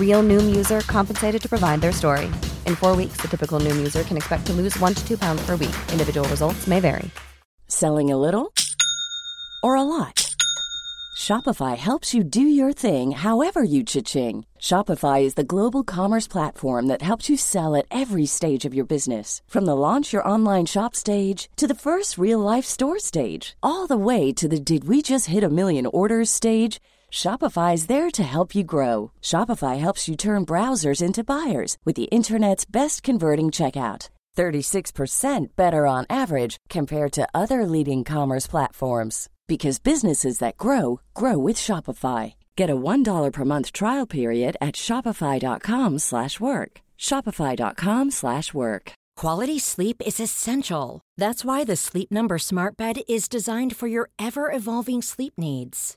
Real Noom user compensated to provide their story. In four weeks, the typical Noom user can expect to lose one to two pounds per week. Individual results may vary. Selling a little or a lot? Shopify helps you do your thing however you cha-ching. Shopify is the global commerce platform that helps you sell at every stage of your business. From the launch your online shop stage to the first real life store stage, all the way to the did we just hit a million orders stage. Shopify is there to help you grow. Shopify helps you turn browsers into buyers with the internet's best converting checkout. 36% better on average compared to other leading commerce platforms because businesses that grow grow with Shopify. Get a $1 per month trial period at shopify.com/work. shopify.com/work. Quality sleep is essential. That's why the Sleep Number Smart Bed is designed for your ever-evolving sleep needs.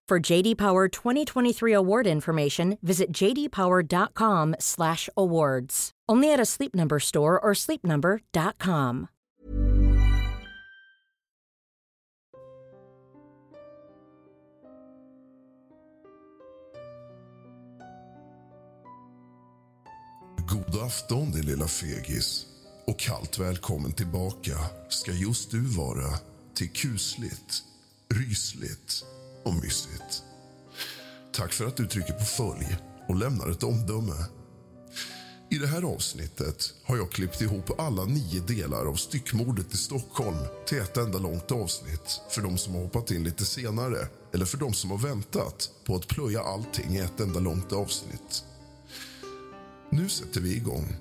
For JD Power 2023 award information, visit jdpower.com/awards. Only at a Sleep Number store or sleepnumber.com. God afton din lilla fegis och kallt välkommen tillbaka ska just du vara till kusligt, rysligt och mysigt. Tack för att du trycker på följ och lämnar ett omdöme. I det här avsnittet har jag klippt ihop alla nio delar av styckmordet i Stockholm till ett enda långt avsnitt för de som har hoppat in lite senare eller för de som har väntat på att plöja allting i ett enda långt avsnitt. Nu sätter vi igång.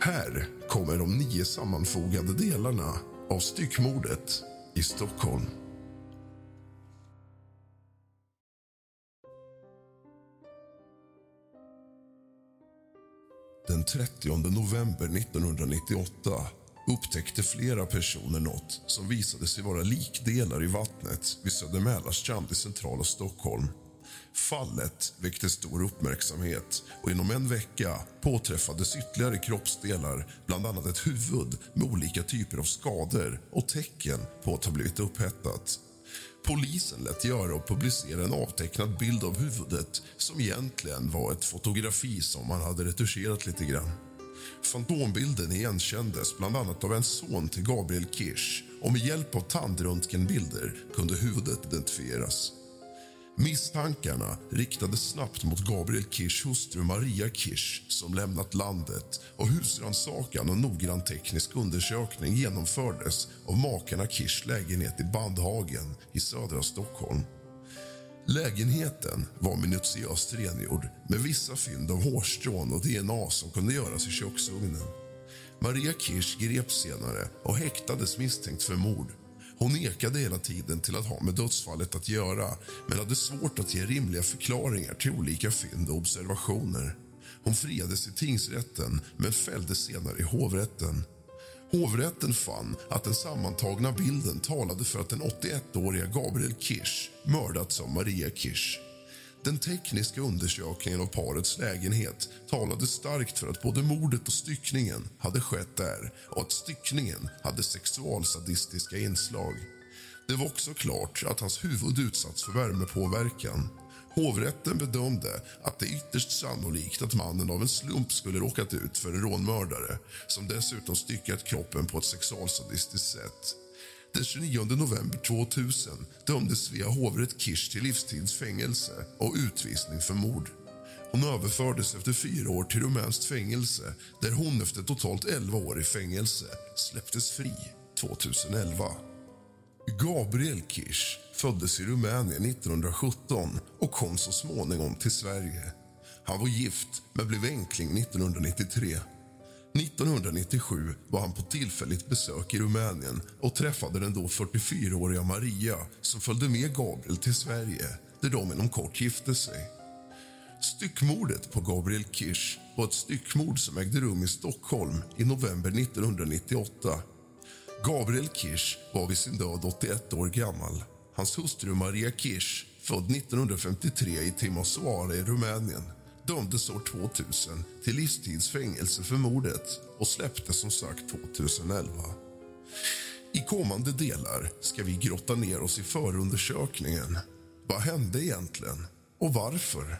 Här kommer de nio sammanfogade delarna av styckmordet i Stockholm. Den 30 november 1998 upptäckte flera personer något som visade sig vara likdelar i vattnet vid Södermälarstrand i centrala Stockholm. Fallet väckte stor uppmärksamhet och inom en vecka påträffades ytterligare kroppsdelar bland annat ett huvud med olika typer av skador och tecken på att ha blivit upphettat. Polisen lät göra och publicera en avtecknad bild av huvudet som egentligen var ett fotografi som man hade retuscherat lite grann. Fantombilden igenkändes bland annat av en son till Gabriel Kirsch och med hjälp av tandröntgenbilder kunde huvudet identifieras. Misstankarna riktades snabbt mot Gabriel Kirschs hustru Maria Kirsch som lämnat landet och husrannsakan och noggrann teknisk undersökning genomfördes av makarna Kirschs lägenhet i Bandhagen i södra Stockholm. Lägenheten var minutiöst rengjord med vissa fynd av hårstrån och DNA som kunde göras i köksugnen. Maria Kirsch greps senare och häktades misstänkt för mord hon nekade hela tiden till att ha med dödsfallet att göra men hade svårt att ge rimliga förklaringar till olika fynd och observationer. Hon friades i tingsrätten, men fälldes senare i hovrätten. Hovrätten fann att den sammantagna bilden talade för att den 81-åriga Gabriel Kirsch mördats av Maria Kirsch. Den tekniska undersökningen av parets lägenhet talade starkt för att både mordet och styckningen hade skett där och att styckningen hade sexualsadistiska inslag. Det var också klart att hans huvud utsatts för värmepåverkan. Hovrätten bedömde att det är ytterst sannolikt att mannen av en slump skulle råkat ut för en rånmördare som dessutom styckat kroppen på ett sexualsadistiskt sätt. Den 29 november 2000 dömdes Svea hovrätt Kirsch till livstidsfängelse och utvisning för mord. Hon överfördes efter fyra år till rumänskt fängelse där hon efter totalt 11 år i fängelse släpptes fri 2011. Gabriel Kirsch föddes i Rumänien 1917 och kom så småningom till Sverige. Han var gift, men blev enkling 1993. 1997 var han på tillfälligt besök i Rumänien och träffade den då 44-åriga Maria som följde med Gabriel till Sverige, där de inom kort gifte sig. Styckmordet på Gabriel Kirsch var ett styckmord som ägde rum i Stockholm i november 1998. Gabriel Kirsch var vid sin död 81 år gammal. Hans hustru Maria Kirsch, född 1953 i Timisoara i Rumänien dömdes år 2000 till livstidsfängelse för mordet och släpptes som sagt 2011. I kommande delar ska vi grotta ner oss i förundersökningen. Vad hände egentligen och varför?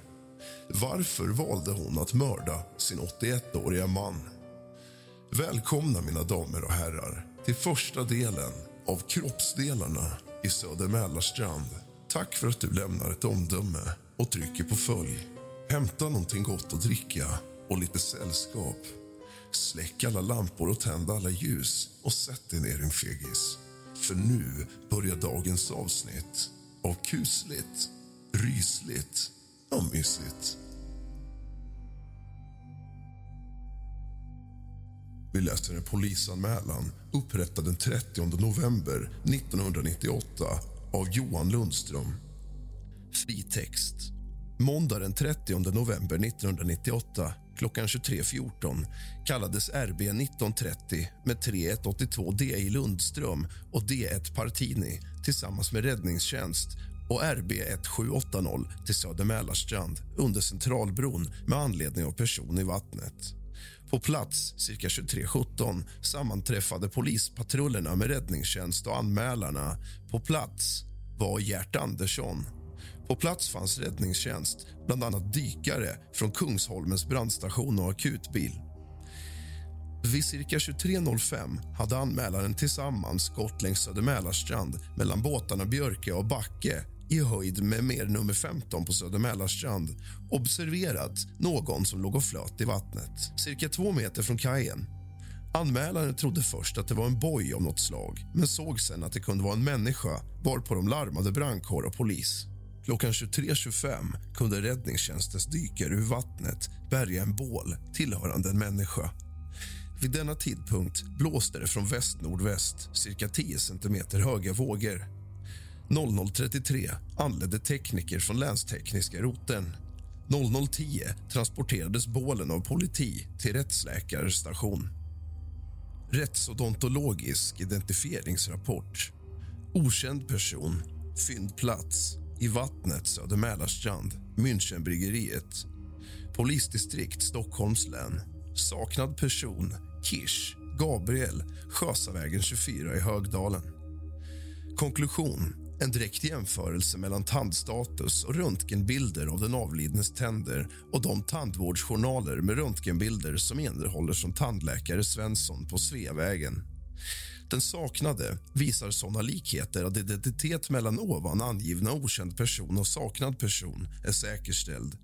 Varför valde hon att mörda sin 81-åriga man? Välkomna, mina damer och herrar, till första delen av Kroppsdelarna i Söder Mälarstrand. Tack för att du lämnar ett omdöme och trycker på följ. Hämta någonting gott att dricka och lite sällskap. Släck alla lampor och tänd alla ljus och sätt dig ner, din fegis. För nu börjar dagens avsnitt av kusligt, rysligt och mysigt. Vi läser en polisanmälan upprättad den 30 november 1998 av Johan Lundström. Fritext. Måndag den 30 november 1998 klockan 23.14 kallades RB 1930 med 3182 DI Lundström och D1 Partini tillsammans med räddningstjänst och RB 1780 till Söder Mälarstrand under Centralbron med anledning av person i vattnet. På plats cirka 23.17 sammanträffade polispatrullerna med räddningstjänst och anmälarna. På plats var Gert Andersson. På plats fanns räddningstjänst, bland annat dykare från Kungsholmens brandstation och akutbil. Vid cirka 23.05 hade anmälaren tillsammans gått längs Söder Mälarstrand mellan båtarna Björke och Backe i höjd med mer nummer 15 på Södermälarstrand observerat någon som låg och flöt i vattnet, cirka två meter från kajen. Anmälaren trodde först att det var en boj av något slag men såg sen att det kunde vara en människa varpå de larmade brandkår och polis. Klockan 23.25 kunde räddningstjänstens dykare ur vattnet bärga en bål tillhörande en människa. Vid denna tidpunkt blåste det från väst-nordväst cirka 10 centimeter höga vågor. 00.33 anlände tekniker från länstekniska roten. 00.10 transporterades bålen av politi till rättsläkarstation. Rättsodontologisk identifieringsrapport. Okänd person. Fyndplats i vattnet Söder Mälarstrand, Münchenbryggeriet. Polisdistrikt Stockholms län. Saknad person Kish, Gabriel, Sjösavägen 24 i Högdalen. Konklusion. En direkt jämförelse mellan tandstatus och röntgenbilder av den avlidnes tänder och de tandvårdsjournaler med röntgenbilder som innehåller som tandläkare Svensson på Sveavägen. Den saknade visar såna likheter att identitet mellan ovan angivna okänd person och saknad person är säkerställd.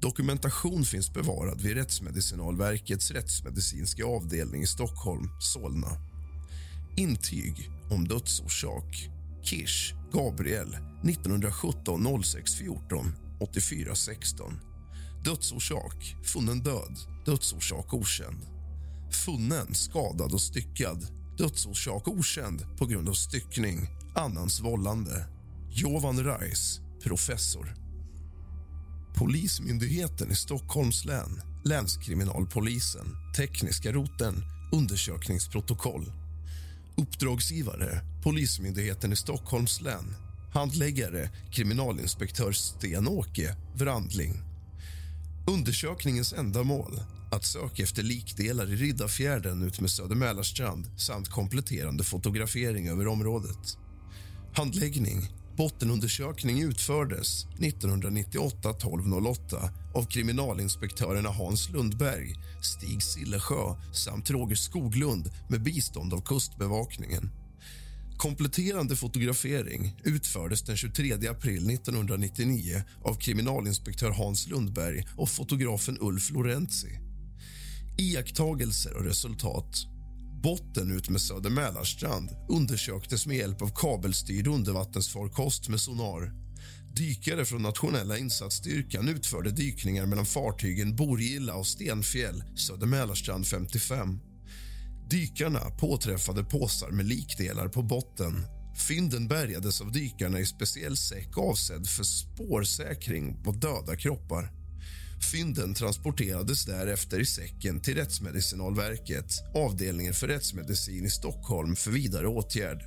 Dokumentation finns bevarad vid Rättsmedicinalverkets rättsmedicinska avdelning i Stockholm, Solna. Intyg om dödsorsak. Kirsch, Gabriel, 1917 06 14 84 16. Dödsorsak, funnen död. Dödsorsak okänd. Funnen, skadad och styckad. Dödsorsak okänd på grund av styckning, annans vållande. Jovan Reis, professor. Polismyndigheten i Stockholms län, Länskriminalpolisen, Tekniska roten, undersökningsprotokoll. Uppdragsgivare, Polismyndigheten i Stockholms län. Handläggare, kriminalinspektör Sten-Åke Wrandling. Undersökningens ändamål att söka efter likdelar i Riddarfjärden utmed Söder Mälarstrand samt kompletterande fotografering över området. Handläggning Bottenundersökning utfördes 1998 1208 av kriminalinspektörerna Hans Lundberg, Stig Sillesjö samt Roger Skoglund med bistånd av Kustbevakningen. Kompletterande fotografering utfördes den 23 april 1999 av kriminalinspektör Hans Lundberg och fotografen Ulf Lorenzi. Iakttagelser och resultat. Botten ut med Söder Mälarstrand undersöktes med hjälp av kabelstyrd undervattensfarkost med sonar. Dykare från Nationella insatsstyrkan utförde dykningar mellan fartygen Borgilla och Stenfjäll, Söder Mälarstrand 55. Dykarna påträffade påsar med likdelar på botten. Fynden bärgades av dykarna i speciell säck avsedd för spårsäkring på döda kroppar. Fynden transporterades därefter i säcken till Rättsmedicinalverket avdelningen för rättsmedicin i Stockholm för vidare åtgärd.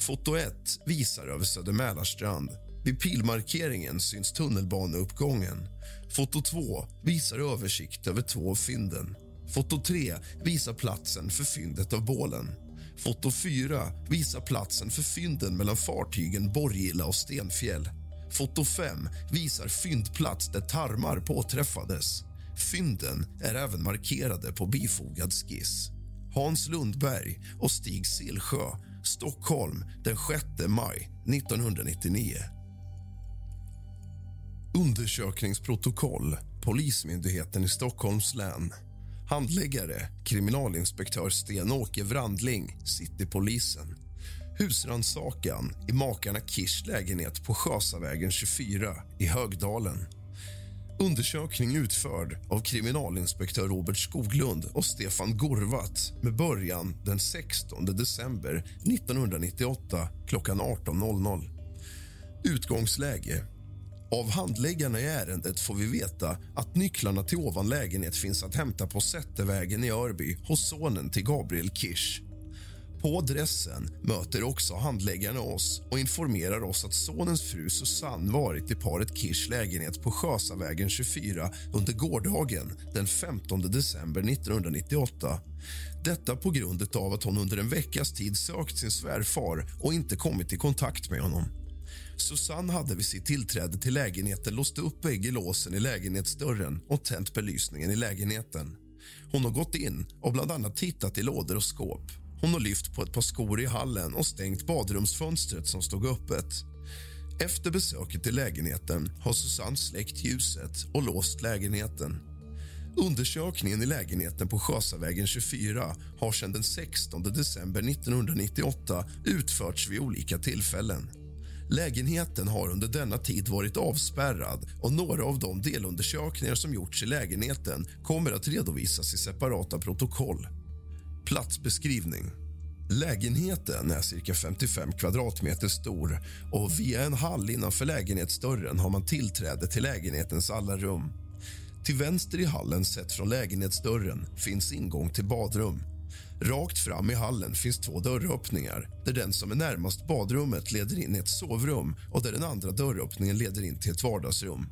Foto 1 visar över Söder Mälarstrand. Vid pilmarkeringen syns tunnelbaneuppgången. Foto 2 visar översikt över två av fynden. Foto 3 visar platsen för fyndet av bålen. Foto 4 visar platsen för fynden mellan fartygen Borgilla och Stenfjäll. Foto 5 visar fyndplats där tarmar påträffades. Fynden är även markerade på bifogad skiss. Hans Lundberg och Stig Silsjö, Stockholm den 6 maj 1999. Undersökningsprotokoll Polismyndigheten i Stockholms län. Handläggare kriminalinspektör Sten-Åke Wrandling, Citypolisen. Husrannsakan i makarna Kirs lägenhet på Sjösavägen 24 i Högdalen. Undersökning utförd av kriminalinspektör Robert Skoglund och Stefan Gorvat med början den 16 december 1998 klockan 18.00. Utgångsläge. Av handläggarna i ärendet får vi veta att nycklarna till ovan lägenhet finns att hämta på Sättervägen i Örby hos sonen till Gabriel Kirsch. På adressen möter också handläggarna oss och informerar oss att sonens fru Susanne varit i paret Kirs lägenhet på Sjösavägen 24 under gårdagen den 15 december 1998. Detta på grund av att hon under en veckas tid sökt sin svärfar och inte kommit i kontakt med honom. Susanne hade vid sitt tillträde till lägenheten låst upp bägge låsen i lägenhetsdörren och tänt belysningen i lägenheten. Hon har gått in och bland annat tittat i lådor och skåp. Hon har lyft på ett par skor i hallen och stängt badrumsfönstret som stod öppet. Efter besöket i lägenheten har Susanne släckt ljuset och låst lägenheten. Undersökningen i lägenheten på Sjösavägen 24 har sedan den 16 december 1998 utförts vid olika tillfällen. Lägenheten har under denna tid varit avspärrad och några av de delundersökningar som gjorts i lägenheten kommer att redovisas i separata protokoll. Platsbeskrivning. Lägenheten är cirka 55 kvadratmeter stor och via en hall innanför lägenhetsdörren har man tillträde till lägenhetens alla rum. Till vänster i hallen sett från lägenhetsdörren finns ingång till badrum. Rakt fram i hallen finns två dörröppningar där den som är närmast badrummet leder in i ett sovrum och där den andra dörröppningen leder in till ett vardagsrum.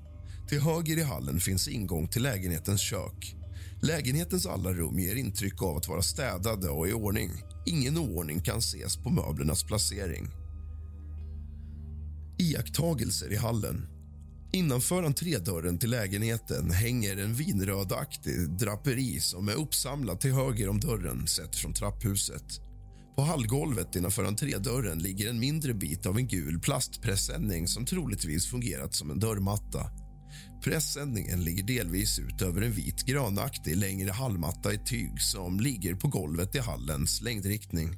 Till höger i hallen finns ingång till lägenhetens kök. Lägenhetens alla rum ger intryck av att vara städade och i ordning. Ingen oordning kan ses på möblernas placering. Iakttagelser i hallen. Innanför entrédörren till lägenheten hänger en vinrödaktig draperi som är uppsamlad till höger om dörren sett från trapphuset. På hallgolvet innanför entrédörren ligger en mindre bit av en gul plastpressändning som troligtvis fungerat som en dörrmatta. Pressändningen ligger delvis ut över en vit grönaktig längre hallmatta i tyg som ligger på golvet i hallens längdriktning.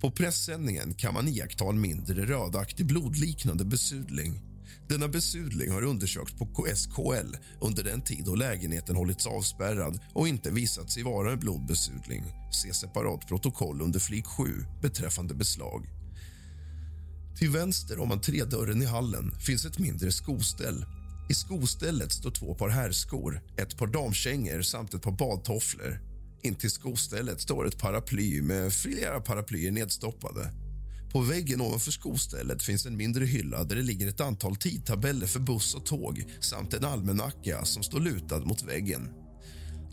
På pressändningen kan man iaktta en mindre rödaktig blodliknande besudling. Denna besudling har undersökts på SKL under den tid då lägenheten hållits avspärrad och inte visat sig vara en blodbesudling. Se separat protokoll under flik 7 beträffande beslag. Till vänster om entrédörren i hallen finns ett mindre skoställ i skostället står två par herrskor, ett par damkängor samt ett par badtofflor. Intill skostället står ett paraply med flera paraplyer nedstoppade. På väggen ovanför skostället finns en mindre hylla där det ligger ett antal tidtabeller för buss och tåg samt en almanacka som står lutad mot väggen.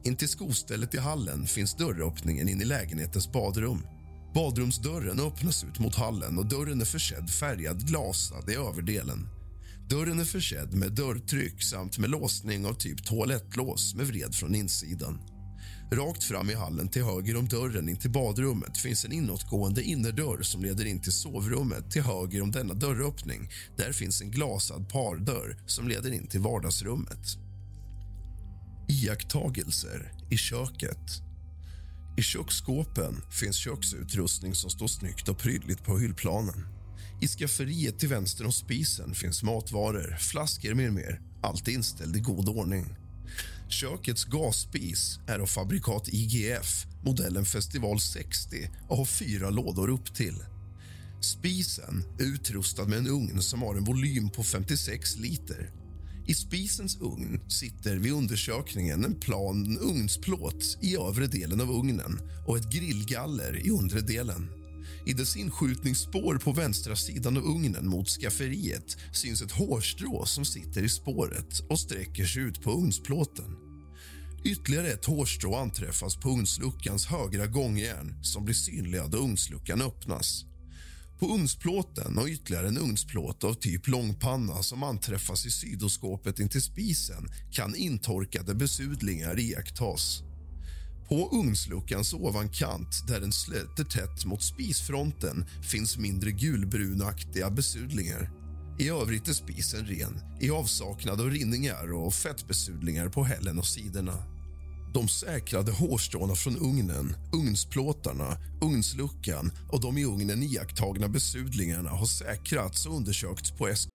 Intill skostället i hallen finns dörröppningen in i lägenhetens badrum. Badrumsdörren öppnas ut mot hallen och dörren är försedd färgad glasad i överdelen. Dörren är försedd med dörrtryck samt med låsning av typ toalettlås med vred från insidan. Rakt fram i hallen till höger om dörren in till badrummet finns en inåtgående innerdörr som leder in till sovrummet. Till höger om denna dörröppning där finns en glasad pardörr som leder in till vardagsrummet. Iakttagelser i köket. I köksskåpen finns köksutrustning som står snyggt och prydligt på hyllplanen. I skafferiet till vänster om spisen finns matvaror, flaskor med mer. Allt inställt i god ordning. Kökets gasspis är av fabrikat IGF, modellen Festival 60 och har fyra lådor upp till. Spisen är utrustad med en ugn som har en volym på 56 liter. I spisens ugn sitter vid undersökningen en plan ugnsplåt i övre delen av ugnen och ett grillgaller i undre delen. I dess inskjutningsspår på vänstra sidan av ugnen mot skafferiet syns ett hårstrå som sitter i spåret och sträcker sig ut på ugnsplåten. Ytterligare ett hårstrå anträffas på ugnsluckans högra gångjärn som blir synliga då ugnsluckan öppnas. På ugnsplåten och ytterligare en ugnsplåt av typ långpanna som anträffas i sidoskåpet intill spisen kan intorkade besudlingar iakttas. På ugnsluckans ovankant, där den sluter tätt mot spisfronten finns mindre gulbrunaktiga besudlingar. I övrigt är spisen ren, i avsaknad av rinningar och fettbesudlingar på hällen och sidorna. De säkrade hårstråna från ugnen, ugnsplåtarna, ugnsluckan och de i ugnen iakttagna besudlingarna har säkrats och undersökts på SK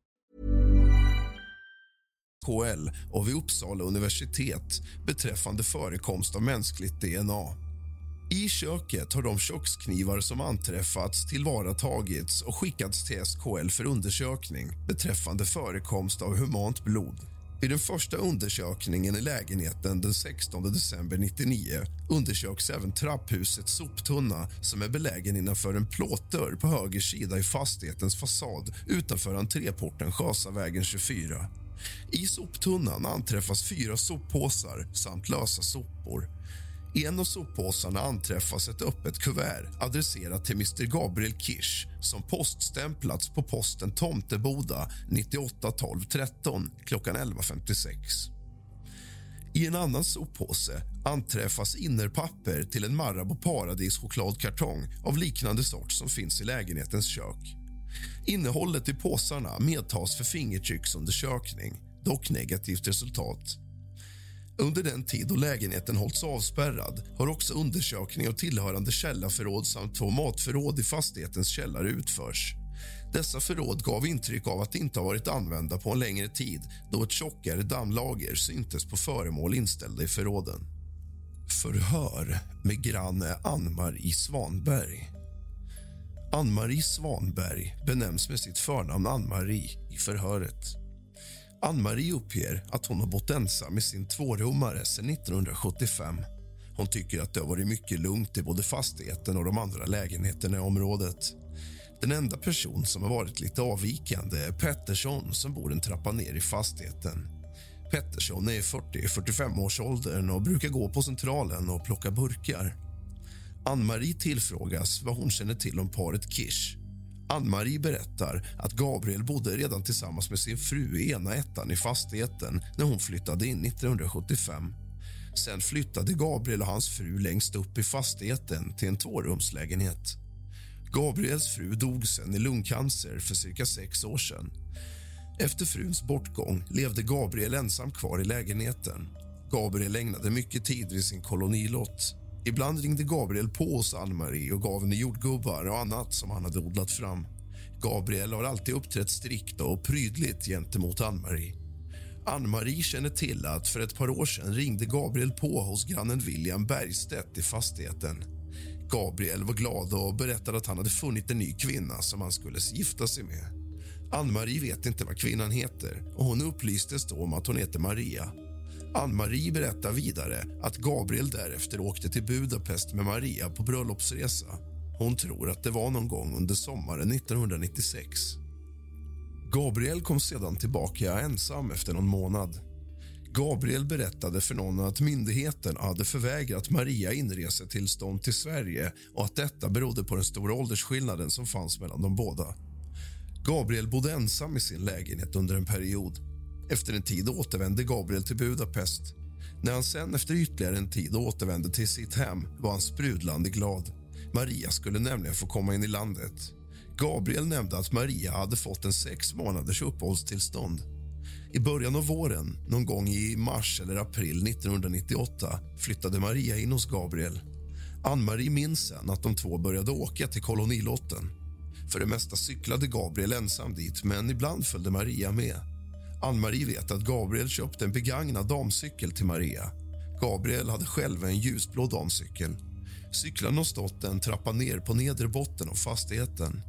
KL och vid Uppsala universitet beträffande förekomst av mänskligt DNA. I köket har de köksknivar som anträffats tillvaratagits och skickats till SKL för undersökning beträffande förekomst av humant blod. Vid den första undersökningen i lägenheten den 16 december 1999 undersöks även trapphusets soptunna som är belägen innanför en plåtdörr på höger sida i fastighetens fasad utanför entréporten Sjösavägen 24. I soptunnan anträffas fyra soppåsar samt lösa sopor. I en av soppåsarna anträffas ett öppet kuvert adresserat till Mr Gabriel Kirsch som poststämplats på posten Tomteboda 98 12 13 klockan 11.56. I en annan soppåse anträffas innerpapper till en Marabou Paradis chokladkartong av liknande sort som finns i lägenhetens kök. Innehållet i påsarna medtas för fingertrycksundersökning, dock negativt resultat. Under den tid då lägenheten hållits avspärrad har också undersökning av tillhörande källarförråd samt två matförråd i fastighetens källare utförs. Dessa förråd gav intryck av att inte ha varit använda på en längre tid då ett tjockare dammlager syntes på föremål inställda i förråden. Förhör med granne Ann-Marie Svanberg. Ann-Marie Svanberg benämns med sitt förnamn Ann-Marie i förhöret. Ann-Marie uppger att hon har bott ensam i sin tvårummare sedan 1975. Hon tycker att det har varit mycket lugnt i både fastigheten och de andra lägenheterna i området. Den enda person som har varit lite avvikande är Pettersson som bor en trappa ner i fastigheten. Pettersson är i 40-45 års åldern och brukar gå på Centralen och plocka burkar. Ann-Marie tillfrågas vad hon känner till om paret Kish. Ann-Marie berättar att Gabriel bodde redan tillsammans med sin fru i ena ettan i fastigheten när hon flyttade in 1975. Sen flyttade Gabriel och hans fru längst upp i fastigheten till en tvårumslägenhet. Gabriels fru dog sen i lungcancer för cirka sex år sedan. Efter fruns bortgång levde Gabriel ensam kvar i lägenheten. Gabriel ägnade mycket tid vid sin kolonilott. Ibland ringde Gabriel på hos Ann-Marie och gav henne jordgubbar och annat som han hade odlat fram. Gabriel har alltid uppträtt strikt och prydligt gentemot Ann-Marie. Ann-Marie känner till att för ett par år sedan ringde Gabriel på hos grannen William Bergstedt i fastigheten. Gabriel var glad och berättade att han hade funnit en ny kvinna som han skulle gifta sig med. Ann-Marie vet inte vad kvinnan heter och hon upplystes då om att hon heter Maria. Ann-Marie berättar vidare att Gabriel därefter åkte till Budapest med Maria på bröllopsresa. Hon tror att det var någon gång under sommaren 1996. Gabriel kom sedan tillbaka ensam efter någon månad. Gabriel berättade för någon att myndigheten hade förvägrat Maria inresetillstånd till Sverige och att detta berodde på den stora åldersskillnaden som fanns mellan de båda. Gabriel bodde ensam i sin lägenhet under en period. Efter en tid återvände Gabriel till Budapest. När han sen efter ytterligare en tid återvände till sitt hem var han sprudlande glad. Maria skulle nämligen få komma in i landet. Gabriel nämnde att Maria hade fått en sex månaders uppehållstillstånd. I början av våren, någon gång i mars eller april 1998 flyttade Maria in hos Gabriel. Ann-Marie minns sen att de två började åka till kolonilotten. För det mesta cyklade Gabriel ensam dit, men ibland följde Maria med. Ann-Marie vet att Gabriel köpte en begagnad damcykel till Maria. Gabriel hade själv en ljusblå damcykel. Cyklarna har stått en trappa ner på nedre botten av fastigheten.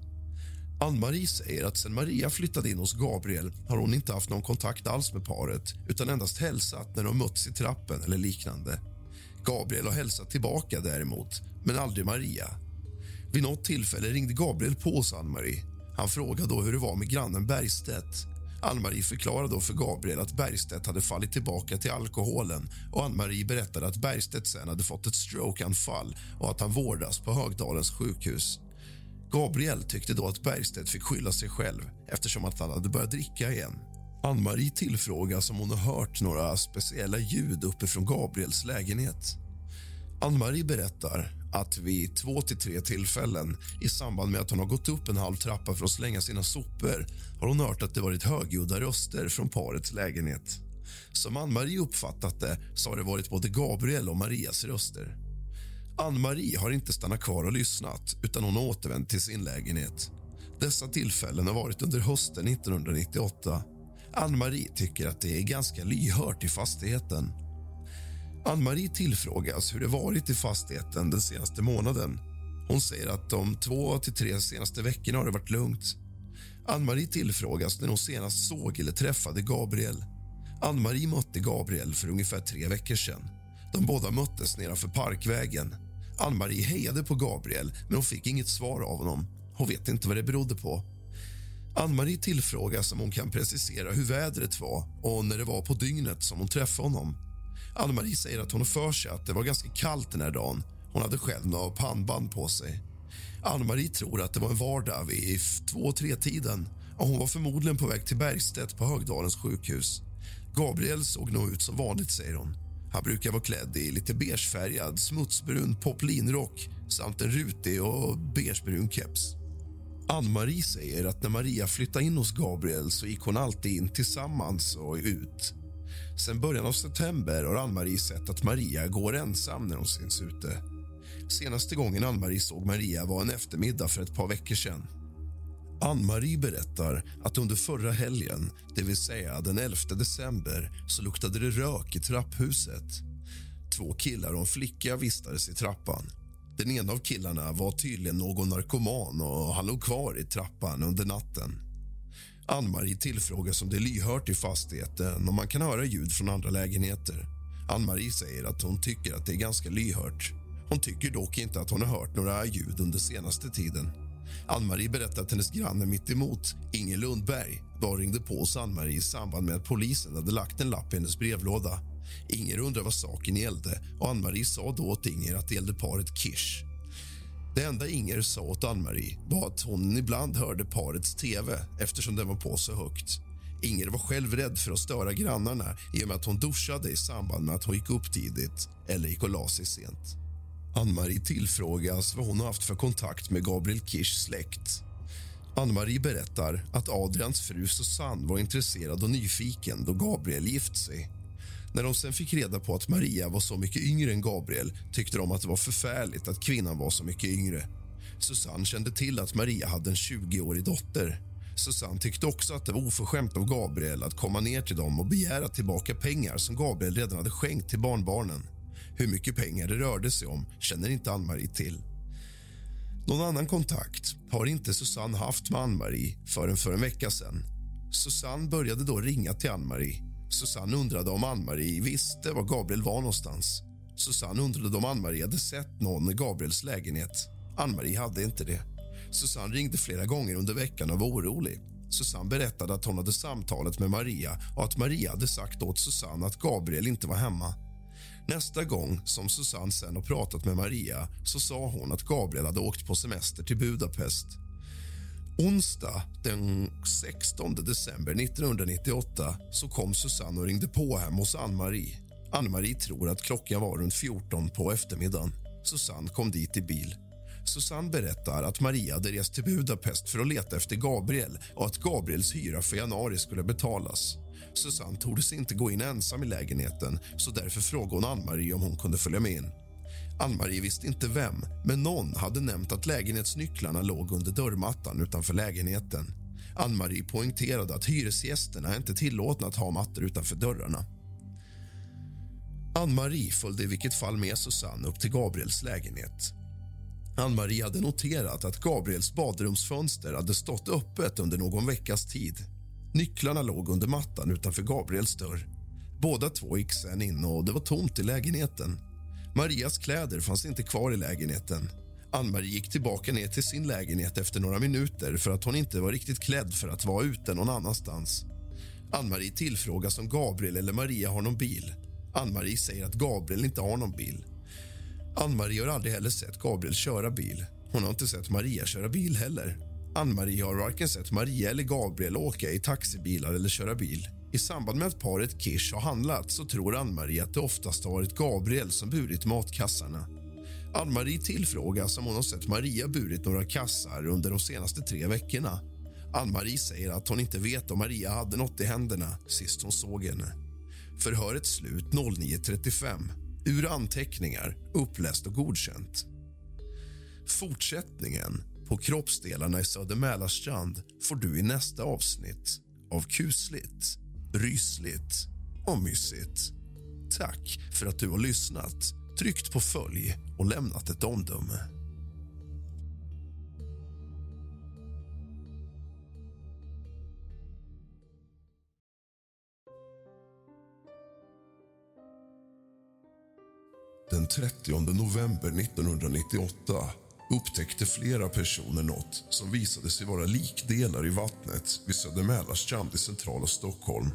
Ann-Marie säger att sen Maria flyttade in hos Gabriel har hon inte haft någon kontakt alls med paret utan endast hälsat när de mötts i trappen eller liknande. Gabriel har hälsat tillbaka däremot, men aldrig Maria. Vid något tillfälle ringde Gabriel på hos Ann-Marie. Han frågade då hur det var med grannen Bergstedt. Ann-Marie förklarade då för Gabriel att Bergstedt hade fallit tillbaka till alkoholen och Ann-Marie berättade att Bergstedt sen hade fått ett strokeanfall och att han vårdas på Högdalens sjukhus. Gabriel tyckte då att Bergstedt fick skylla sig själv eftersom att han hade börjat dricka igen. Ann-Marie tillfrågas om hon har hört några speciella ljud uppifrån Gabriels lägenhet. Ann-Marie berättar att vid två till tre tillfällen i samband med att hon har gått upp en halv trappa för att slänga sina sopor har hon hört att det varit högljudda röster från parets lägenhet. Som Ann-Marie uppfattat det så har det varit både Gabriel och Marias röster. Ann-Marie har inte stannat kvar och lyssnat utan hon har återvänt till sin lägenhet. Dessa tillfällen har varit under hösten 1998. Ann-Marie tycker att det är ganska lyhört i fastigheten. Ann-Marie tillfrågas hur det varit i fastigheten den senaste månaden. Hon säger att de två till tre senaste veckorna har det varit lugnt. Ann-Marie tillfrågas när hon senast såg eller träffade Gabriel. Ann-Marie mötte Gabriel för ungefär tre veckor sedan. De båda möttes nedanför Parkvägen. Ann-Marie hejade på Gabriel, men hon fick inget svar av honom. Hon vet inte vad det berodde på. Ann-Marie tillfrågas om hon kan precisera hur vädret var och när det var på dygnet som hon träffade honom. Ann-Marie säger att hon har för sig att det var ganska kallt den här dagen. Hon hade själv några pannband på sig. Ann-Marie tror att det var en vardag vid två-tre-tiden och hon var förmodligen på väg till Bergstedt på Högdalens sjukhus. Gabriel såg nog ut som vanligt, säger hon. Han brukar vara klädd i lite beigefärgad, smutsbrun poplinrock samt en rutig och beigebrun keps. Ann-Marie säger att när Maria flyttade in hos Gabriel så gick hon alltid in tillsammans och ut. Sen början av september har Ann-Marie sett att Maria går ensam när hon syns ute. Senaste gången Ann-Marie såg Maria var en eftermiddag för ett par veckor sedan. Ann-Marie berättar att under förra helgen, det vill säga den 11 december så luktade det rök i trapphuset. Två killar och en flicka vistades i trappan. Den ena av killarna var tydligen någon narkoman och han låg kvar i trappan under natten. Ann-Marie tillfrågas om det är lyhört i fastigheten och man kan höra ljud från andra lägenheter. Ann-Marie säger att hon tycker att det är ganska lyhört. Hon tycker dock inte att hon har hört några ljud under senaste tiden. Ann-Marie berättar att hennes granne mitt emot, Inger Lundberg, då ringde på hos Ann-Marie i samband med att polisen hade lagt en lapp i hennes brevlåda. Inger undrar vad saken gällde och Ann-Marie sa då åt Inger att det gällde paret Kirsch. Det enda Inger sa åt Ann-Marie var att hon ibland hörde parets tv eftersom den var på så högt. Inger var själv rädd för att störa grannarna i och med att hon duschade i samband med att hon gick upp tidigt eller gick och la sig sent. Ann-Marie tillfrågas vad hon har haft för kontakt med Gabriel Kirschs släkt. Ann-Marie berättar att Adrians fru Susanne var intresserad och nyfiken då Gabriel gift sig. När de sen fick reda på att Maria var så mycket yngre än Gabriel tyckte de att det var förfärligt att kvinnan var så mycket yngre. Susanne kände till att Maria hade en 20-årig dotter. Susanne tyckte också att det var oförskämt av Gabriel att komma ner till dem och begära tillbaka pengar som Gabriel redan hade skänkt till barnbarnen. Hur mycket pengar det rörde sig om känner inte Ann-Marie till. Någon annan kontakt har inte Susanne haft med Ann-Marie förrän för en vecka sen. Susanne började då ringa till Ann-Marie. Susanne undrade om Ann-Marie visste var Gabriel var någonstans. Susanne undrade om Ann-Marie hade sett någon i Gabriels lägenhet. Ann-Marie hade inte det. Susanne ringde flera gånger under veckan och var orolig. Susanne berättade att hon hade samtalet med Maria och att Maria hade sagt åt Susanne att Gabriel inte var hemma. Nästa gång som Susanne sen har pratat med Maria så sa hon att Gabriel hade åkt på semester till Budapest. Onsdag den 16 december 1998 så kom Susanne och ringde på hem hos Ann-Marie. Ann-Marie tror att klockan var runt 14 på eftermiddagen. Susanne kom dit i bil. Susanne berättar att Maria hade rest till Budapest för att leta efter Gabriel och att Gabriels hyra för januari skulle betalas. Susanne tordes inte gå in ensam i lägenheten så därför frågade hon Ann-Marie om hon kunde följa med in. Ann-Marie visste inte vem, men någon hade nämnt att lägenhetsnycklarna låg under dörrmattan utanför lägenheten. Ann-Marie poängterade att hyresgästerna inte tillåtna att ha mattor utanför dörrarna. Ann-Marie följde i vilket fall med Susanne upp till Gabriels lägenhet. Ann-Marie hade noterat att Gabriels badrumsfönster hade stått öppet under någon veckas tid. Nycklarna låg under mattan utanför Gabriels dörr. Båda två gick sen in och det var tomt i lägenheten. Marias kläder fanns inte kvar i lägenheten. Ann-Marie gick tillbaka ner till sin lägenhet efter några minuter för att hon inte var riktigt klädd för att vara ute någon annanstans. Ann-Marie tillfrågas om Gabriel eller Maria har någon bil. Ann-Marie säger att Gabriel inte har någon bil. Ann-Marie har aldrig heller sett Gabriel köra bil. Hon har inte sett Maria köra bil heller. Ann-Marie har varken sett Maria eller Gabriel åka i taxibilar eller köra bil. I samband med att paret Kish har handlat så tror Ann-Marie att det oftast har varit Gabriel som burit matkassarna. Ann-Marie tillfrågas om hon har sett Maria burit några kassar under de senaste tre veckorna. Ann-Marie säger att hon inte vet om Maria hade något i händerna sist hon såg henne. Förhöret slut 09.35. Ur anteckningar, uppläst och godkänt. Fortsättningen på kroppsdelarna i Söder Mälarstrand får du i nästa avsnitt av kusligt, rysligt och mysigt. Tack för att du har lyssnat, tryckt på följ och lämnat ett omdöme. Den 30 november 1998 upptäckte flera personer något som visade sig vara likdelar i vattnet vid Söder Mälarstrand i centrala Stockholm.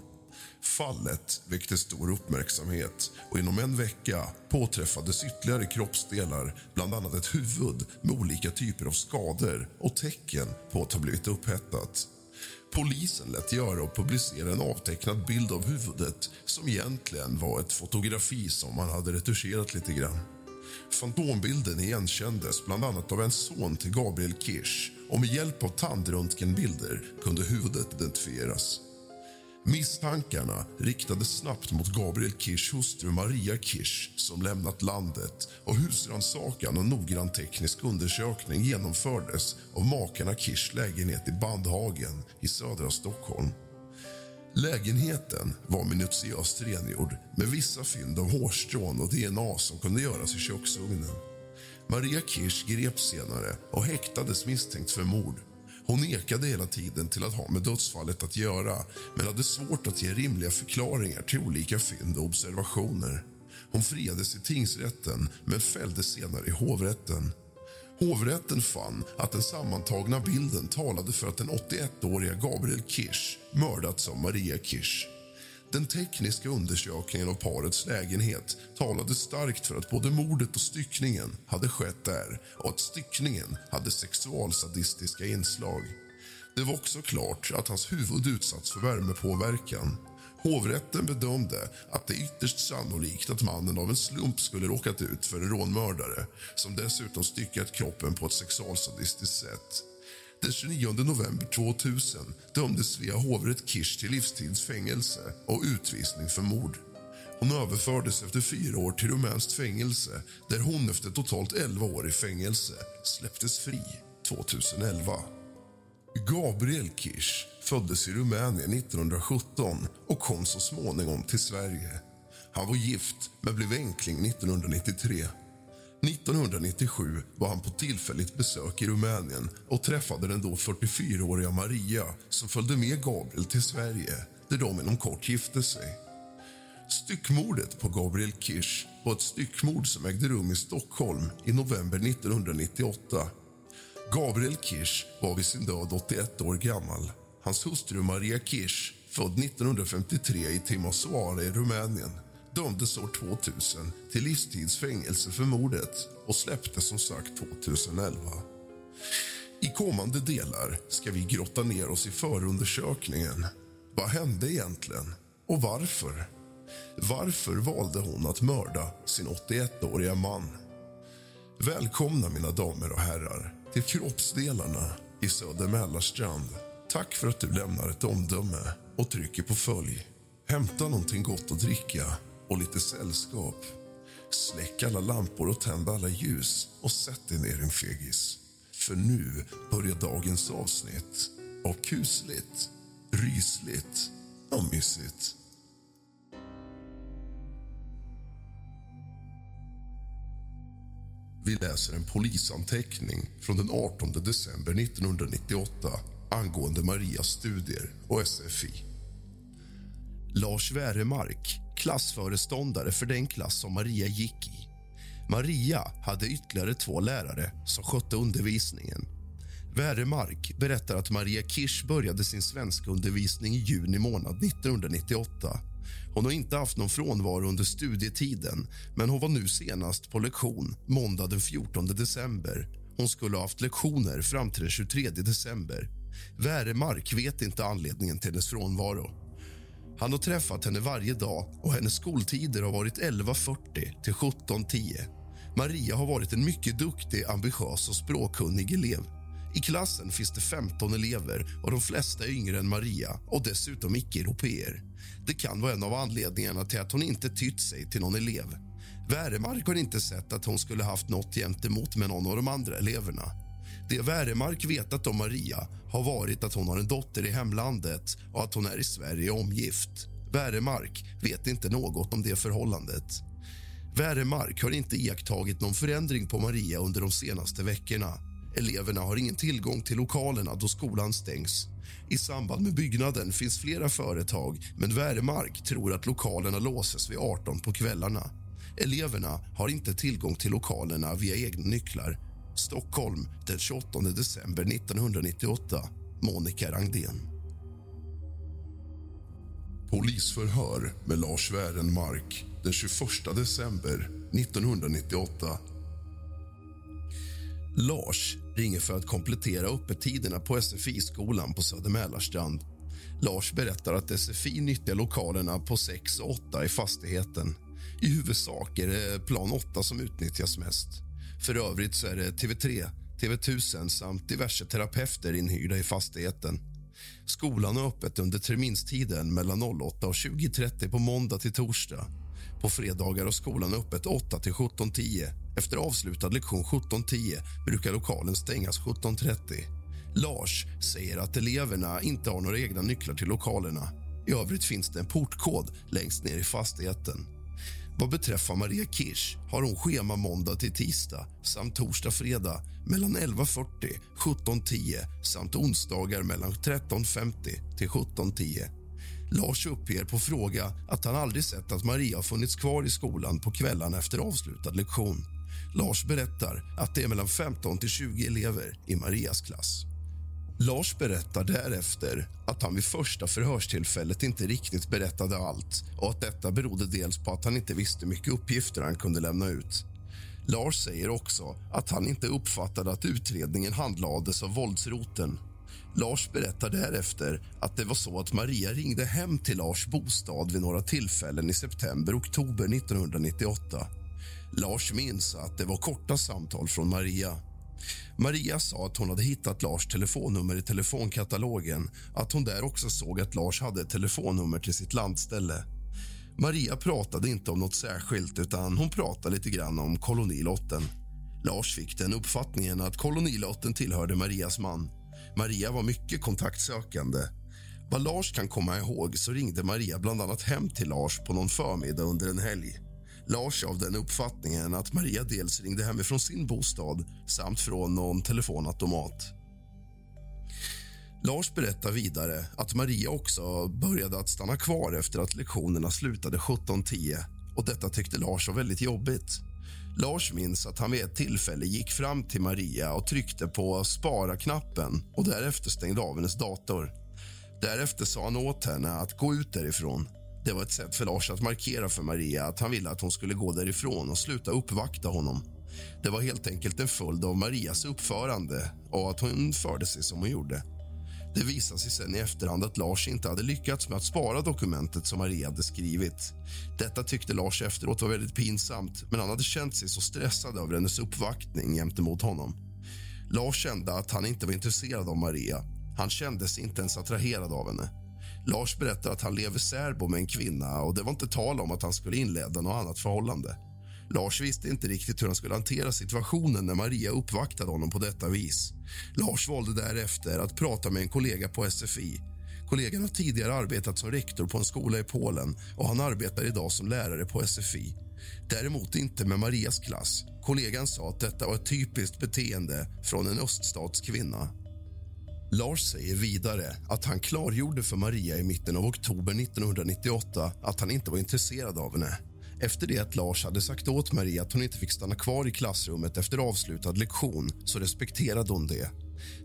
Fallet väckte stor uppmärksamhet och inom en vecka påträffades ytterligare kroppsdelar bland annat ett huvud med olika typer av skador och tecken på att ha blivit upphettat. Polisen lät göra och publicera en avtecknad bild av huvudet som egentligen var ett fotografi som man hade retuscherat lite grann. Fantombilden igenkändes bland annat av en son till Gabriel Kirsch och med hjälp av tandröntgenbilder kunde huvudet identifieras. Misstankarna riktades snabbt mot Gabriel Kirschs hustru Maria Kirsch som lämnat landet och husrannsakan och noggrann teknisk undersökning genomfördes av makarna Kirschs lägenhet i Bandhagen i södra Stockholm. Lägenheten var minutiöst rengjord med vissa fynd av hårstrån och DNA som kunde göras i köksugnen. Maria Kirsch greps senare och häktades misstänkt för mord. Hon nekade hela tiden till att ha med dödsfallet att göra men hade svårt att ge rimliga förklaringar till olika fynd och observationer. Hon friades i tingsrätten men fälldes senare i hovrätten. Hovrätten fann att den sammantagna bilden talade för att den 81-åriga Gabriel Kirsch mördats av Maria Kirsch. Den tekniska undersökningen av parets lägenhet talade starkt för att både mordet och styckningen hade skett där och att styckningen hade sexualsadistiska inslag. Det var också klart att hans huvud utsatts för värmepåverkan. Hovrätten bedömde att det är ytterst sannolikt att mannen av en slump skulle råkat ut för en rånmördare som dessutom styckat kroppen på ett sexualsadistiskt sätt. Den 29 november 2000 dömdes Svea hovrätt Kirsch till livstidsfängelse och utvisning för mord. Hon överfördes efter fyra år till rumänskt fängelse där hon efter totalt 11 år i fängelse släpptes fri 2011. Gabriel Kirsch föddes i Rumänien 1917 och kom så småningom till Sverige. Han var gift, men blev enkling 1993. 1997 var han på tillfälligt besök i Rumänien och träffade den då 44-åriga Maria som följde med Gabriel till Sverige, där de inom kort gifte sig. Styckmordet på Gabriel Kirsch var ett styckmord som ägde rum i Stockholm i november 1998. Gabriel Kirsch var vid sin död 81 år gammal. Hans hustru Maria Kirsch, född 1953 i Timisoara i Rumänien dömdes år 2000 till livstidsfängelse för mordet och släpptes som sagt 2011. I kommande delar ska vi grotta ner oss i förundersökningen. Vad hände egentligen och varför? Varför valde hon att mörda sin 81-åriga man? Välkomna, mina damer och herrar, till kroppsdelarna i Söder Mälarstrand. Tack för att du lämnar ett omdöme och trycker på följ. Hämta någonting gott att dricka och lite sällskap. Släck alla lampor och tänd alla ljus och sätt dig ner, en fegis. För nu börjar dagens avsnitt av kusligt, rysligt och mysigt. Vi läser en polisanteckning från den 18 december 1998 angående Marias studier och SFI. Lars Wäremark, klassföreståndare för den klass som Maria gick i. Maria hade ytterligare två lärare som skötte undervisningen. Wäremark berättar att Maria Kirsch började sin svenska undervisning i juni månad 1998. Hon har inte haft någon frånvaro under studietiden men hon var nu senast på lektion måndag den 14 december. Hon skulle ha haft lektioner fram till den 23 december. Wäremark vet inte anledningen till hennes frånvaro. Han har träffat henne varje dag och hennes skoltider har varit 11.40 till 17.10. Maria har varit en mycket duktig, ambitiös och språkkunnig elev. I klassen finns det 15 elever och de flesta är yngre än Maria och dessutom icke-europeer. Det kan vara en av anledningarna till att hon inte tytt sig till någon elev. Wäremark har inte sett att hon skulle haft något gentemot med någon av de andra eleverna. Det Väremark vetat om Maria har varit att hon har en dotter i hemlandet och att hon är i Sverige omgift. Väremark vet inte något om det förhållandet. Väremark har inte iakttagit någon förändring på Maria under de senaste veckorna. Eleverna har ingen tillgång till lokalerna då skolan stängs. I samband med byggnaden finns flera företag men Väremark tror att lokalerna låses vid 18 på kvällarna. Eleverna har inte tillgång till lokalerna via egna nycklar Stockholm den 28 december 1998. Monica Rangden. Polisförhör med Lars Wärenmark den 21 december 1998. Lars ringer för att komplettera öppettiderna på SFI-skolan på Söder Mälarstrand. Lars berättar att SFI nyttjar lokalerna på 6 och 8 i fastigheten. I huvudsak är det plan 8 som utnyttjas mest. För övrigt så är det TV3, TV1000 samt diverse terapeuter inhyrda i fastigheten. Skolan är öppet under terminstiden mellan 08 och 20.30 på måndag till torsdag. På fredagar har skolan öppet 8 till 17.10. Efter avslutad lektion 17.10 brukar lokalen stängas 17.30. Lars säger att eleverna inte har några egna nycklar till lokalerna. I övrigt finns det en portkod längst ner i fastigheten. Vad beträffar Maria Kirsch har hon schema måndag till tisdag samt torsdag-fredag mellan 11.40 17.10 samt onsdagar mellan 13.50 till 17.10. Lars uppger på fråga att han aldrig sett att Maria har funnits kvar i skolan på kvällarna efter avslutad lektion. Lars berättar att det är mellan 15 till 20 elever i Marias klass. Lars berättar därefter att han vid första förhörstillfället inte riktigt berättade allt och att detta berodde dels på att han inte visste mycket uppgifter han kunde lämna ut. Lars säger också att han inte uppfattade att utredningen handlades av våldsroten. Lars berättar därefter att det var så att Maria ringde hem till Lars bostad vid några tillfällen i september-oktober 1998. Lars minns att det var korta samtal från Maria. Maria sa att hon hade hittat Lars telefonnummer i telefonkatalogen att hon där också såg att Lars hade ett telefonnummer till sitt landställe. Maria pratade inte om nåt särskilt, utan hon pratade lite grann om kolonilotten. Lars fick den uppfattningen att kolonilotten tillhörde Marias man. Maria var mycket kontaktsökande. Vad Lars kan komma ihåg så ringde Maria bland annat hem till Lars på någon förmiddag under en helg. Lars av den uppfattningen att Maria dels ringde hemifrån sin bostad samt från någon telefonautomat. Lars berättar vidare att Maria också började att stanna kvar efter att lektionerna slutade 17.10 och detta tyckte Lars var väldigt jobbigt. Lars minns att han vid ett tillfälle gick fram till Maria och tryckte på spara-knappen och därefter stängde av hennes dator. Därefter sa han åt henne att gå ut därifrån. Det var ett sätt för Lars att markera för Maria att han ville att hon skulle gå därifrån och sluta uppvakta honom. Det var helt enkelt en följd av Marias uppförande och att hon förde sig som hon gjorde. Det visade sig sen i efterhand att Lars inte hade lyckats med att spara dokumentet som Maria hade skrivit. Detta tyckte Lars efteråt var väldigt pinsamt men han hade känt sig så stressad över hennes uppvaktning gentemot honom. Lars kände att han inte var intresserad av Maria. Han kände sig inte ens attraherad av henne. Lars berättar att han lever särbo med en kvinna och det var inte tal om att han skulle inleda något annat förhållande. Lars visste inte riktigt hur han skulle hantera situationen när Maria uppvaktade honom på detta vis. Lars valde därefter att prata med en kollega på SFI. Kollegan har tidigare arbetat som rektor på en skola i Polen och han arbetar idag som lärare på SFI. Däremot inte med Marias klass. Kollegan sa att detta var ett typiskt beteende från en öststatskvinna. Lars säger vidare att han klargjorde för Maria i mitten av oktober 1998 att han inte var intresserad av henne. Efter det att Lars hade sagt åt Maria att hon inte fick stanna kvar i klassrummet efter avslutad lektion så respekterade hon det.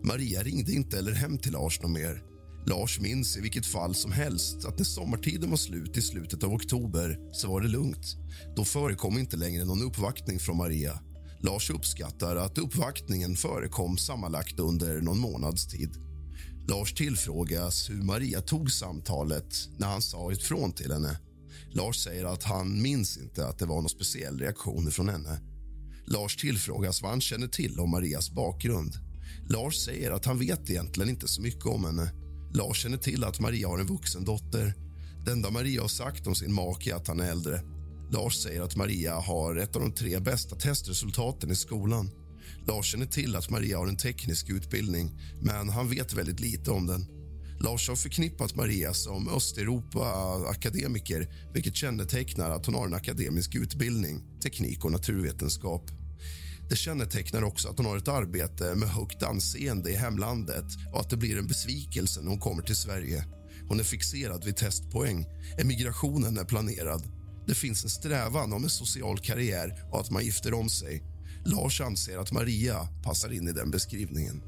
Maria ringde inte eller hem till Lars någon mer. Lars minns i vilket fall som helst att när sommartiden var slut i slutet av oktober så var det lugnt. Då förekom inte längre någon uppvaktning från Maria. Lars uppskattar att uppvaktningen förekom sammanlagt under någon månads tid. Lars tillfrågas hur Maria tog samtalet när han sa ifrån till henne. Lars säger att han minns inte att det var någon speciell reaktion från henne. Lars tillfrågas vad han känner till om Marias bakgrund. Lars säger att han vet egentligen inte så mycket om henne. Lars känner till att Maria har en vuxen dotter. Det enda Maria har sagt om sin make är att han är äldre. Lars säger att Maria har ett av de tre bästa testresultaten i skolan. Lars känner till att Maria har en teknisk utbildning, men han vet väldigt lite om den. Lars har förknippat Maria som Östeuropa-akademiker vilket kännetecknar att hon har en akademisk utbildning, teknik och naturvetenskap. Det kännetecknar också att hon har ett arbete med högt anseende i hemlandet och att det blir en besvikelse när hon kommer till Sverige. Hon är fixerad vid testpoäng. Emigrationen är planerad. Det finns en strävan om en social karriär och att man gifter om sig. Lars anser att Maria passar in i den beskrivningen.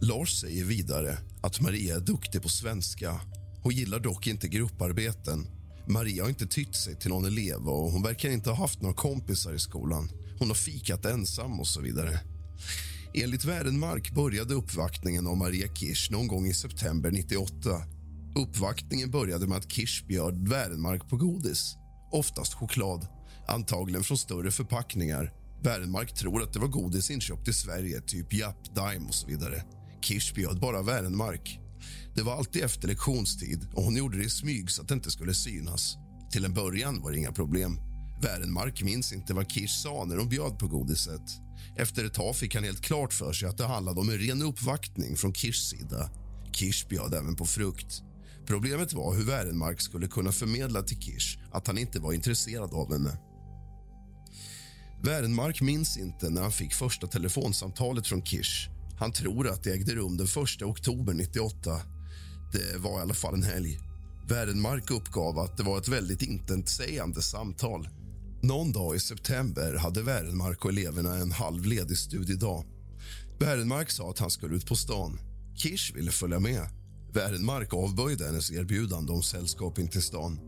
Lars säger vidare att Maria är duktig på svenska. Hon gillar dock inte grupparbeten. Maria har inte tytt sig till någon elev och hon verkar inte ha haft några kompisar i skolan. Hon har fikat ensam och så vidare. Enligt Värdenmark började uppvaktningen av Maria Kirsch någon gång i september 98. Uppvaktningen började med att Kirsch bjöd Värdenmark på godis, oftast choklad, antagligen från större förpackningar. Värenmark tror att det var godis inköpt i Sverige, typ Japp, Daim och så vidare. Kirsch bjöd bara Värenmark. Det var alltid efter lektionstid och hon gjorde det i smyg så att det inte skulle synas. Till en början var det inga problem. Värenmark minns inte vad Kirsch sa när hon bjöd på godiset. Efter ett tag fick han helt klart för sig att det handlade om en ren uppvaktning från Kirschs sida. Kirsch bjöd även på frukt. Problemet var hur Värenmark skulle kunna förmedla till Kirsch att han inte var intresserad av henne. Värenmark minns inte när han fick första telefonsamtalet från Kirsch han tror att det ägde rum den 1 oktober 98. Det var i alla fall en helg. Värenmark uppgav att det var ett väldigt intetsägande samtal. Någon dag i september hade Värenmark och eleverna en halv ledig studiedag. Värenmark sa att han skulle ut på stan. Kirsch ville följa med. Wärenmark avböjde hennes erbjudande om sällskap in till stan.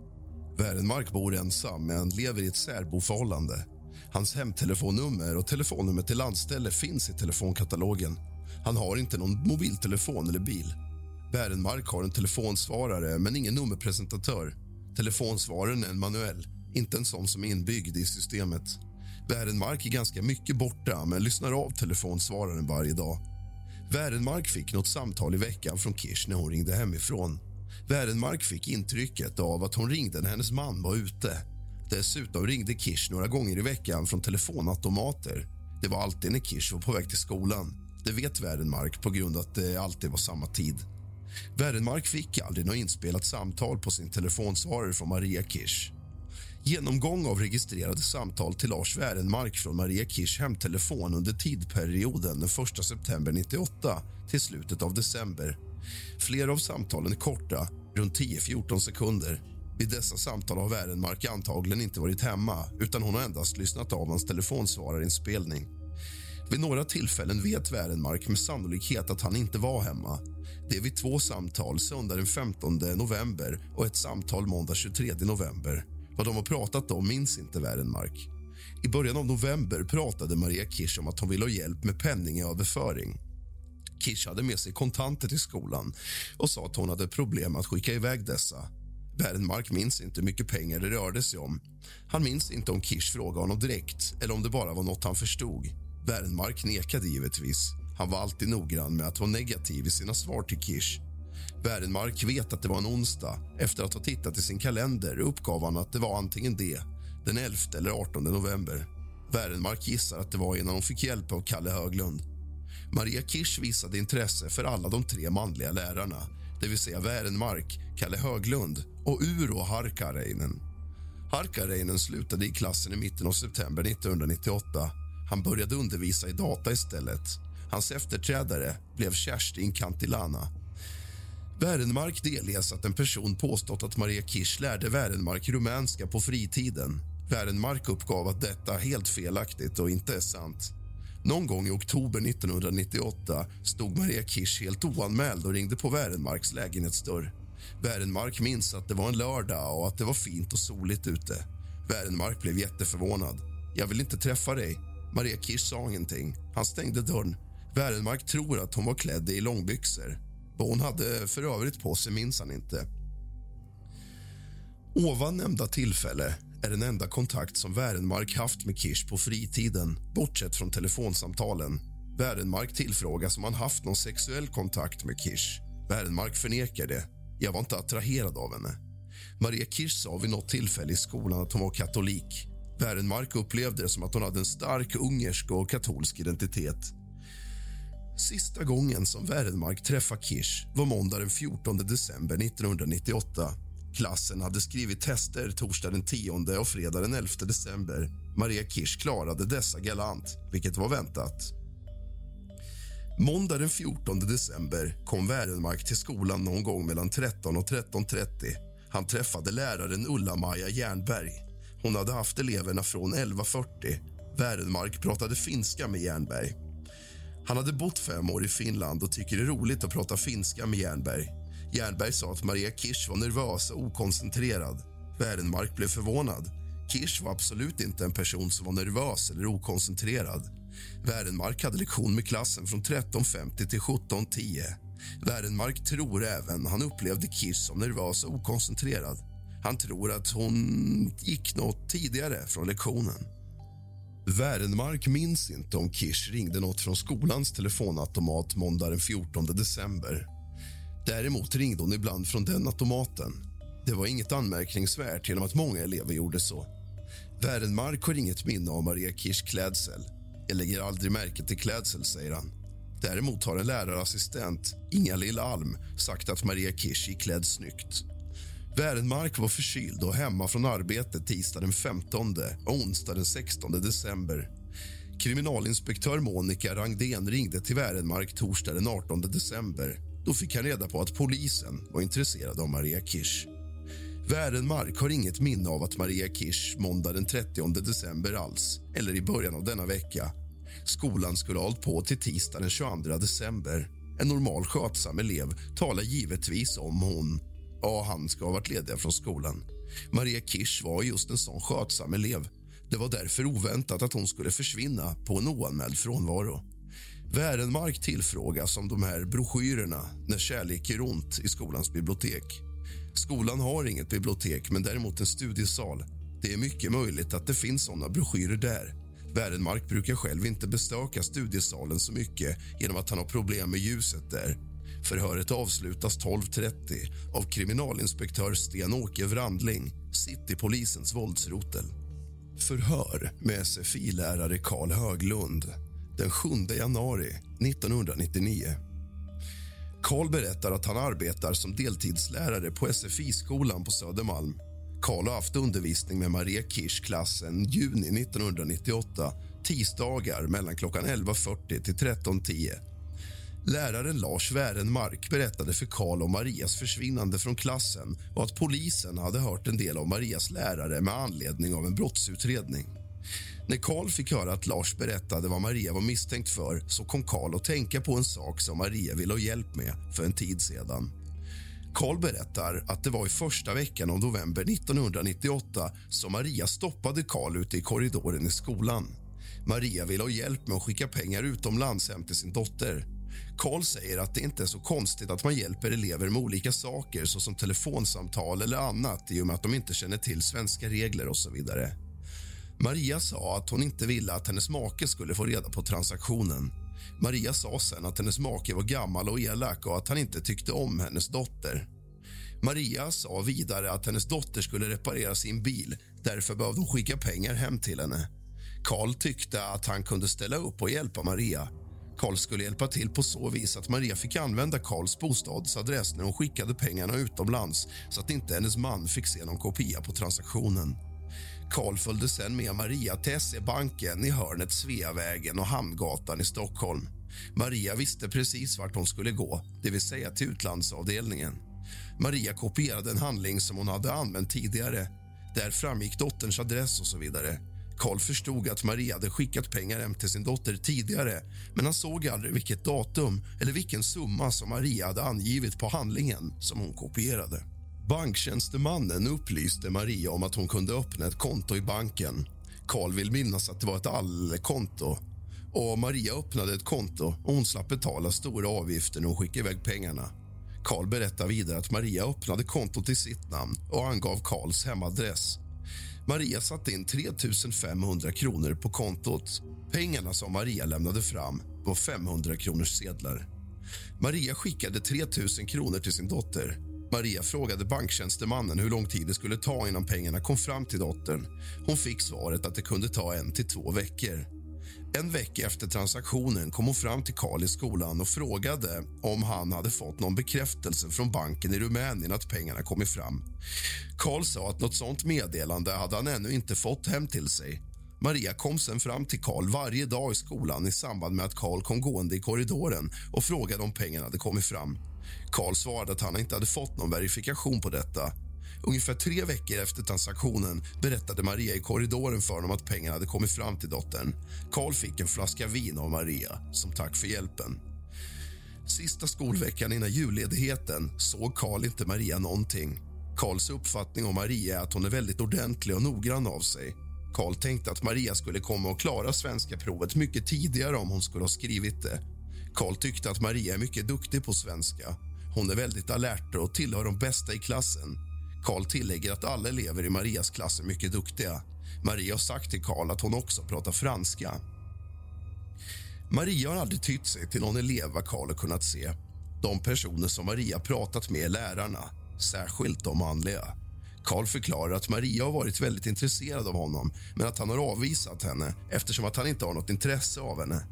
Wärenmark bor ensam, men lever i ett särboförhållande. Hans hemtelefonnummer och telefonnummer till landställe finns i telefonkatalogen. Han har inte någon mobiltelefon eller bil. Wärenmark har en telefonsvarare, men ingen nummerpresentatör. Telefonsvararen är en manuell, inte en sån som är inbyggd i systemet. Wärenmark är ganska mycket borta, men lyssnar av telefonsvararen varje dag. Wärenmark fick något samtal i veckan från Kirsch när hon ringde hemifrån. Wärenmark fick intrycket av att hon ringde när hennes man var ute. Dessutom ringde Kirsch några gånger i veckan från telefonautomater. Det var alltid när Kirsch var på väg till skolan. Det vet Wärenmark på grund av att det alltid var samma tid. Wärenmark fick aldrig något inspelat samtal på sin telefonsvarare från Maria Kirsch. Genomgång av registrerade samtal till Lars Wärenmark från Maria Kirsch hemtelefon under tidperioden den 1 september 98 till slutet av december. Flera av samtalen är korta, runt 10-14 sekunder. Vid dessa samtal har Wärenmark antagligen inte varit hemma utan hon har endast lyssnat av hans telefonsvararinspelning. Vid några tillfällen vet Wärenmark med sannolikhet att han inte var hemma. Det är vid två samtal söndag den 15 november och ett samtal måndag 23 november. Vad de har pratat om minns inte Wärenmark. I början av november pratade Maria Kirsch om att hon ville ha hjälp med penningöverföring. Kirsch hade med sig kontanter till skolan och sa att hon hade problem att skicka iväg dessa. Wärenmark minns inte hur mycket pengar det rörde sig om. Han minns inte om Kirsch frågade honom direkt eller om det bara var något han förstod. Wärenmark nekade givetvis. Han var alltid noggrann med att vara negativ i sina svar till Kirsch. Wärenmark vet att det var en onsdag. Efter att ha tittat i sin kalender uppgav han att det var antingen det, den 11 eller 18 november. Wärenmark gissar att det var innan hon fick hjälp av Kalle Höglund. Maria Kirsch visade intresse för alla de tre manliga lärarna det vill säga Wärenmark, Kalle Höglund och Uro Harkareinen. Harkareinen slutade i klassen i mitten av september 1998. Han började undervisa i data istället. Hans efterträdare blev Kerstin Kantilana. Wärenmark delges att en person påstått att Maria Kirsch lärde Wärenmark rumänska på fritiden. Wärenmark uppgav att detta är helt felaktigt och inte är sant. Någon gång i oktober 1998 stod Maria Kirsch helt oanmäld och ringde på Wärenmarks lägenhetsdörr. Wärenmark minns att det var en lördag och att det var fint och soligt ute. Wärenmark blev jätteförvånad. Jag vill inte träffa dig. Maria Kirsch sa ingenting. Han stängde dörren. Wärenmark tror att hon var klädd i långbyxor. Vad hon hade för övrigt på sig minns han inte. Ovan nämnda tillfälle är den enda kontakt som Wärenmark haft med Kirsch på fritiden, bortsett från telefonsamtalen. Wärenmark tillfrågas om han haft någon sexuell kontakt med Kirsch. Wärenmark förnekar det. Jag var inte attraherad av henne. Maria Kirsch sa vid något tillfälle i skolan att hon var katolik. Wärenmark upplevde det som att hon hade en stark ungersk och katolsk identitet. Sista gången som Wärenmark träffade Kirsch var måndag den 14 december 1998. Klassen hade skrivit tester torsdag den 10 och fredag den 11 december. Maria Kirsch klarade dessa galant, vilket var väntat. Måndag den 14 december kom Wärenmark till skolan någon gång mellan 13 och 13.30. Han träffade läraren Ulla-Maja Jernberg. Hon hade haft eleverna från 11.40. Wärenmark pratade finska med Jernberg. Han hade bott fem år i Finland och tycker det är roligt att prata finska med Jernberg. Jernberg sa att Maria Kirsch var nervös och okoncentrerad. Wärenmark blev förvånad. Kirsch var absolut inte en person som var nervös eller okoncentrerad. Wärenmark hade lektion med klassen från 13.50 till 17.10. Wärenmark tror även han upplevde Kirsch som nervös och okoncentrerad. Han tror att hon gick något tidigare från lektionen. Wärenmark minns inte om Kirsch ringde något från skolans telefonautomat måndag den 14 december. Däremot ringde hon ibland från den automaten. Det var inget anmärkningsvärt genom att många elever gjorde så. Wärenmark har inget minne av Maria Kirschs klädsel. Jag lägger aldrig märke till klädsel, säger han. Däremot har en lärarassistent, Inga-Lill Alm, sagt att Maria Kirsch gick klädd snyggt. Wärenmark var förkyld och hemma från arbetet tisdag den 15 och onsdag den 16 december. Kriminalinspektör Monica Rangden ringde till Wärenmark torsdag den 18 december. Då fick han reda på att polisen var intresserad av Maria Kirsch. Wärenmark har inget minne av att Maria Kirsch måndag den 30 december alls, eller i början av denna vecka. Skolan skulle ha hållit på till tisdag den 22 december. En normal skötsam elev talar givetvis om hon och han ska ha varit lediga från skolan. Maria Kirsch var just en sån skötsam elev. Det var därför oväntat att hon skulle försvinna på en oanmäld frånvaro. Värenmark tillfrågas om de här broschyrerna när kärlek gör ont i skolans bibliotek. Skolan har inget bibliotek, men däremot en studiesal. Det är mycket möjligt att det finns såna broschyrer där. Värenmark brukar själv inte bestöka studiesalen så mycket genom att han har problem med ljuset där. Förhöret avslutas 12.30 av kriminalinspektör Sten-Åke Wrandling, Citypolisens våldsrotel. Förhör med SFI-lärare Karl Höglund den 7 januari 1999. Karl berättar att han arbetar som deltidslärare på SFI-skolan på Södermalm. Karl har haft undervisning med Maria Kirsch-klassen juni 1998 tisdagar mellan klockan 11.40 till 13.10. Läraren Lars Wärenmark berättade för Karl om Marias försvinnande från klassen och att polisen hade hört en del av Marias lärare med anledning av en brottsutredning. När Karl fick höra att Lars berättade vad Maria var misstänkt för så kom Karl att tänka på en sak som Maria ville ha hjälp med för en tid sedan. Karl berättar att det var i första veckan av november 1998 som Maria stoppade Karl ute i korridoren i skolan. Maria ville ha hjälp med att skicka pengar utomlands hem till sin dotter. Karl säger att det inte är så konstigt att man hjälper elever med olika saker såsom telefonsamtal eller annat i och med att de inte känner till svenska regler och så vidare. Maria sa att hon inte ville att hennes make skulle få reda på transaktionen. Maria sa sen att hennes make var gammal och elak och att han inte tyckte om hennes dotter. Maria sa vidare att hennes dotter skulle reparera sin bil. Därför behövde hon skicka pengar hem till henne. Karl tyckte att han kunde ställa upp och hjälpa Maria. Karl skulle hjälpa till på så vis att Maria fick använda Karls bostadsadress när hon skickade pengarna utomlands så att inte hennes man fick se någon kopia på transaktionen. Karl följde sen med Maria till SE-banken i hörnet Sveavägen och Hamngatan i Stockholm. Maria visste precis vart hon skulle gå, det vill säga till utlandsavdelningen. Maria kopierade en handling som hon hade använt tidigare. Där framgick dotterns adress och så vidare. Karl förstod att Maria hade skickat pengar hem till sin dotter tidigare men han såg aldrig vilket datum eller vilken summa som Maria hade angivit på handlingen som hon kopierade. Banktjänstemannen upplyste Maria om att hon kunde öppna ett konto i banken. Karl vill minnas att det var ett allkonto. Och Maria öppnade ett konto och hon slapp betala stora avgifter när hon skickade iväg pengarna. Karl berättar vidare att Maria öppnade kontot i sitt namn och angav Karls hemadress. Maria satte in 3 500 kronor på kontot. Pengarna som Maria lämnade fram var 500 kronors sedlar. Maria skickade 3 000 kronor till sin dotter Maria frågade banktjänstemannen hur lång tid det skulle ta innan pengarna kom fram till dottern. Hon fick svaret att det kunde ta en till två veckor. En vecka efter transaktionen kom hon fram till Karl i skolan och frågade om han hade fått någon bekräftelse från banken i Rumänien att pengarna kommit fram. Karl sa att något sånt meddelande hade han ännu inte fått hem till sig. Maria kom sen fram till Karl varje dag i skolan i samband med att Karl kom gående i korridoren och frågade om pengarna hade kommit fram. Karl svarade att han inte hade fått någon verifikation på detta. Ungefär tre veckor efter transaktionen berättade Maria i korridoren för honom att pengarna hade kommit fram till dottern. Karl fick en flaska vin av Maria som tack för hjälpen. Sista skolveckan innan julledigheten såg Karl inte Maria någonting. Karls uppfattning om Maria är att hon är väldigt ordentlig och noggrann av sig. Karl tänkte att Maria skulle komma och klara svenska provet mycket tidigare om hon skulle ha skrivit det. Karl tyckte att Maria är mycket duktig på svenska. Hon är väldigt alert och tillhör de bästa i klassen. Karl tillägger att alla elever i Marias klass är mycket duktiga. Maria har sagt till Karl att hon också pratar franska. Maria har aldrig tytt sig till någon elev vad Karl har kunnat se. De personer som Maria pratat med är lärarna, särskilt de manliga. Karl förklarar att Maria har varit väldigt intresserad av honom men att han har avvisat henne eftersom att han inte har något intresse av henne.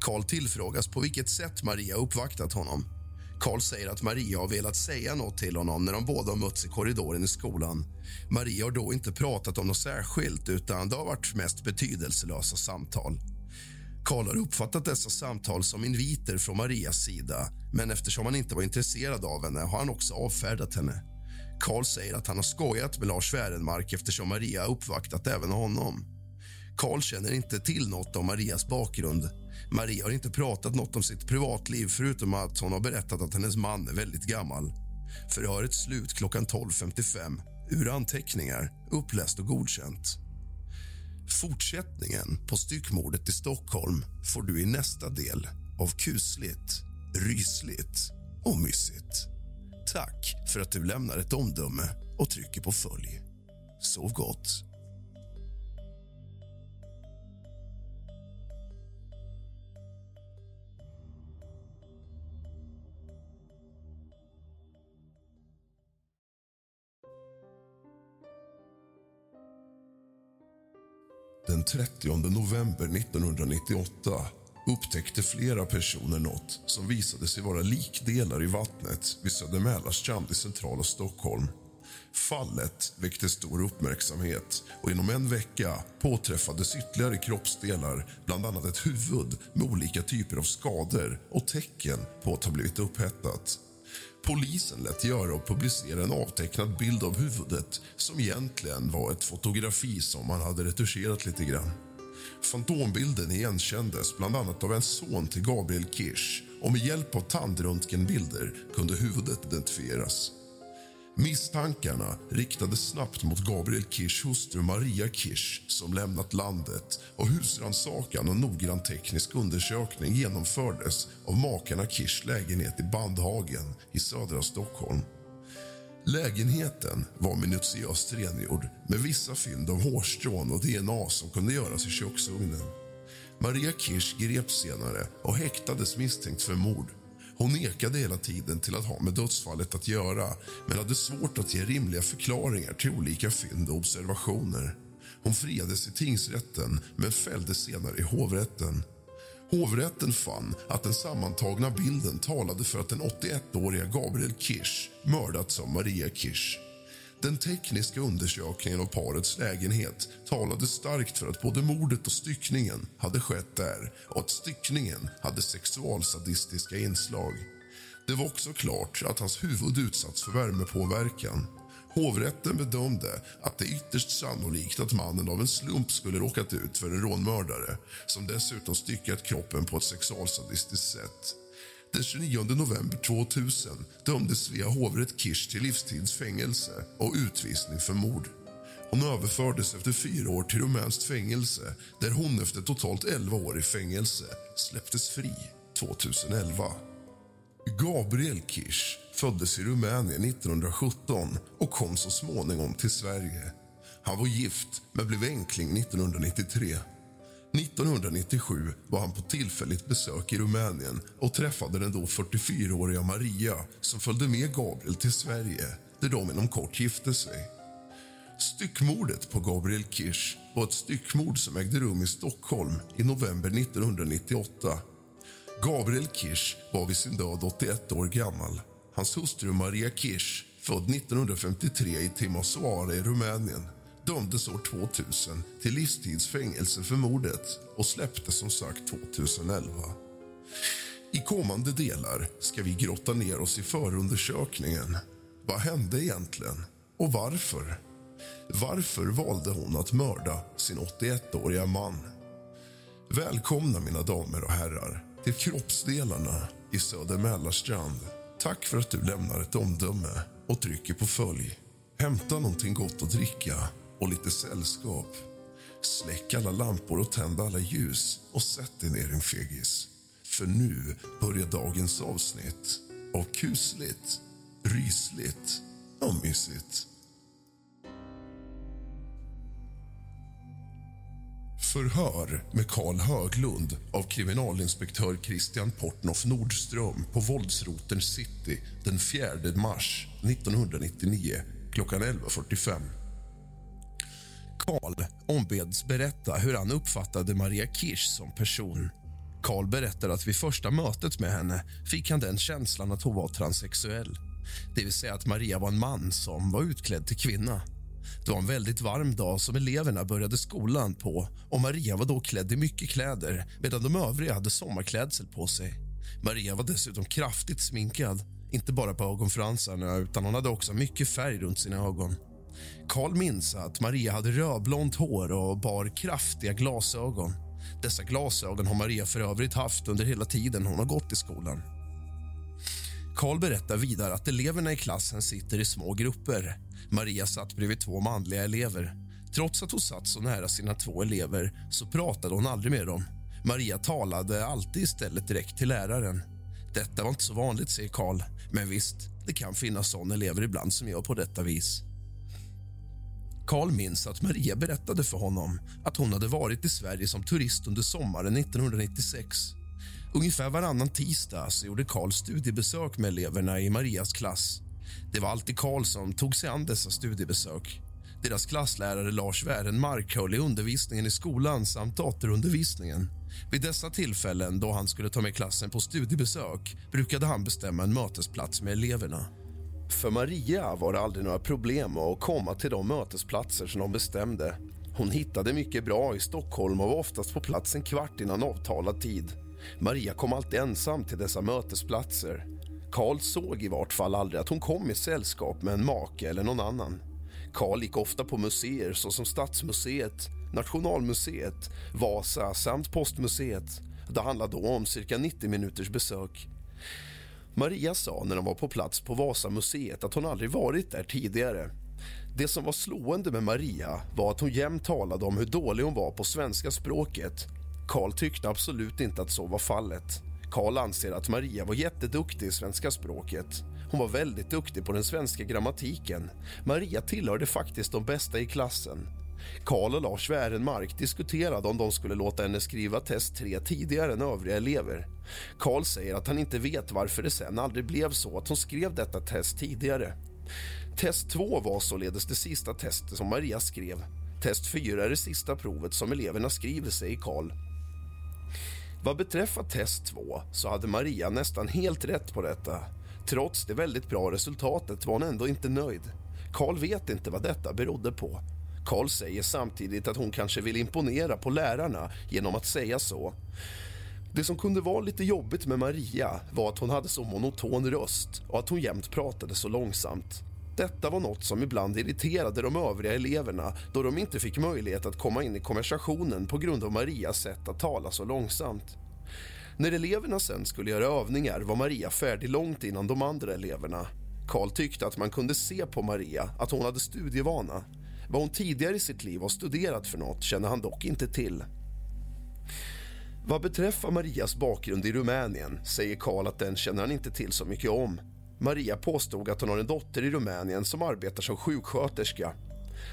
Karl tillfrågas på vilket sätt Maria uppvaktat honom. Karl säger att Maria har velat säga något till honom när de båda har mötts i korridoren i skolan. Maria har då inte pratat om något särskilt utan det har varit mest betydelselösa samtal. Karl har uppfattat dessa samtal som inviter från Marias sida men eftersom han inte var intresserad av henne har han också avfärdat henne. Karl säger att han har skojat med Lars Wärenmark eftersom Maria uppvaktat även honom. Karl känner inte till något om Marias bakgrund. Maria har inte pratat något om sitt privatliv förutom att hon har berättat att hennes man är väldigt gammal. Förhöret slut klockan 12.55 ur anteckningar, uppläst och godkänt. Fortsättningen på styckmordet i Stockholm får du i nästa del av kusligt, rysligt och mysigt. Tack för att du lämnar ett omdöme och trycker på följ. Sov gott. Den 30 november 1998 upptäckte flera personer något som visade sig vara likdelar i vattnet vid Södermälarstrand i centrala Stockholm. Fallet väckte stor uppmärksamhet och inom en vecka påträffades ytterligare kroppsdelar bland annat ett huvud med olika typer av skador och tecken på att ha blivit upphettat. Polisen lät göra och publicera en avtecknad bild av huvudet som egentligen var ett fotografi som man hade retuscherat lite grann. Fantombilden igenkändes bland annat av en son till Gabriel Kirsch och med hjälp av tandröntgenbilder kunde huvudet identifieras. Misstankarna riktades snabbt mot Gabriel Kirschs hustru Maria Kirsch som lämnat landet och husrannsakan och noggrann teknisk undersökning genomfördes av makarna Kirschs lägenhet i Bandhagen i södra Stockholm. Lägenheten var minutiöst rengjord med vissa fynd av hårstrån och DNA som kunde göras i köksugnen. Maria Kirsch greps senare och häktades misstänkt för mord. Hon nekade hela tiden till att ha med dödsfallet att göra men hade svårt att ge rimliga förklaringar till olika fynd och observationer. Hon friades i tingsrätten, men fälldes senare i hovrätten. Hovrätten fann att den sammantagna bilden talade för att den 81-åriga Gabriel Kirsch mördats av Maria Kirsch. Den tekniska undersökningen av parets lägenhet talade starkt för att både mordet och styckningen hade skett där och att styckningen hade sexualsadistiska inslag. Det var också klart att hans huvud utsatts för värmepåverkan. Hovrätten bedömde att det är ytterst sannolikt att mannen av en slump skulle råkat ut för en rånmördare som dessutom styckat kroppen på ett sexualsadistiskt sätt. Den 29 november 2000 dömdes Svea hovrätt Kirsch till livstidsfängelse och utvisning för mord. Hon överfördes efter fyra år till rumänskt fängelse där hon efter totalt 11 år i fängelse släpptes fri 2011. Gabriel Kirsch föddes i Rumänien 1917 och kom så småningom till Sverige. Han var gift, men blev enkling 1993. 1997 var han på tillfälligt besök i Rumänien och träffade den då 44-åriga Maria som följde med Gabriel till Sverige, där de inom kort gifte sig. Styckmordet på Gabriel Kirsch var ett styckmord som ägde rum i Stockholm i november 1998. Gabriel Kirsch var vid sin död 81 år gammal. Hans hustru Maria Kirsch, född 1953 i Timisoara i Rumänien dömdes år 2000 till livstidsfängelse för mordet och släpptes som sagt 2011. I kommande delar ska vi grotta ner oss i förundersökningen. Vad hände egentligen och varför? Varför valde hon att mörda sin 81-åriga man? Välkomna, mina damer och herrar, till kroppsdelarna i Söder Mälarstrand. Tack för att du lämnar ett omdöme och trycker på följ. Hämta någonting gott att dricka och lite sällskap. Släck alla lampor och tänd alla ljus och sätt dig ner, din fegis. För nu börjar dagens avsnitt av kusligt, rysligt och mysigt. Förhör med Karl Höglund av kriminalinspektör Christian Portnoff Nordström på våldsroten City den 4 mars 1999 klockan 11.45. Karl ombeds berätta hur han uppfattade Maria Kirsch som person. Karl berättar att vid första mötet med henne fick han den känslan att hon var transsexuell. Det vill säga att Maria var en man som var utklädd till kvinna. Det var en väldigt varm dag som eleverna började skolan på och Maria var då klädd i mycket kläder medan de övriga hade sommarklädsel på sig. Maria var dessutom kraftigt sminkad, inte bara på ögonfransarna utan hon hade också mycket färg runt sina ögon. Karl minns att Maria hade rödblont hår och bar kraftiga glasögon. Dessa glasögon har Maria för övrigt haft under hela tiden hon har gått i skolan. Karl berättar vidare att eleverna i klassen sitter i små grupper. Maria satt bredvid två manliga elever. Trots att hon satt så nära sina två elever så pratade hon aldrig med dem. Maria talade alltid istället direkt till läraren. Detta var inte så vanligt, säger Karl. Men visst, det kan finnas såna elever ibland som gör på detta vis. Karl minns att Maria berättade för honom att hon hade varit i Sverige som turist under sommaren 1996. Ungefär varannan tisdag så gjorde Karl studiebesök med eleverna i Marias klass. Det var alltid Karl som tog sig an dessa studiebesök. Deras klasslärare Lars Wärenmark höll i undervisningen i skolan samt datorundervisningen. Vid dessa tillfällen då han skulle ta med klassen på studiebesök brukade han bestämma en mötesplats med eleverna. För Maria var det aldrig några problem att komma till de mötesplatser som de bestämde. Hon hittade mycket bra i Stockholm och var oftast på plats en kvart innan avtalad tid. Maria kom alltid ensam till dessa mötesplatser. Karl såg i vart fall aldrig att hon kom i sällskap med en make eller någon annan. Karl gick ofta på museer såsom Stadsmuseet, Nationalmuseet, Vasa samt Postmuseet. Det handlade då om cirka 90 minuters besök. Maria sa när de var på plats på Vasamuseet att hon aldrig varit där tidigare. Det som var slående med Maria var att hon jämt talade om hur dålig hon var på svenska språket. Karl tyckte absolut inte att så var fallet. Karl anser att Maria var jätteduktig i svenska språket. Hon var väldigt duktig på den svenska grammatiken. Maria tillhörde faktiskt de bästa i klassen. Karl och Lars Wärenmark diskuterade om de skulle låta henne skriva test 3 tidigare än övriga elever. Karl säger att han inte vet varför det sen aldrig blev så att hon skrev detta test tidigare. Test 2 var således det sista testet som Maria skrev. Test 4 är det sista provet som eleverna skriver, säger Karl. Vad beträffar test 2 så hade Maria nästan helt rätt på detta. Trots det väldigt bra resultatet var hon ändå inte nöjd. Karl vet inte vad detta berodde på. Karl säger samtidigt att hon kanske vill imponera på lärarna genom att säga så. Det som kunde vara lite jobbigt med Maria var att hon hade så monoton röst och att hon jämt pratade så långsamt. Detta var något som ibland irriterade de övriga eleverna då de inte fick möjlighet att komma in i konversationen på grund av Marias sätt att tala så långsamt. När eleverna sen skulle göra övningar var Maria färdig långt innan de andra eleverna. Karl tyckte att man kunde se på Maria att hon hade studievana. Vad hon tidigare i sitt liv har studerat för något känner han dock inte till. Vad beträffar Marias bakgrund i Rumänien säger Karl att den känner han inte till så mycket om. Maria påstod att hon har en dotter i Rumänien som arbetar som sjuksköterska.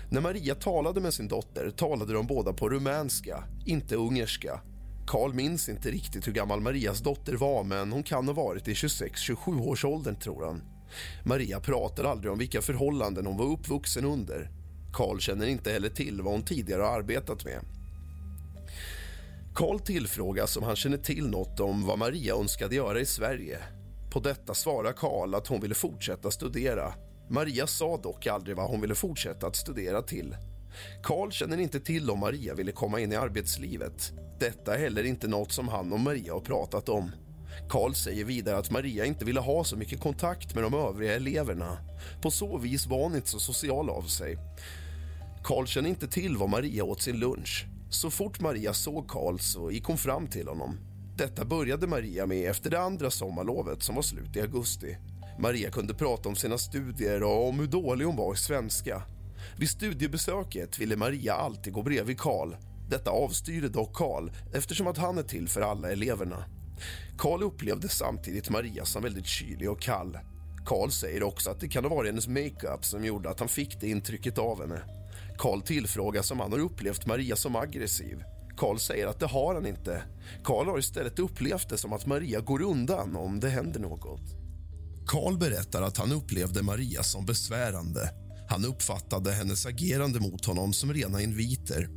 När Maria talade med sin dotter talade de båda på rumänska, inte ungerska. Karl minns inte riktigt hur gammal Marias dotter var men hon kan ha varit i 26-27 års åldern tror han. Maria pratar aldrig om vilka förhållanden hon var uppvuxen under. Karl känner inte heller till vad hon tidigare har arbetat med. Karl tillfrågas om han känner till något om vad Maria önskade göra i Sverige. På detta svarar Karl att hon ville fortsätta studera. Maria sa dock aldrig vad hon ville fortsätta att studera till. Karl känner inte till om Maria ville komma in i arbetslivet. Detta är heller inte något som han och Maria har pratat om. Karl säger vidare att Maria inte ville ha så mycket kontakt med de övriga eleverna. På så vis var hon inte så social av sig. Karl kände inte till vad Maria åt sin lunch. Så fort Maria såg Karl så gick hon fram till honom. Detta började Maria med efter det andra sommarlovet som var slut i augusti. Maria kunde prata om sina studier och om hur dålig hon var i svenska. Vid studiebesöket ville Maria alltid gå bredvid Karl. Detta avstyrde dock Karl eftersom att han är till för alla eleverna. Karl upplevde samtidigt Maria som väldigt kylig och kall. Karl säger också att det kan ha varit hennes makeup som gjorde att han fick det intrycket av henne. Karl tillfrågas om han har upplevt Maria som aggressiv. Karl säger att det har han inte. Karl har istället upplevt det som att Maria går undan om det händer något. Karl berättar att han upplevde Maria som besvärande. Han uppfattade hennes agerande mot honom som rena inviter.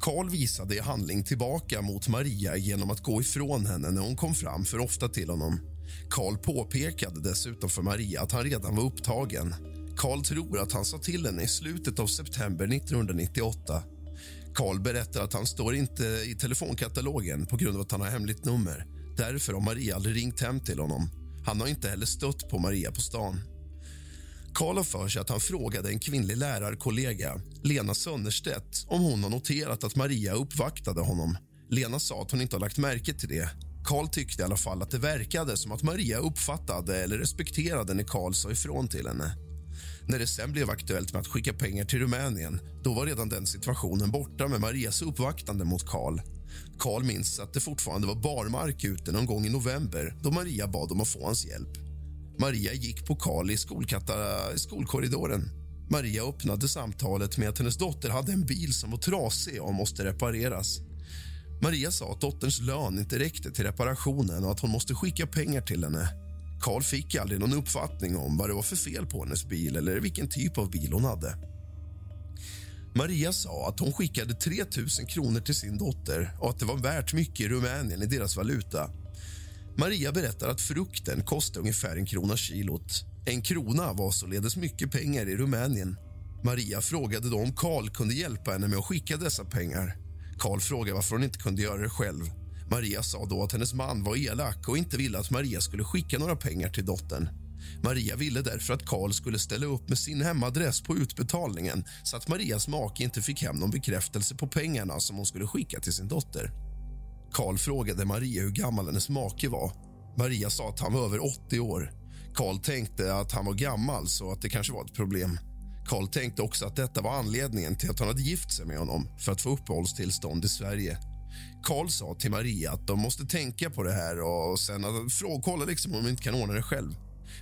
Karl visade i handling tillbaka mot Maria genom att gå ifrån henne när hon kom fram för ofta till honom. Karl påpekade dessutom för Maria att han redan var upptagen. Karl tror att han sa till henne i slutet av september 1998. Karl berättar att han står inte i telefonkatalogen på grund av att han har hemligt nummer. Därför har Maria aldrig ringt hem till honom. Han har inte heller stött på Maria på stan. Karl har för sig att han frågade en kvinnlig lärarkollega, Lena Sönnerstedt om hon har noterat att Maria uppvaktade honom. Lena sa att hon inte har lagt märke till det. Karl tyckte i alla fall att det verkade som att Maria uppfattade eller respekterade när Karl sa ifrån till henne. När det sen blev aktuellt med att skicka pengar till Rumänien då var redan den situationen borta med Marias uppvaktande mot Karl. Karl minns att det fortfarande var barmark ute någon gång i november då Maria bad om att få hans hjälp. Maria gick på Karl i skolkorridoren. Maria öppnade samtalet med att hennes dotter hade en bil som var trasig och måste repareras. Maria sa att dotterns lön inte räckte till reparationen och att hon måste skicka pengar till henne. Karl fick aldrig någon uppfattning om vad det var för fel på hennes bil eller vilken typ av bil hon hade. Maria sa att hon skickade 3 000 kronor till sin dotter och att det var värt mycket i Rumänien i deras valuta. Maria berättar att frukten kostade ungefär en krona kilot. En krona var således mycket pengar i Rumänien. Maria frågade då om Karl kunde hjälpa henne med att skicka dessa pengar. Karl frågade varför hon inte kunde göra det själv. Maria sa då att hennes man var elak och inte ville att Maria skulle skicka några pengar till dottern. Maria ville därför att Karl skulle ställa upp med sin hemadress på utbetalningen så att Marias make inte fick hem någon bekräftelse på pengarna som hon skulle skicka till sin dotter. Karl frågade Maria hur gammal hennes make var. Maria sa att han var över 80 år. Karl tänkte att han var gammal, så att det kanske var ett problem. Karl tänkte också att detta var anledningen till att han hade gift sig med honom för att få uppehållstillstånd i Sverige. Karl sa till Maria att de måste tänka på det här och sen kolla liksom om de inte kan ordna det själv.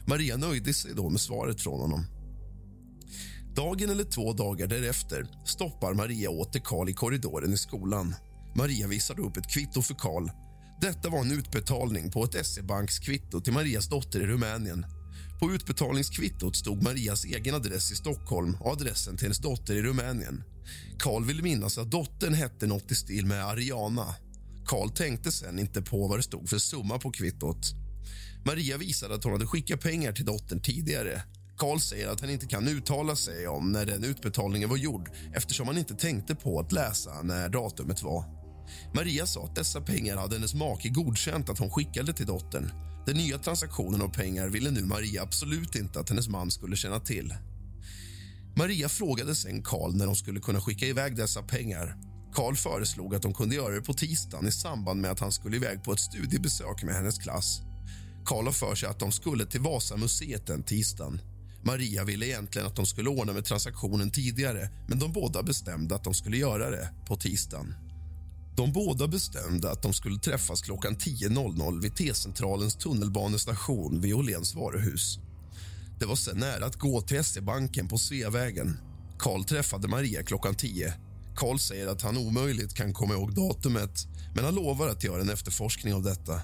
Maria nöjde sig då med svaret från honom. Dagen eller två dagar därefter stoppar Maria åter Karl i korridoren i skolan. Maria visade upp ett kvitto för Karl. Detta var en utbetalning på ett SE-bankskvitto till Marias dotter i Rumänien. På utbetalningskvittot stod Marias egen adress i Stockholm och adressen till hennes dotter i Rumänien. Karl ville minnas att dottern hette något i stil med Ariana. Karl tänkte sen inte på vad det stod för summa på kvittot. Maria visade att hon hade skickat pengar till dottern tidigare. Karl säger att han inte kan uttala sig om när den utbetalningen var gjord eftersom han inte tänkte på att läsa när datumet var. Maria sa att dessa pengar hade hennes make godkänt att hon skickade till dottern. Den nya transaktionen av pengar ville nu Maria absolut inte att hennes man skulle känna till. Maria frågade sen Karl när de skulle kunna skicka iväg dessa pengar. Karl föreslog att de kunde göra det på tisdagen i samband med att han skulle iväg på ett studiebesök med hennes klass. Karl har för sig att de skulle till Vasamuseet den tisdagen. Maria ville egentligen att de skulle ordna med transaktionen tidigare men de båda bestämde att de skulle göra det på tisdagen. De båda bestämde att de skulle träffas klockan 10.00 vid T-centralens tunnelbanestation vid Åhléns varuhus. Det var sen nära att gå till SE-banken på Sveavägen. Karl träffade Maria klockan 10. Karl säger att han omöjligt kan komma ihåg datumet men han lovar att göra en efterforskning av detta.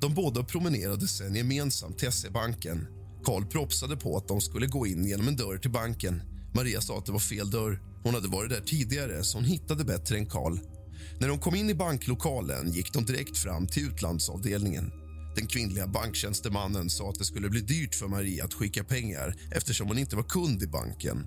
De båda promenerade sen gemensamt till SE-banken. Karl propsade på att de skulle gå in genom en dörr till banken. Maria sa att det var fel dörr. Hon hade varit där tidigare, så hon hittade bättre än Karl. När de kom in i banklokalen gick de direkt fram till utlandsavdelningen. Den kvinnliga banktjänstemannen sa att det skulle bli dyrt för Maria att skicka pengar eftersom hon inte var kund i banken.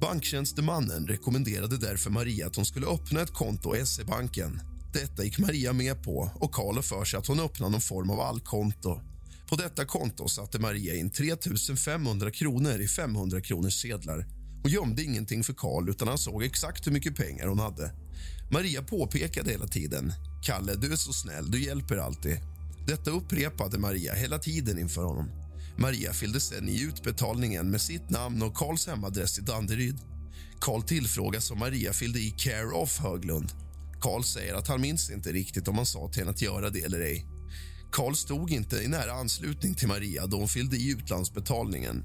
Banktjänstemannen rekommenderade därför Maria att hon skulle öppna ett konto i SE-banken. Detta gick Maria med på och Karl har för sig att hon öppnade någon form av allkonto. På detta konto satte Maria in 3 500 kronor i 500 kronors sedlar. Hon gömde ingenting för Karl utan han såg exakt hur mycket pengar hon hade. Maria påpekade hela tiden. Kalle, du är så snäll, du hjälper alltid. Detta upprepade Maria hela tiden inför honom. Maria fyllde sen i utbetalningen med sitt namn och Karls hemadress i Danderyd. Karl tillfrågas om Maria fyllde i Care Off Höglund. Karl säger att han minns inte riktigt om han sa till henne att göra det eller ej. Karl stod inte i nära anslutning till Maria då hon fyllde i utlandsbetalningen.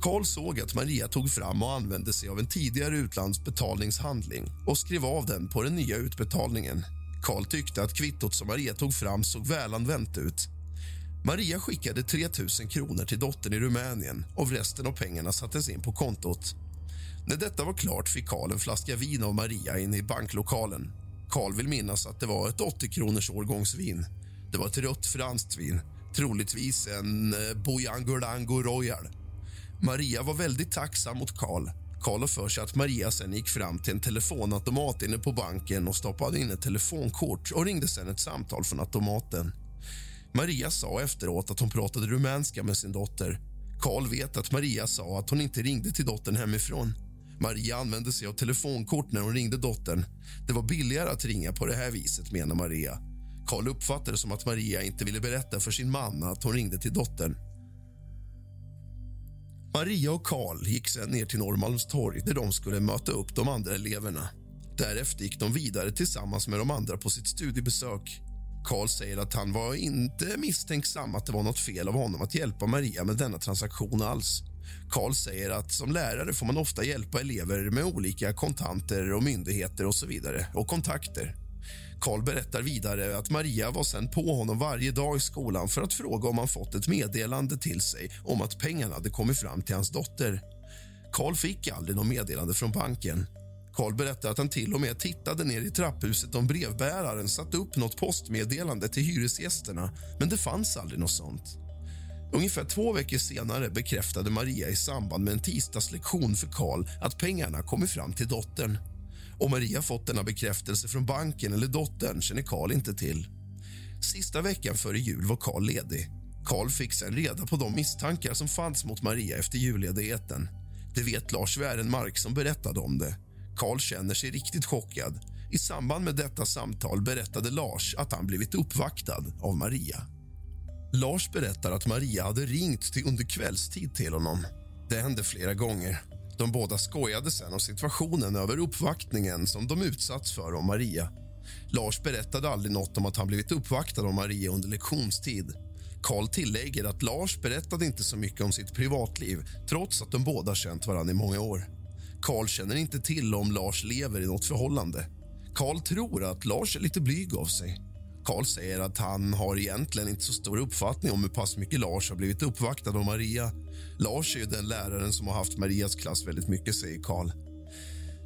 Karl såg att Maria tog fram och använde sig av en tidigare utlandsbetalningshandling och skrev av den på den nya utbetalningen. Karl tyckte att kvittot som Maria tog fram såg välanvänt ut. Maria skickade 3 000 kronor till dottern i Rumänien och resten av pengarna sattes in på kontot. När detta var klart fick Karl en flaska vin av Maria inne i banklokalen. Karl vill minnas att det var ett 80 kronors årgångsvin. Det var ett rött franskt vin, troligtvis en eh, Bojangolango Royal. Maria var väldigt tacksam mot Karl. Karl har för sig att Maria sen gick fram till en telefonautomat inne på banken och stoppade in ett telefonkort och ringde sen ett samtal från automaten. Maria sa efteråt att hon pratade rumänska med sin dotter. Karl vet att Maria sa att hon inte ringde till dottern hemifrån. Maria använde sig av telefonkort när hon ringde dottern. Det var billigare att ringa på det här viset, menar Maria. Karl uppfattade det som att Maria inte ville berätta för sin man att hon ringde till dottern. Maria och Karl gick sen ner till Norrmalmstorg där de skulle möta upp de andra eleverna. Därefter gick de vidare tillsammans med de andra på sitt studiebesök. Karl säger att han var inte misstänksam att det var något fel av honom att hjälpa Maria med denna transaktion alls. Karl säger att som lärare får man ofta hjälpa elever med olika kontanter och myndigheter och så vidare och kontakter. Karl berättar vidare att Maria var sen på honom varje dag i skolan för att fråga om han fått ett meddelande till sig om att pengarna hade kommit fram till hans dotter. Karl fick aldrig något meddelande från banken. Karl berättar att han till och med tittade ner i trapphuset om brevbäraren satt upp något postmeddelande till hyresgästerna, men det fanns aldrig något sånt. Ungefär två veckor senare bekräftade Maria i samband med en tisdagslektion för Karl att pengarna kommit fram till dottern. Om Maria fått denna bekräftelse från banken eller dottern känner Karl inte till. Sista veckan före jul var Karl ledig. Karl fick sen reda på de misstankar som fanns mot Maria efter julledigheten. Det vet Lars Wärenmark som berättade om det. Karl känner sig riktigt chockad. I samband med detta samtal berättade Lars att han blivit uppvaktad av Maria. Lars berättar att Maria hade ringt till under kvällstid till honom. Det hände flera gånger. De båda skojade sen om situationen över uppvaktningen som de utsatts för om Maria. Lars berättade aldrig något om att han blivit uppvaktad av Maria under lektionstid. Karl tillägger att Lars berättade inte så mycket om sitt privatliv trots att de båda känt varandra i många år. Karl känner inte till om Lars lever i något förhållande. Karl tror att Lars är lite blyg av sig. Karl säger att han har egentligen inte så stor uppfattning om hur pass mycket Lars har blivit uppvaktad av Maria. Lars är ju den läraren som har haft Marias klass väldigt mycket, säger Karl.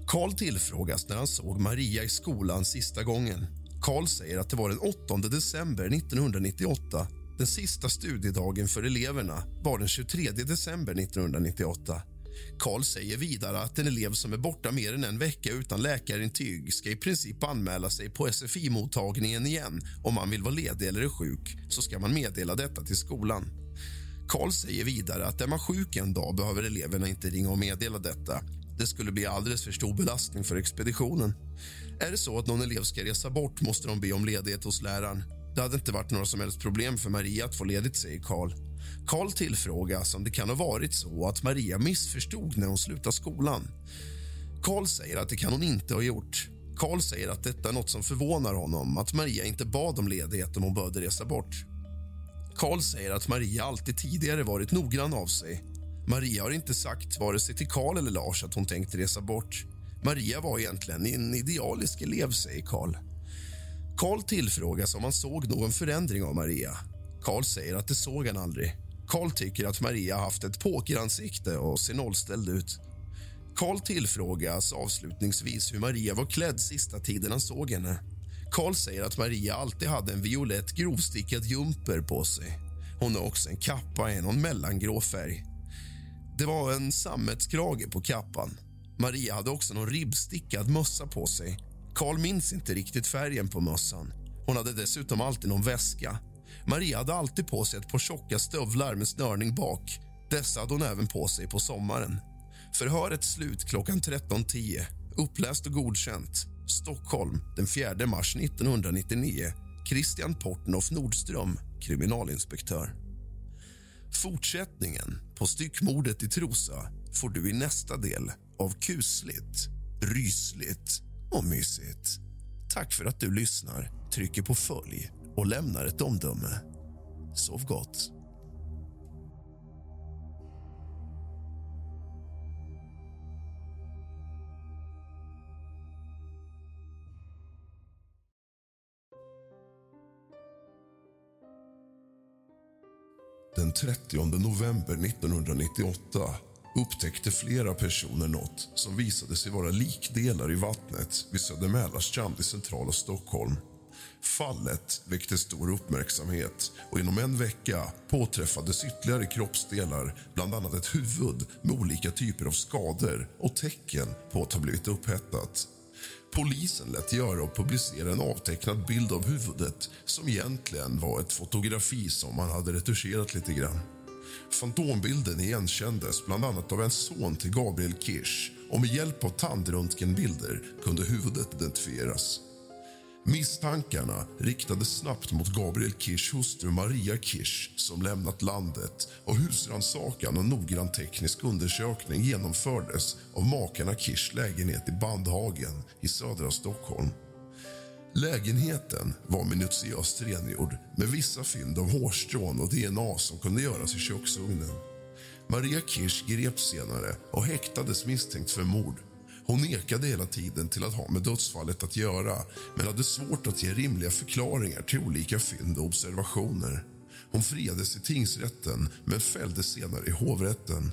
Karl tillfrågas när han såg Maria i skolan sista gången. Karl säger att det var den 8 december 1998. Den sista studiedagen för eleverna var den 23 december 1998. Karl säger vidare att en elev som är borta mer än en vecka utan läkarintyg ska i princip anmäla sig på SFI-mottagningen igen. Om man vill vara ledig eller är sjuk så ska man meddela detta till skolan. Karl säger vidare att är man sjuk en dag behöver eleverna inte ringa och meddela detta. Det skulle bli alldeles för stor belastning för expeditionen. Är det så att någon elev ska resa bort måste de be om ledighet hos läraren. Det hade inte varit några som helst problem för Maria att få ledigt, säger Karl. Karl tillfrågas alltså om det kan ha varit så att Maria missförstod när hon slutade skolan. Karl säger att det kan hon inte ha gjort. Karl säger att detta är något som förvånar honom, att Maria inte bad om ledighet om hon behövde resa bort. Karl säger att Maria alltid tidigare varit noggrann av sig. Maria har inte sagt vare sig till Karl eller Lars att hon tänkte resa bort. Maria var egentligen en idealisk elev, säger Karl. Karl tillfrågas om han såg någon förändring av Maria. Karl säger att det såg han aldrig. Karl tycker att Maria haft ett pokeransikte och ser nollställd ut. Karl tillfrågas avslutningsvis hur Maria var klädd sista tiden han såg henne. Karl säger att Maria alltid hade en violett grovstickad jumper på sig. Hon har också en kappa i någon mellangrå färg. Det var en sammetskrage på kappan. Maria hade också någon ribbstickad mössa på sig. Karl minns inte riktigt färgen på mössan. Hon hade dessutom alltid någon väska. Maria hade alltid på sig ett par tjocka stövlar med snörning bak. Dessa hade hon även på sig på sommaren. Förhöret slut klockan 13.10. Uppläst och godkänt. Stockholm den 4 mars 1999. Christian Portnoff Nordström, kriminalinspektör. Fortsättningen på styckmordet i Trosa får du i nästa del av kusligt, rysligt och mysigt. Tack för att du lyssnar, trycker på följ och lämnar ett omdöme. Sov gott. Den 30 november 1998 upptäckte flera personer något som visade sig vara likdelar i vattnet vid Södermälarstrand i centrala Stockholm. Fallet väckte stor uppmärksamhet och inom en vecka påträffades ytterligare kroppsdelar bland annat ett huvud med olika typer av skador och tecken på att ha blivit upphettat. Polisen lät göra och publicera en avtecknad bild av huvudet som egentligen var ett fotografi som man hade retuscherat lite grann. Fantombilden igenkändes bland annat av en son till Gabriel Kirsch och med hjälp av tandröntgenbilder kunde huvudet identifieras. Misstankarna riktades snabbt mot Gabriel Kirschs hustru Maria Kirsch som lämnat landet och husrannsakan och noggrann teknisk undersökning genomfördes av makarna Kirschs lägenhet i Bandhagen i södra Stockholm. Lägenheten var minutiöst rengjord med vissa fynd av hårstrån och DNA som kunde göras i köksugnen. Maria Kirsch greps senare och häktades misstänkt för mord. Hon nekade hela tiden till att ha med dödsfallet att göra men hade svårt att ge rimliga förklaringar till olika fynd och observationer. Hon friades i tingsrätten men fälldes senare i hovrätten.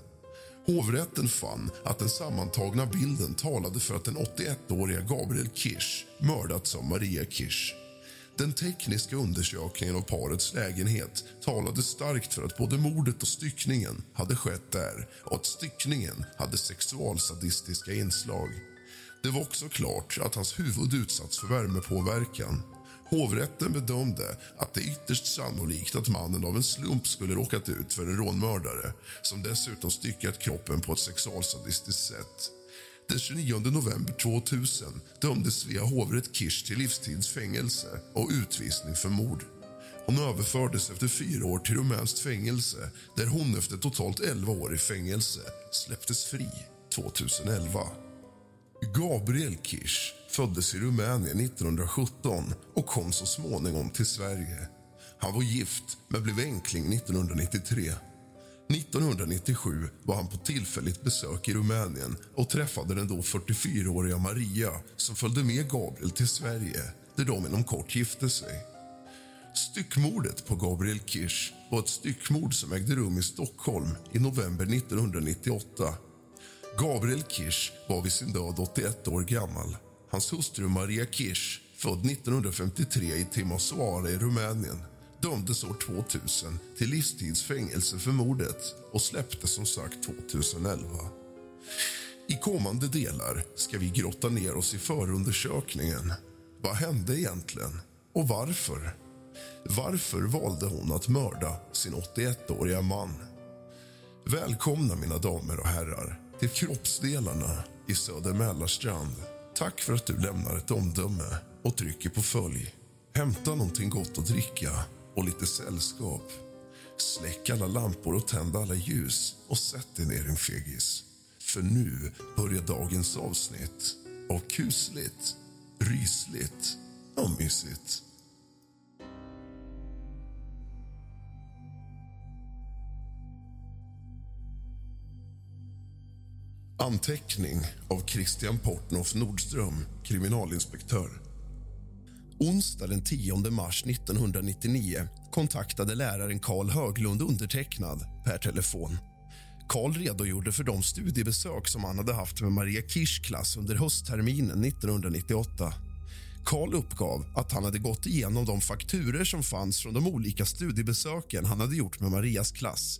Hovrätten fann att den sammantagna bilden talade för att den 81-åriga Gabriel Kirsch mördats av Maria Kirsch. Den tekniska undersökningen av parets lägenhet talade starkt för att både mordet och styckningen hade skett där och att styckningen hade sexualsadistiska inslag. Det var också klart att hans huvud utsatts för värmepåverkan. Hovrätten bedömde att det är ytterst sannolikt att mannen av en slump skulle råkat ut för en rånmördare som dessutom styckat kroppen på ett sexualsadistiskt sätt. Den 29 november 2000 dömdes Svea hovrätt Kirsch till livstidsfängelse och utvisning för mord. Hon överfördes efter fyra år till rumänskt fängelse där hon efter totalt 11 år i fängelse släpptes fri 2011. Gabriel Kirsch föddes i Rumänien 1917 och kom så småningom till Sverige. Han var gift, men blev enkling 1993. 1997 var han på tillfälligt besök i Rumänien och träffade den då 44-åriga Maria som följde med Gabriel till Sverige, där de inom kort gifte sig. Styckmordet på Gabriel Kirsch var ett styckmord som ägde rum i Stockholm i november 1998. Gabriel Kirsch var vid sin död 81 år gammal. Hans hustru Maria Kirsch, född 1953 i Timisoara i Rumänien dömdes år 2000 till livstidsfängelse för mordet och släpptes som sagt 2011. I kommande delar ska vi grotta ner oss i förundersökningen. Vad hände egentligen? Och varför? Varför valde hon att mörda sin 81-åriga man? Välkomna, mina damer och herrar, till Kroppsdelarna i Söder Mälarstrand. Tack för att du lämnar ett omdöme och trycker på följ. Hämta någonting gott att dricka och lite sällskap. Släck alla lampor och tänd alla ljus och sätt dig ner, din fegis. För nu börjar dagens avsnitt av kusligt, rysligt och mysigt. Anteckning av Christian Portnoff Nordström, kriminalinspektör. Onsdag den 10 mars 1999 kontaktade läraren Karl Höglund undertecknad per telefon. Karl redogjorde för de studiebesök som han hade haft med Maria Kirschs klass under höstterminen 1998. Karl uppgav att han hade gått igenom de fakturer som fanns från de olika studiebesöken han hade gjort med Marias klass.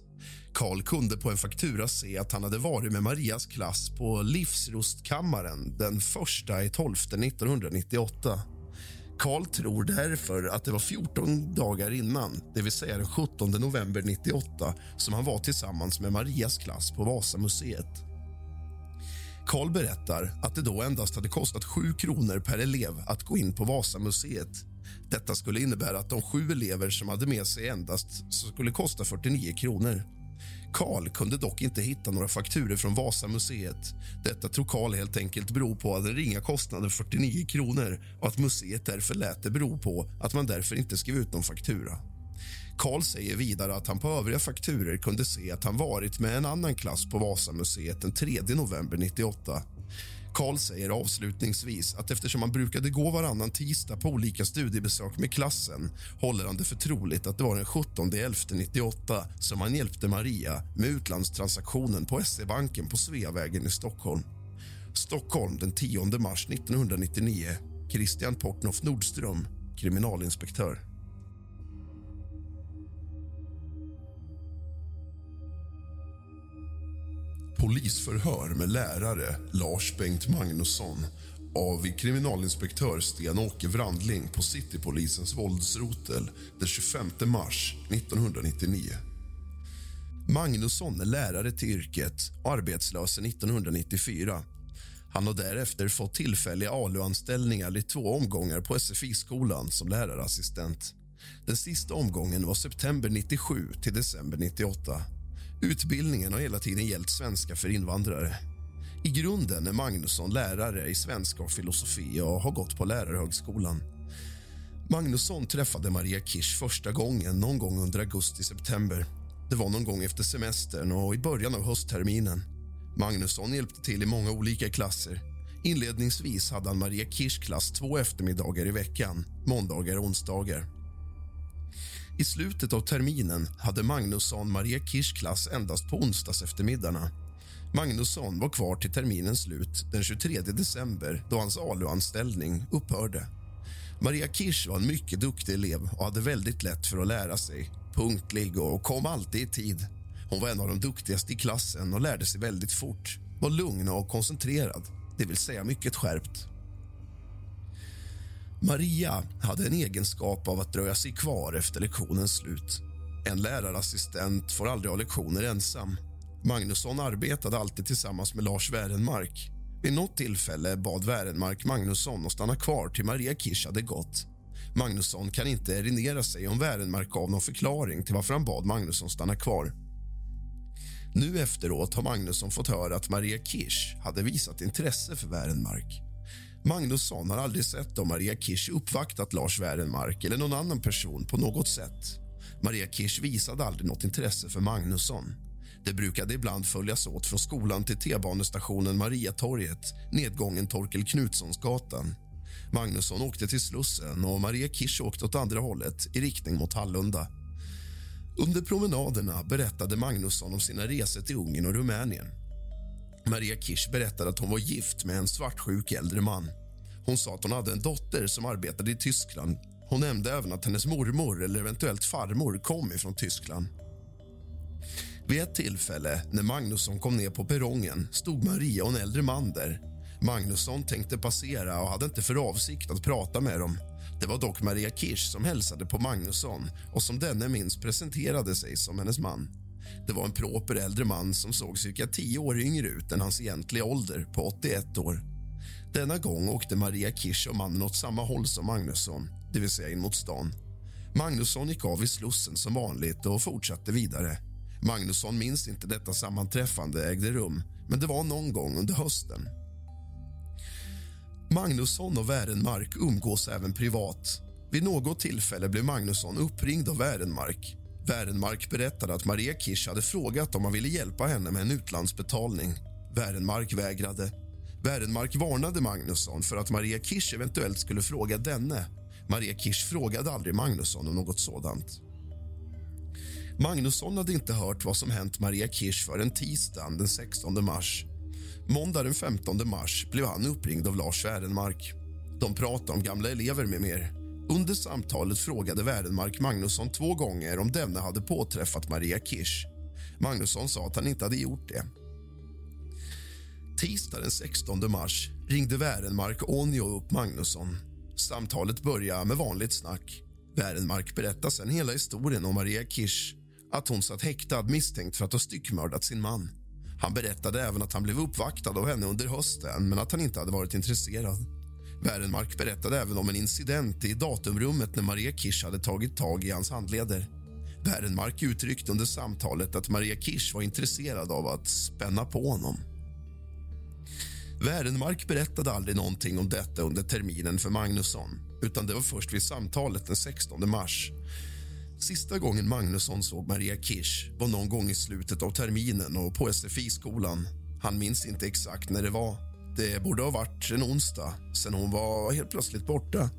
Karl kunde på en faktura se att han hade varit med Marias klass på Livsrustkammaren den 1 12 1998. Karl tror därför att det var 14 dagar innan, det vill säga den 17 november 98 som han var tillsammans med Marias klass på Vasamuseet. Karl berättar att det då endast hade kostat 7 kronor per elev att gå in på Vasamuseet. Detta skulle innebära att de sju elever som hade med sig endast skulle kosta 49 kronor. Karl kunde dock inte hitta några fakturer från Vasamuseet. Detta tror Karl helt enkelt beror på den ringa kostnaden 49 kronor och att museet därför lät det bero på att man därför inte skrev ut någon faktura. Karl säger vidare att han på övriga fakturer kunde se att han varit med en annan klass på Vasamuseet den 3 november 98 Karl säger avslutningsvis att eftersom han brukade gå varannan tisdag på olika studiebesök med klassen håller han det för troligt att det var den 17 98 som han hjälpte Maria med utlandstransaktionen på SE-banken på Sveavägen i Stockholm. Stockholm den 10 mars 1999. Christian Portnoff Nordström, kriminalinspektör. Polisförhör med lärare Lars Bengt Magnusson av kriminalinspektör Sten-Åke Wrandling på Citypolisens våldsrotel den 25 mars 1999. Magnusson är lärare till yrket och arbetslös 1994. Han har därefter fått tillfälliga ALU-anställningar i två omgångar på SFI-skolan som lärarassistent. Den sista omgången var september 97 till december 98. Utbildningen har hela tiden gällt svenska för invandrare. I grunden är Magnusson lärare i svenska och filosofi och har gått på Lärarhögskolan. Magnusson träffade Maria Kirsch första gången någon gång under augusti-september. Det var någon gång efter semestern och i början av höstterminen. Magnusson hjälpte till i många olika klasser. Inledningsvis hade han Maria Kirsch klass två eftermiddagar i veckan, måndagar och onsdagar. I slutet av terminen hade Magnusson Maria Kirsch klass endast på onsdags eftermiddagarna. Magnusson var kvar till terminens slut den 23 december då hans ALU-anställning upphörde. Maria Kirsch var en mycket duktig elev och hade väldigt lätt för att lära sig. Punktlig och kom alltid i tid. Hon var en av de duktigaste i klassen och lärde sig väldigt fort. Var lugn och koncentrerad, det vill säga mycket skärpt. Maria hade en egenskap av att dröja sig kvar efter lektionens slut. En lärarassistent får aldrig ha lektioner ensam. Magnusson arbetade alltid tillsammans med Lars Wärenmark. Vid något tillfälle bad Wärenmark Magnusson att stanna kvar till Maria Kirsch hade gått. Magnusson kan inte erinra sig om Wärenmark gav någon förklaring till varför han bad Magnusson stanna kvar. Nu efteråt har Magnusson fått höra att Maria Kirsch hade visat intresse för Wärenmark. Magnusson har aldrig sett om Maria Kirsch uppvaktat Lars Wärenmark eller någon annan person på något sätt. Maria Kirsch visade aldrig något intresse för Magnusson. Det brukade ibland följas åt från skolan till T-banestationen Mariatorget, nedgången Torkel Knutssonsgatan. Magnusson åkte till Slussen och Maria Kirsch åkte åt andra hållet, i riktning mot Hallunda. Under promenaderna berättade Magnusson om sina resor till Ungern och Rumänien. Maria Kirsch berättade att hon var gift med en svartsjuk äldre man. Hon sa att hon hade en dotter som arbetade i Tyskland. Hon nämnde även att hennes mormor eller eventuellt farmor kom ifrån Tyskland. Vid ett tillfälle när Magnusson kom ner på perrongen stod Maria och en äldre man där. Magnusson tänkte passera och hade inte för avsikt att prata med dem. Det var dock Maria Kirsch som hälsade på Magnusson och som denne minns presenterade sig som hennes man. Det var en proper äldre man som såg cirka tio år yngre ut än hans egentliga ålder på 81 år. Denna gång åkte Maria Kirsch och mannen åt samma håll som Magnusson, det vill säga in mot stan. Magnusson gick av i Slussen som vanligt och fortsatte vidare. Magnusson minns inte detta sammanträffande ägde rum, men det var någon gång under hösten. Magnusson och Wärenmark umgås även privat. Vid något tillfälle blev Magnusson uppringd av Wärenmark. Wärenmark berättade att Maria Kirsch hade frågat om han ville hjälpa henne med en utlandsbetalning. Wärenmark vägrade. Wärenmark varnade Magnusson för att Maria Kirsch eventuellt skulle fråga denne. Maria Kirsch frågade aldrig Magnusson om något sådant. Magnusson hade inte hört vad som hänt Maria Kirsch förrän tisdagen den 16 mars. Måndag den 15 mars blev han uppringd av Lars Wärenmark. De pratade om gamla elever med mer. Under samtalet frågade Wärenmark Magnusson två gånger om denne hade påträffat Maria Kirsch. Magnusson sa att han inte hade gjort det. Tisdag den 16 mars ringde Wärenmark ånyo upp Magnusson. Samtalet började med vanligt snack. Wärenmark berättade sen hela historien om Maria Kirsch att hon satt häktad misstänkt för att ha styckmördat sin man. Han berättade även att han blev uppvaktad av henne under hösten men att han inte hade varit intresserad. Wärenmark berättade även om en incident i datumrummet när Maria Kirsch hade tagit tag i hans handleder. Wärenmark uttryckte under samtalet att Maria Kirsch var intresserad av att spänna på honom. Wärenmark berättade aldrig någonting om detta under terminen för Magnusson utan det var först vid samtalet den 16 mars Sista gången Magnusson såg Maria Kirsch var någon gång i slutet av terminen och på SFI-skolan. Han minns inte exakt när det var. Det borde ha varit en onsdag sen hon var helt plötsligt borta.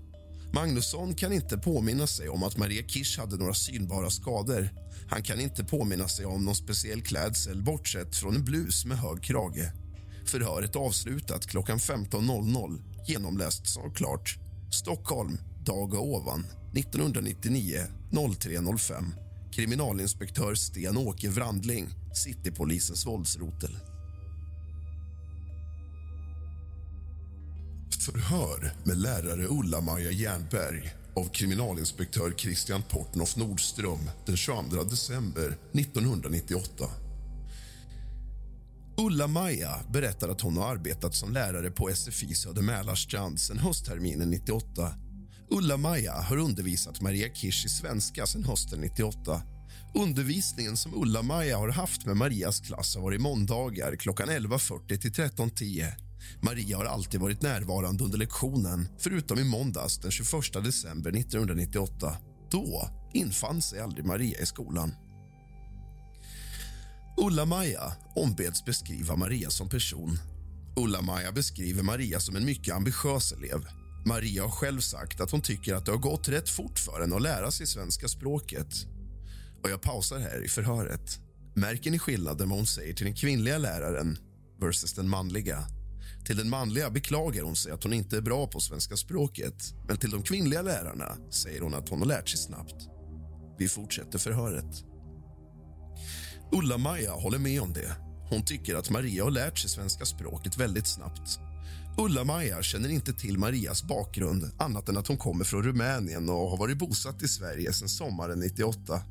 Magnusson kan inte påminna sig om att Maria Kirsch hade några synbara skador. Han kan inte påminna sig om någon speciell klädsel bortsett från en blus med hög krage. Förhöret avslutat klockan 15.00. Genomläst såklart. Stockholm, dag och ovan. 1999 0305. Kriminalinspektör Sten-Åke Wrandling, Citypolisens våldsrotel. Förhör med lärare Ulla-Maja Jernberg av kriminalinspektör Christian Portnoff Nordström den 22 december 1998. Ulla-Maja berättar att hon har arbetat som lärare på SFI Söder Mälarstrand sen höstterminen 98. Ulla-Maja har undervisat Maria Kirsch i svenska sen hösten 98. Undervisningen som Ulla-Maja har haft med Marias klass har varit måndagar klockan 11.40 till 13.10. Maria har alltid varit närvarande under lektionen förutom i måndags den 21 december 1998. Då infann sig aldrig Maria i skolan. Ulla-Maja ombeds beskriva Maria som person. Ulla-Maja beskriver Maria som en mycket ambitiös elev. Maria har själv sagt att hon tycker att det har gått rätt fort för henne att lära sig svenska språket. Och Jag pausar här i förhöret. Märker ni skillnaden vad hon säger till den kvinnliga läraren versus den manliga? Till den manliga beklagar hon sig att hon inte är bra på svenska språket men till de kvinnliga lärarna säger hon att hon har lärt sig snabbt. Vi fortsätter förhöret. Ulla-Maja håller med om det. Hon tycker att Maria har lärt sig svenska språket väldigt snabbt. Ulla-Maja känner inte till Marias bakgrund annat än att hon kommer från Rumänien och har varit bosatt i Sverige sedan sommaren 98.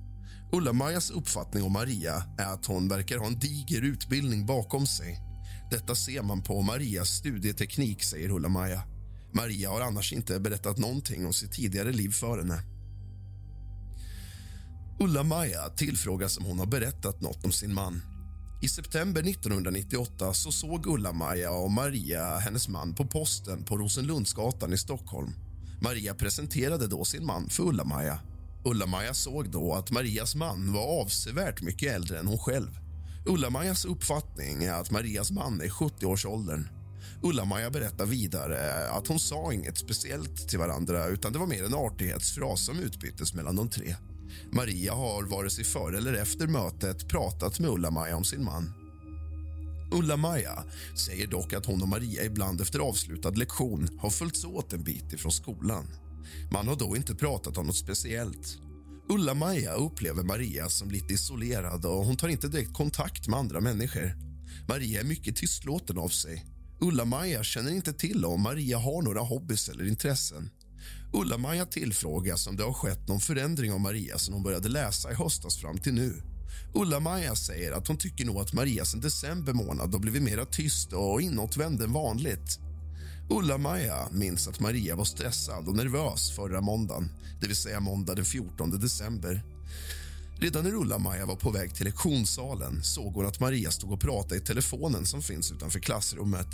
Ulla-Majas uppfattning om Maria är att hon verkar ha en diger utbildning bakom sig. Detta ser man på Marias studieteknik, säger Ulla-Maja. Maria har annars inte berättat någonting om sitt tidigare liv för henne. Ulla-Maja tillfrågas om hon har berättat något om sin man. I september 1998 så såg Ulla-Maja och Maria hennes man på posten på Rosenlundsgatan i Stockholm. Maria presenterade då sin man för Ulla-Maja. Ulla-Maja såg då att Marias man var avsevärt mycket äldre än hon själv. Ulla-Majas uppfattning är att Marias man är 70-årsåldern. Ulla-Maja berättar vidare att hon sa inget speciellt till varandra utan det var mer en artighetsfras som utbyttes mellan de tre. Maria har vare sig före eller efter mötet pratat med Ulla-Maja om sin man. Ulla-Maja säger dock att hon och Maria ibland efter avslutad lektion har följts åt en bit ifrån skolan. Man har då inte pratat om något speciellt. Ulla-Maja upplever Maria som lite isolerad och hon tar inte direkt kontakt med andra människor. Maria är mycket tystlåten av sig. Ulla-Maja känner inte till om Maria har några hobbys eller intressen. Ulla-Maja tillfrågas om det har skett någon förändring av Maria sen hon började läsa i höstas fram till nu. Ulla-Maja säger att hon tycker nog att Maria sen december månad har blivit mer tyst och inåtvänd än vanligt. Ulla-Maja minns att Maria var stressad och nervös förra måndagen, det vill säga måndag den 14 december. Redan när Ulla-Maja var på väg till lektionssalen såg hon att Maria stod och pratade i telefonen som finns utanför klassrummet.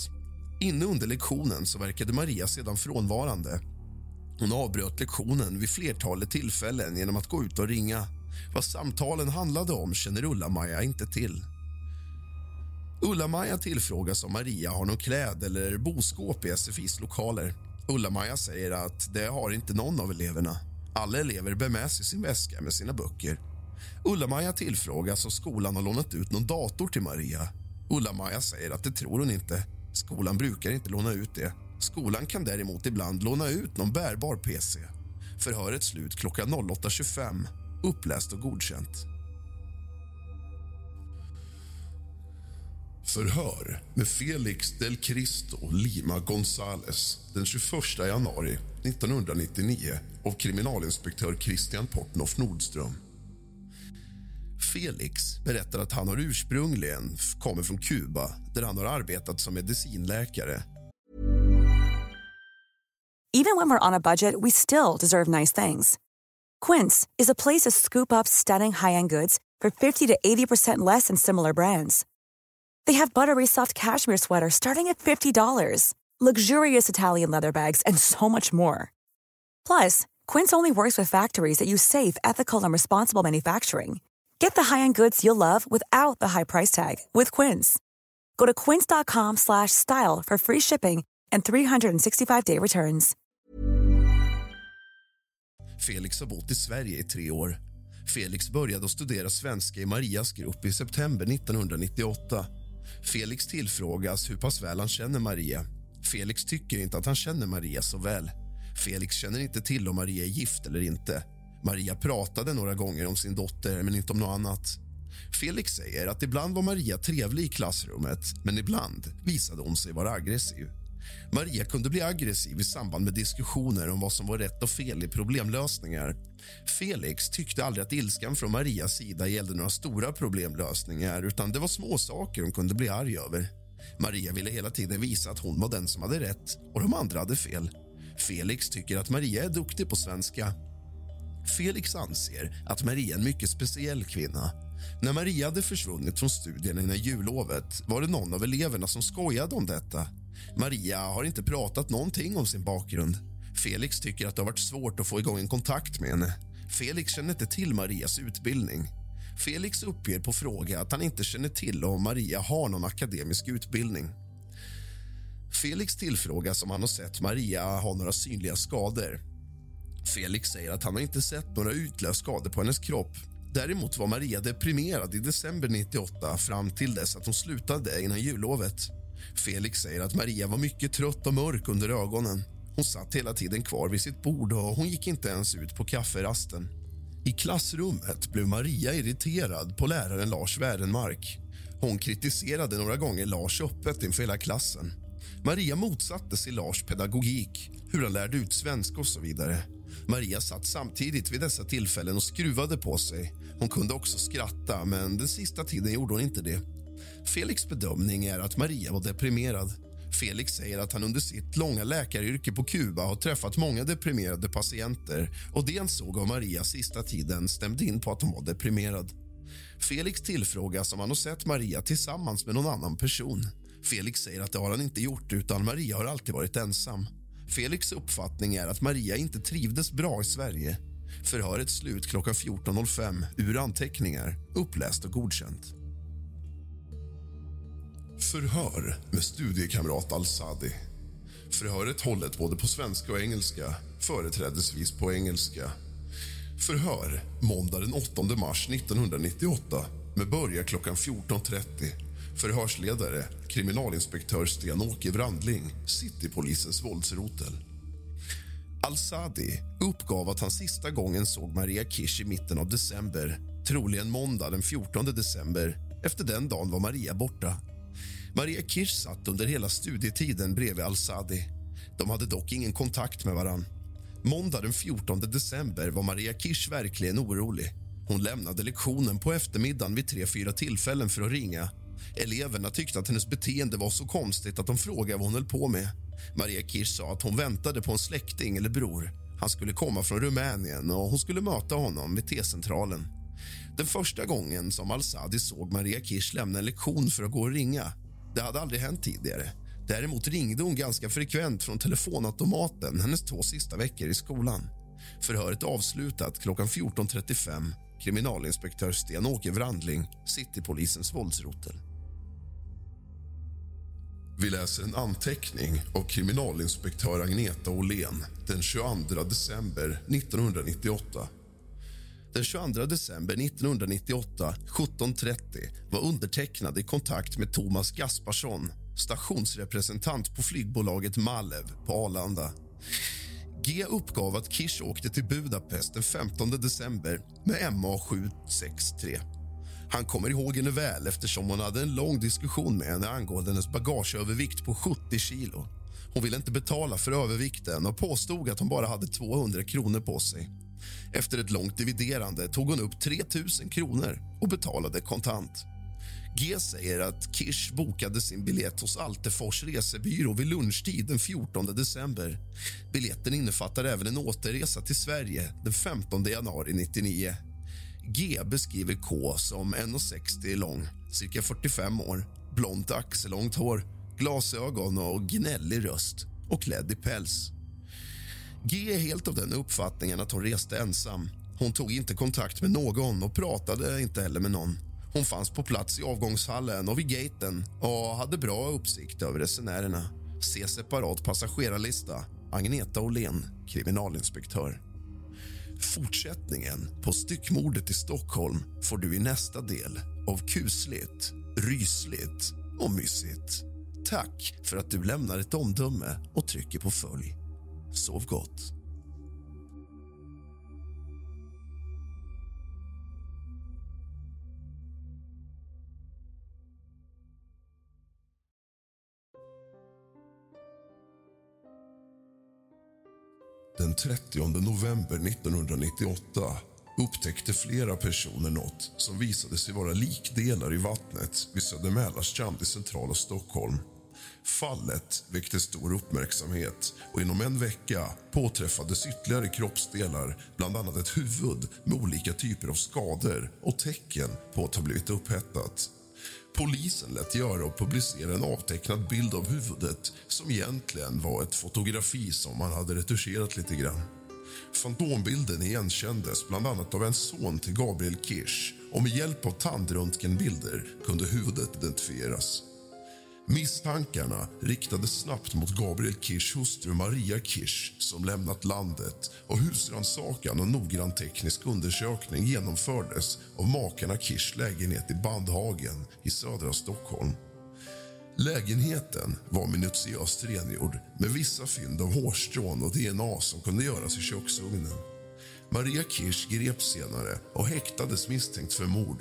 Inne under lektionen så verkade Maria sedan frånvarande. Hon avbröt lektionen vid flertalet tillfällen genom att gå ut och ringa. Vad samtalen handlade om känner Ulla-Maja inte till. Ulla-Maja tillfrågas om Maria har någon kläd eller boskåp i SFIs lokaler. Ulla-Maja säger att det har inte någon av eleverna. Alla elever bär med sig sin väska med sina böcker. Ulla-Maja tillfrågas om skolan har lånat ut någon dator till Maria. Ulla-Maja säger att det tror hon inte. Skolan brukar inte låna ut det. Skolan kan däremot ibland låna ut någon bärbar PC. Förhöret slut klockan 08.25. Uppläst och godkänt. Förhör med Felix del Cristo Lima Gonzales den 21 januari 1999 av kriminalinspektör Christian Portnoff Nordström. Felix berättar att han har ursprungligen kommer från Kuba där han har arbetat som medicinläkare. Even when we're on a budget we still deserve nice things. Quince is a place to scoop up stunning high-end goods for 50 to 80% less than similar brands. They have buttery soft cashmere sweaters starting at $50, luxurious Italian leather bags, and so much more. Plus, Quince only works with factories that use safe, ethical, and responsible manufacturing. Get the high-end goods you'll love without the high price tag with Quince. Go to quince.com/style for free shipping and 365-day returns. Felix har bott i Sverige i tre år. Felix började studera svenska i Marias grupp i september 1998. Felix tillfrågas hur pass väl han känner Maria. Felix tycker inte att han känner Maria så väl. Felix känner inte till om Maria är gift eller inte. Maria pratade några gånger om sin dotter, men inte om något annat. Felix säger att ibland var Maria trevlig i klassrummet men ibland visade hon sig vara aggressiv. Maria kunde bli aggressiv i samband med diskussioner om vad som var rätt och fel i problemlösningar. Felix tyckte aldrig att ilskan från Marias sida gällde några stora problemlösningar utan det var små saker hon kunde bli arg över. Maria ville hela tiden visa att hon var den som hade rätt och de andra hade fel. Felix tycker att Maria är duktig på svenska. Felix anser att Maria är en mycket speciell kvinna. När Maria hade försvunnit från studierna innan jullovet var det någon av eleverna som skojade om detta. Maria har inte pratat någonting om sin bakgrund. Felix tycker att det har varit svårt att få igång en kontakt med henne. Felix känner inte till Marias utbildning. Felix uppger på fråga att han inte känner till om Maria har någon akademisk utbildning. Felix tillfrågas om han har sett Maria ha några synliga skador. Felix säger att han har inte sett några utlöst skador på hennes kropp. Däremot var Maria deprimerad i december 98 fram till dess att hon slutade innan jullovet. Felix säger att Maria var mycket trött och mörk under ögonen. Hon satt hela tiden kvar vid sitt bord och hon gick inte ens ut på kafferasten. I klassrummet blev Maria irriterad på läraren Lars Wärenmark. Hon kritiserade några gånger Lars öppet inför hela klassen. Maria motsatte sig Lars pedagogik, hur han lärde ut svenska och så vidare. Maria satt samtidigt vid dessa tillfällen och skruvade på sig. Hon kunde också skratta, men den sista tiden gjorde hon inte det. Felix bedömning är att Maria var deprimerad. Felix säger att han under sitt långa läkaryrke på Kuba har träffat många deprimerade patienter och det han såg av Maria sista tiden stämde in på att hon var deprimerad. Felix tillfrågas om han har sett Maria tillsammans med någon annan person. Felix säger att det har han inte gjort, utan Maria har alltid varit ensam. Felix uppfattning är att Maria inte trivdes bra i Sverige. Förhöret slut klockan 14.05 ur anteckningar, uppläst och godkänt. Förhör med studiekamrat Al-Sadi. Förhöret hållet både på svenska och engelska, företrädesvis på engelska. Förhör måndag den 8 mars 1998 med början klockan 14.30. Förhörsledare kriminalinspektör Sten-Åke Wrandling, Citypolisens våldsrotel. Al-Sadi uppgav att han sista gången såg Maria Kish i mitten av december troligen måndag den 14 december. Efter den dagen var Maria borta. Maria Kirsch satt under hela studietiden bredvid Al-Sadi. De hade dock ingen kontakt med varann. Måndag den 14 december var Maria Kirsch verkligen orolig. Hon lämnade lektionen på eftermiddagen vid tre, fyra tillfällen för att ringa. Eleverna tyckte att hennes beteende var så konstigt att de frågade vad hon höll på med. Maria Kirsch sa att hon väntade på en släkting eller bror. Han skulle komma från Rumänien och hon skulle möta honom vid T-centralen. Den första gången som Al-Sadi såg Maria Kirsch lämna en lektion för att gå och ringa det hade aldrig hänt tidigare. Däremot ringde hon ganska frekvent från telefonautomaten hennes två sista veckor i skolan. Förhöret avslutat klockan 14.35. Kriminalinspektör Sten-Åke Wrandling, Citypolisens våldsrotel. Vi läser en anteckning av kriminalinspektör Agneta Åhlén den 22 december 1998. Den 22 december 1998 17.30 var undertecknad i kontakt med Thomas Gasparsson stationsrepresentant på flygbolaget Malev på Arlanda. G uppgav att Kish åkte till Budapest den 15 december med MA763. Han kommer ihåg henne väl eftersom hon hade en lång diskussion med henne angående hennes bagageövervikt på 70 kilo. Hon ville inte betala för övervikten och påstod att hon bara hade 200 kronor på sig. Efter ett långt dividerande tog hon upp 3 000 kronor och betalade kontant. G säger att Kish bokade sin biljett hos Altefors resebyrå vid lunchtid den 14 december. Biljetten innefattar även en återresa till Sverige den 15 januari 99. G beskriver K som 1,60 lång, cirka 45 år blont axellångt hår, glasögon och gnällig röst och klädd i päls. G är helt av den uppfattningen att hon reste ensam. Hon tog inte kontakt med någon och pratade inte heller med någon. Hon fanns på plats i avgångshallen och vid gaten och hade bra uppsikt över resenärerna. Se separat passagerarlista. Agneta Åhlén, kriminalinspektör. Fortsättningen på styckmordet i Stockholm får du i nästa del av kusligt, rysligt och mysigt. Tack för att du lämnar ett omdöme och trycker på följ. Sov gott. Den 30 november 1998 upptäckte flera personer något som visade sig vara likdelar i vattnet vid Söder Mälarstrand i centrala Stockholm. Fallet väckte stor uppmärksamhet och inom en vecka påträffades ytterligare kroppsdelar bland annat ett huvud med olika typer av skador och tecken på att ha blivit upphettat. Polisen lät göra och publicera en avtecknad bild av huvudet som egentligen var ett fotografi som man hade retuscherat lite grann. Fantombilden igenkändes bland annat av en son till Gabriel Kirsch och med hjälp av tandröntgenbilder kunde huvudet identifieras. Misstankarna riktades snabbt mot Gabriel Kirschs hustru Maria Kirsch som lämnat landet och husrannsakan och noggrann teknisk undersökning genomfördes av makarna Kirschs lägenhet i Bandhagen i södra Stockholm. Lägenheten var minutiöst rengjord med vissa fynd av hårstrån och DNA som kunde göras i köksugnen. Maria Kirsch greps senare och häktades misstänkt för mord.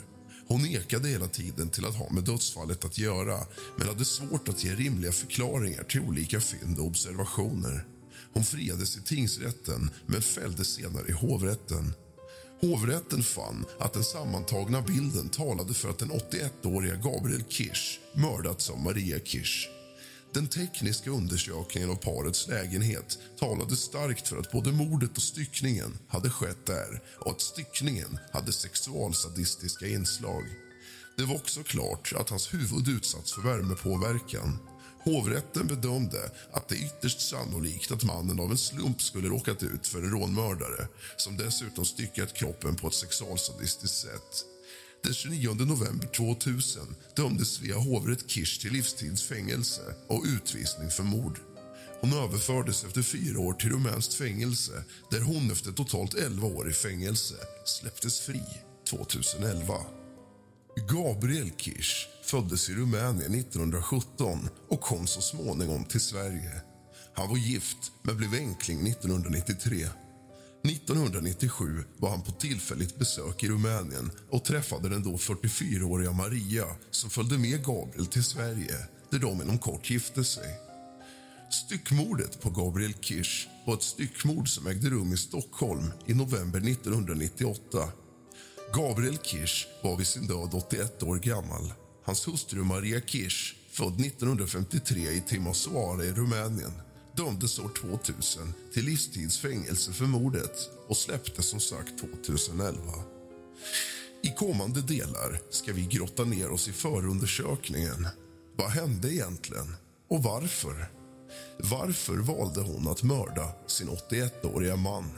Hon nekade hela tiden till att ha med dödsfallet att göra men hade svårt att ge rimliga förklaringar till olika fynd och observationer. Hon friades i tingsrätten men fälldes senare i hovrätten. Hovrätten fann att den sammantagna bilden talade för att den 81-åriga Gabriel Kirsch mördats av Maria Kirsch. Den tekniska undersökningen av parets lägenhet talade starkt för att både mordet och styckningen hade skett där och att styckningen hade sexualsadistiska inslag. Det var också klart att hans huvud utsatts för värmepåverkan. Hovrätten bedömde att det är ytterst sannolikt att mannen av en slump skulle råkat ut för en rånmördare som dessutom styckat kroppen på ett sexualsadistiskt sätt. Den 29 november 2000 dömdes Svea hovrätt Kirsch till livstidsfängelse och utvisning för mord. Hon överfördes efter fyra år till rumänskt fängelse där hon efter totalt 11 år i fängelse släpptes fri 2011. Gabriel Kirsch föddes i Rumänien 1917 och kom så småningom till Sverige. Han var gift, men blev enkling 1993. 1997 var han på tillfälligt besök i Rumänien och träffade den då 44-åriga Maria som följde med Gabriel till Sverige, där de inom kort gifte sig. Styckmordet på Gabriel Kirsch var ett styckmord som ägde rum i Stockholm i november 1998. Gabriel Kirsch var vid sin död 81 år gammal. Hans hustru Maria Kirsch, född 1953 i Timisoara i Rumänien dömdes år 2000 till livstidsfängelse för mordet och släpptes som sagt 2011. I kommande delar ska vi grotta ner oss i förundersökningen. Vad hände egentligen och varför? Varför valde hon att mörda sin 81-åriga man?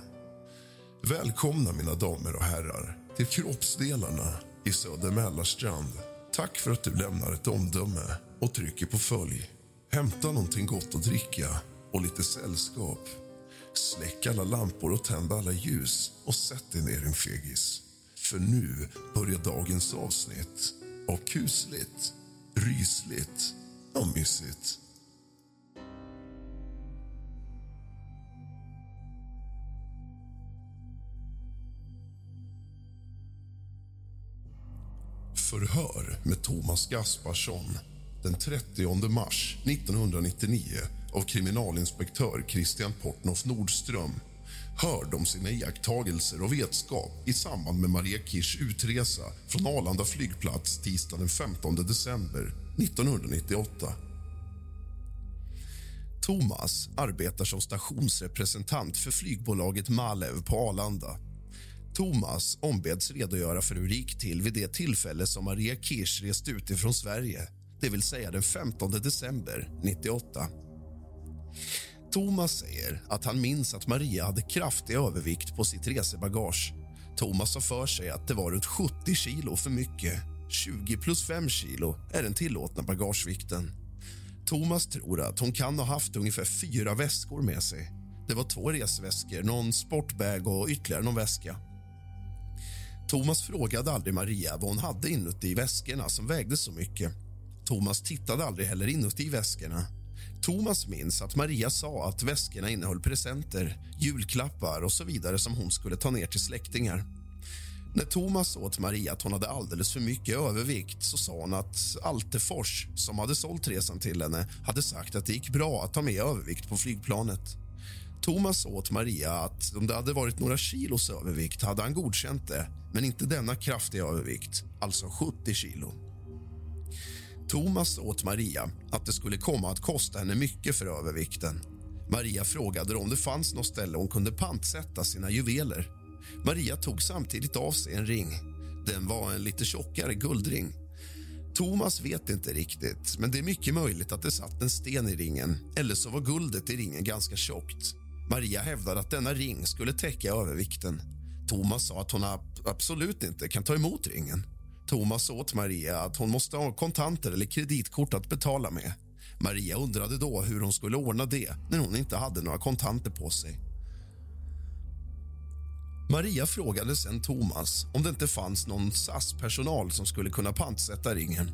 Välkomna, mina damer och herrar, till kroppsdelarna i Söder Mälarstrand. Tack för att du lämnar ett omdöme och trycker på följ. Hämta någonting gott att dricka och lite sällskap. Släck alla lampor och tänd alla ljus och sätt dig ner, en fegis. För nu börjar dagens avsnitt av kusligt, rysligt och mysigt. Förhör med Thomas Gasparsson den 30 mars 1999 av kriminalinspektör Christian Portnoff Nordström hörde om sina iakttagelser och vetskap i samband med Maria Kirs utresa från Arlanda flygplats tisdagen den 15 december 1998. Thomas arbetar som stationsrepresentant för flygbolaget Malev på Arlanda. Thomas ombeds redogöra för hur det gick till vid det tillfälle som Maria Kirsch reste ut ifrån Sverige det vill säga den 15 december 98. Thomas säger att han minns att Maria hade kraftig övervikt på sitt resebagage. Thomas har för sig att det var runt 70 kilo för mycket. 20 plus 5 kilo är den tillåtna bagagevikten. Thomas tror att hon kan ha haft ungefär fyra väskor med sig. Det var två resväskor, någon sportbag och ytterligare någon väska. Thomas frågade aldrig Maria vad hon hade inuti väskorna som vägde så mycket. Thomas tittade aldrig heller inuti väskorna. Thomas minns att Maria sa att väskorna innehöll presenter, julklappar och så vidare som hon skulle ta ner till släktingar. När Thomas sa åt Maria att hon hade alldeles för mycket övervikt så sa hon att Altefors, som hade sålt resan till henne hade sagt att det gick bra att ta med övervikt på flygplanet. Thomas sa åt Maria att om det hade varit några kilos övervikt hade han godkänt det men inte denna kraftiga övervikt, alltså 70 kilo. Thomas sa åt Maria att det skulle komma att kosta henne mycket för övervikten. Maria frågade om det fanns något ställe hon kunde pantsätta sina juveler. Maria tog samtidigt av sig en ring. Den var en lite tjockare guldring. Thomas vet inte riktigt, men det är mycket möjligt att det satt en sten i ringen eller så var guldet i ringen ganska tjockt. Maria hävdade att denna ring skulle täcka övervikten. Thomas sa att hon absolut inte kan ta emot ringen. Thomas sa åt Maria att hon måste ha kontanter eller kreditkort att betala med. Maria undrade då hur hon skulle ordna det när hon inte hade några kontanter på sig. Maria frågade sen Thomas om det inte fanns någon SAS-personal som skulle kunna pantsätta ringen.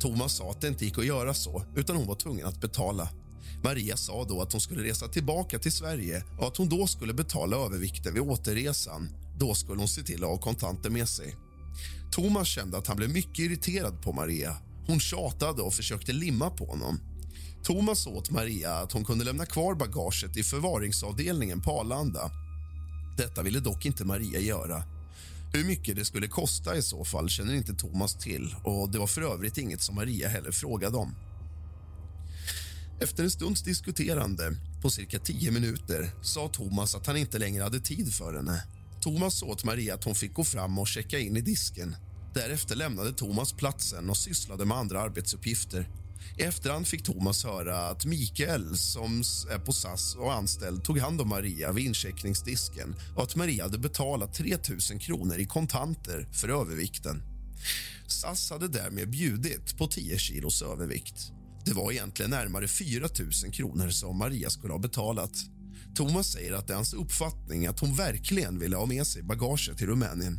Thomas sa att det inte gick att göra så, utan hon var tvungen att betala. Maria sa då att hon skulle resa tillbaka till Sverige och att hon då skulle betala övervikten vid återresan. Då skulle hon se till att ha kontanter med sig. Thomas kände att han blev mycket irriterad på Maria. Hon tjatade och försökte limma på honom. Thomas åt Maria att hon kunde lämna kvar bagaget i förvaringsavdelningen på Arlanda. Detta ville dock inte Maria göra. Hur mycket det skulle kosta i så fall känner inte Thomas till och det var för övrigt inget som Maria heller frågade om. Efter en stunds diskuterande, på cirka tio minuter, sa Thomas att han inte längre hade tid för henne. Thomas sa åt Maria att hon fick gå fram och checka in i disken. Därefter lämnade Thomas platsen och sysslade med andra arbetsuppgifter. I efterhand fick Thomas höra att Mikael, som är på SAS och anställd tog hand om Maria vid incheckningsdisken och att Maria hade betalat 3 000 kronor i kontanter för övervikten. SAS hade därmed bjudit på 10 kilos övervikt. Det var egentligen närmare 4 000 kronor som Maria skulle ha betalat. Thomas säger att det är hans uppfattning att hon verkligen ville ha med sig bagaget till Rumänien.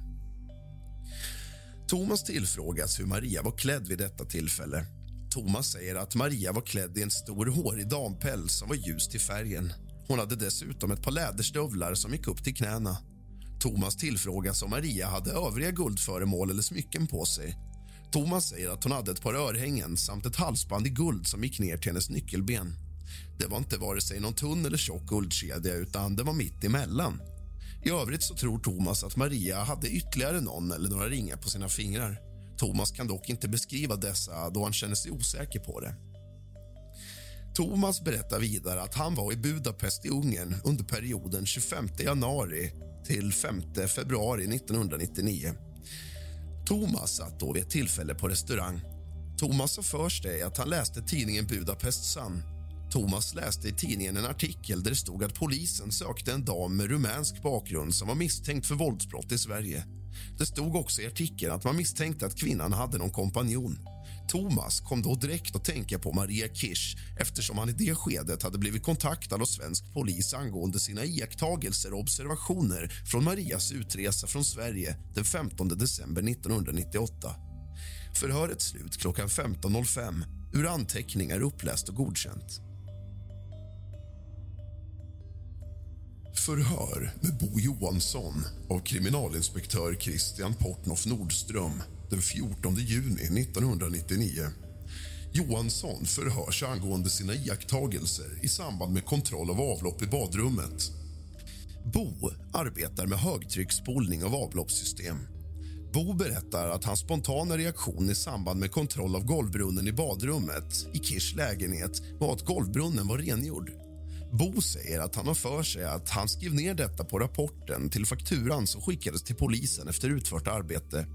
Thomas tillfrågas hur Maria var klädd vid detta tillfälle. Thomas säger att Maria var klädd i en stor hårig dampäls som var ljus till färgen. Hon hade dessutom ett par läderstövlar som gick upp till knäna. Thomas tillfrågas om Maria hade övriga guldföremål eller smycken på sig. Thomas säger att hon hade ett par örhängen samt ett halsband i guld som gick ner till hennes nyckelben. Det var inte vare sig någon tunn eller tjock guldkedja utan det var mitt emellan. I övrigt så tror Thomas att Maria hade ytterligare någon eller några ringar på sina fingrar. Thomas kan dock inte beskriva dessa då han känner sig osäker på det. Thomas berättar vidare att han var i Budapest i Ungern under perioden 25 januari till 5 februari 1999. Thomas satt då vid ett tillfälle på restaurang. Thomas har för sig att han läste tidningen Budapest Sun. Thomas läste i tidningen en artikel där det stod att polisen sökte en dam med rumänsk bakgrund som var misstänkt för våldsbrott i Sverige. Det stod också i artikeln att man misstänkte att kvinnan hade någon kompanjon. Thomas kom då direkt att tänka på Maria Kirsch eftersom han i det skedet hade blivit kontaktad av svensk polis angående sina iakttagelser och observationer från Marias utresa från Sverige den 15 december 1998. Förhöret slut klockan 15.05 ur anteckningar uppläst och godkänt. Förhör med Bo Johansson av kriminalinspektör Christian Portnoff Nordström den 14 juni 1999. Johansson förhörs angående sina iakttagelser i samband med kontroll av avlopp i badrummet. Bo arbetar med högtrycksspolning av avloppssystem. Bo berättar att hans spontana reaktion i samband med kontroll av golvbrunnen i badrummet i Kirs lägenhet var att golvbrunnen var rengjord. Bo säger att han har för sig att han skrev ner detta på rapporten till fakturan som skickades till polisen efter utfört arbete.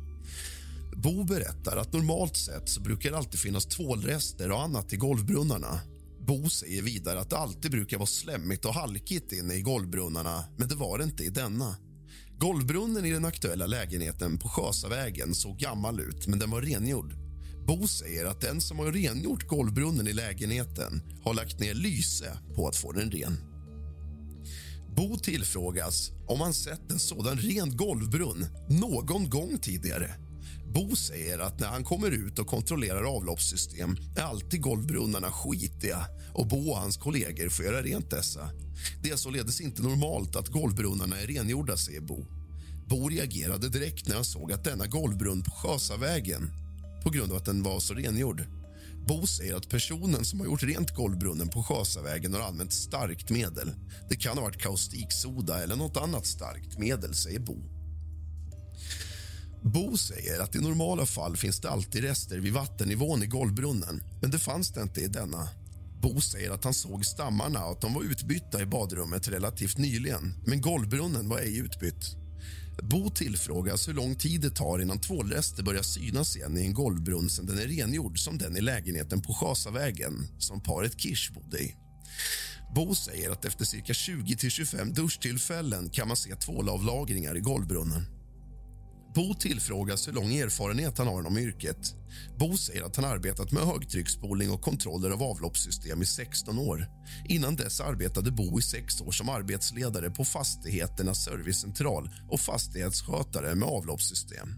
Bo berättar att normalt sett så brukar det alltid finnas tvålrester och annat i golvbrunnarna. Bo säger vidare att det alltid brukar vara slemmigt och halkigt inne i golvbrunnarna, men det var det inte i denna. Golvbrunnen i den aktuella lägenheten på Sjösavägen såg gammal ut, men den var rengjord. Bo säger att den som har rengjort golvbrunnen i lägenheten har lagt ner lyse på att få den ren. Bo tillfrågas om han sett en sådan ren golvbrunn någon gång tidigare. Bo säger att när han kommer ut och kontrollerar avloppssystem är alltid golvbrunnarna skitiga och Bo och hans kollegor får göra rent dessa. Det är således inte normalt att golvbrunnarna är rengjorda, säger Bo. Bo reagerade direkt när han såg att denna golvbrunn på Sjösavägen på grund av att den var så rengjord. Bo säger att personen som har gjort rent golvbrunnen på Sjasavägen har använt starkt medel. Det kan ha varit kaustiksoda eller något annat starkt medel, säger Bo. Bo säger att i normala fall finns det alltid rester vid vattennivån i golvbrunnen, men det fanns det inte i denna. Bo säger att han såg stammarna och att de var utbytta i badrummet relativt nyligen, men golvbrunnen var ej utbytt. Bo tillfrågas hur lång tid det tar innan tvålrester börjar synas igen i en golvbrunn sen den är rengjord som den i lägenheten på Sjasavägen som paret Kirsch bodde i. Bo säger att efter cirka 20-25 duschtillfällen kan man se tvålavlagringar i golvbrunnen. Bo tillfrågas hur lång erfarenhet han har inom yrket. Bo säger att han arbetat med högtrycksspolning och kontroller av avloppssystem i 16 år. Innan dess arbetade Bo i sex år som arbetsledare på Fastigheternas servicecentral och fastighetsskötare med avloppssystem.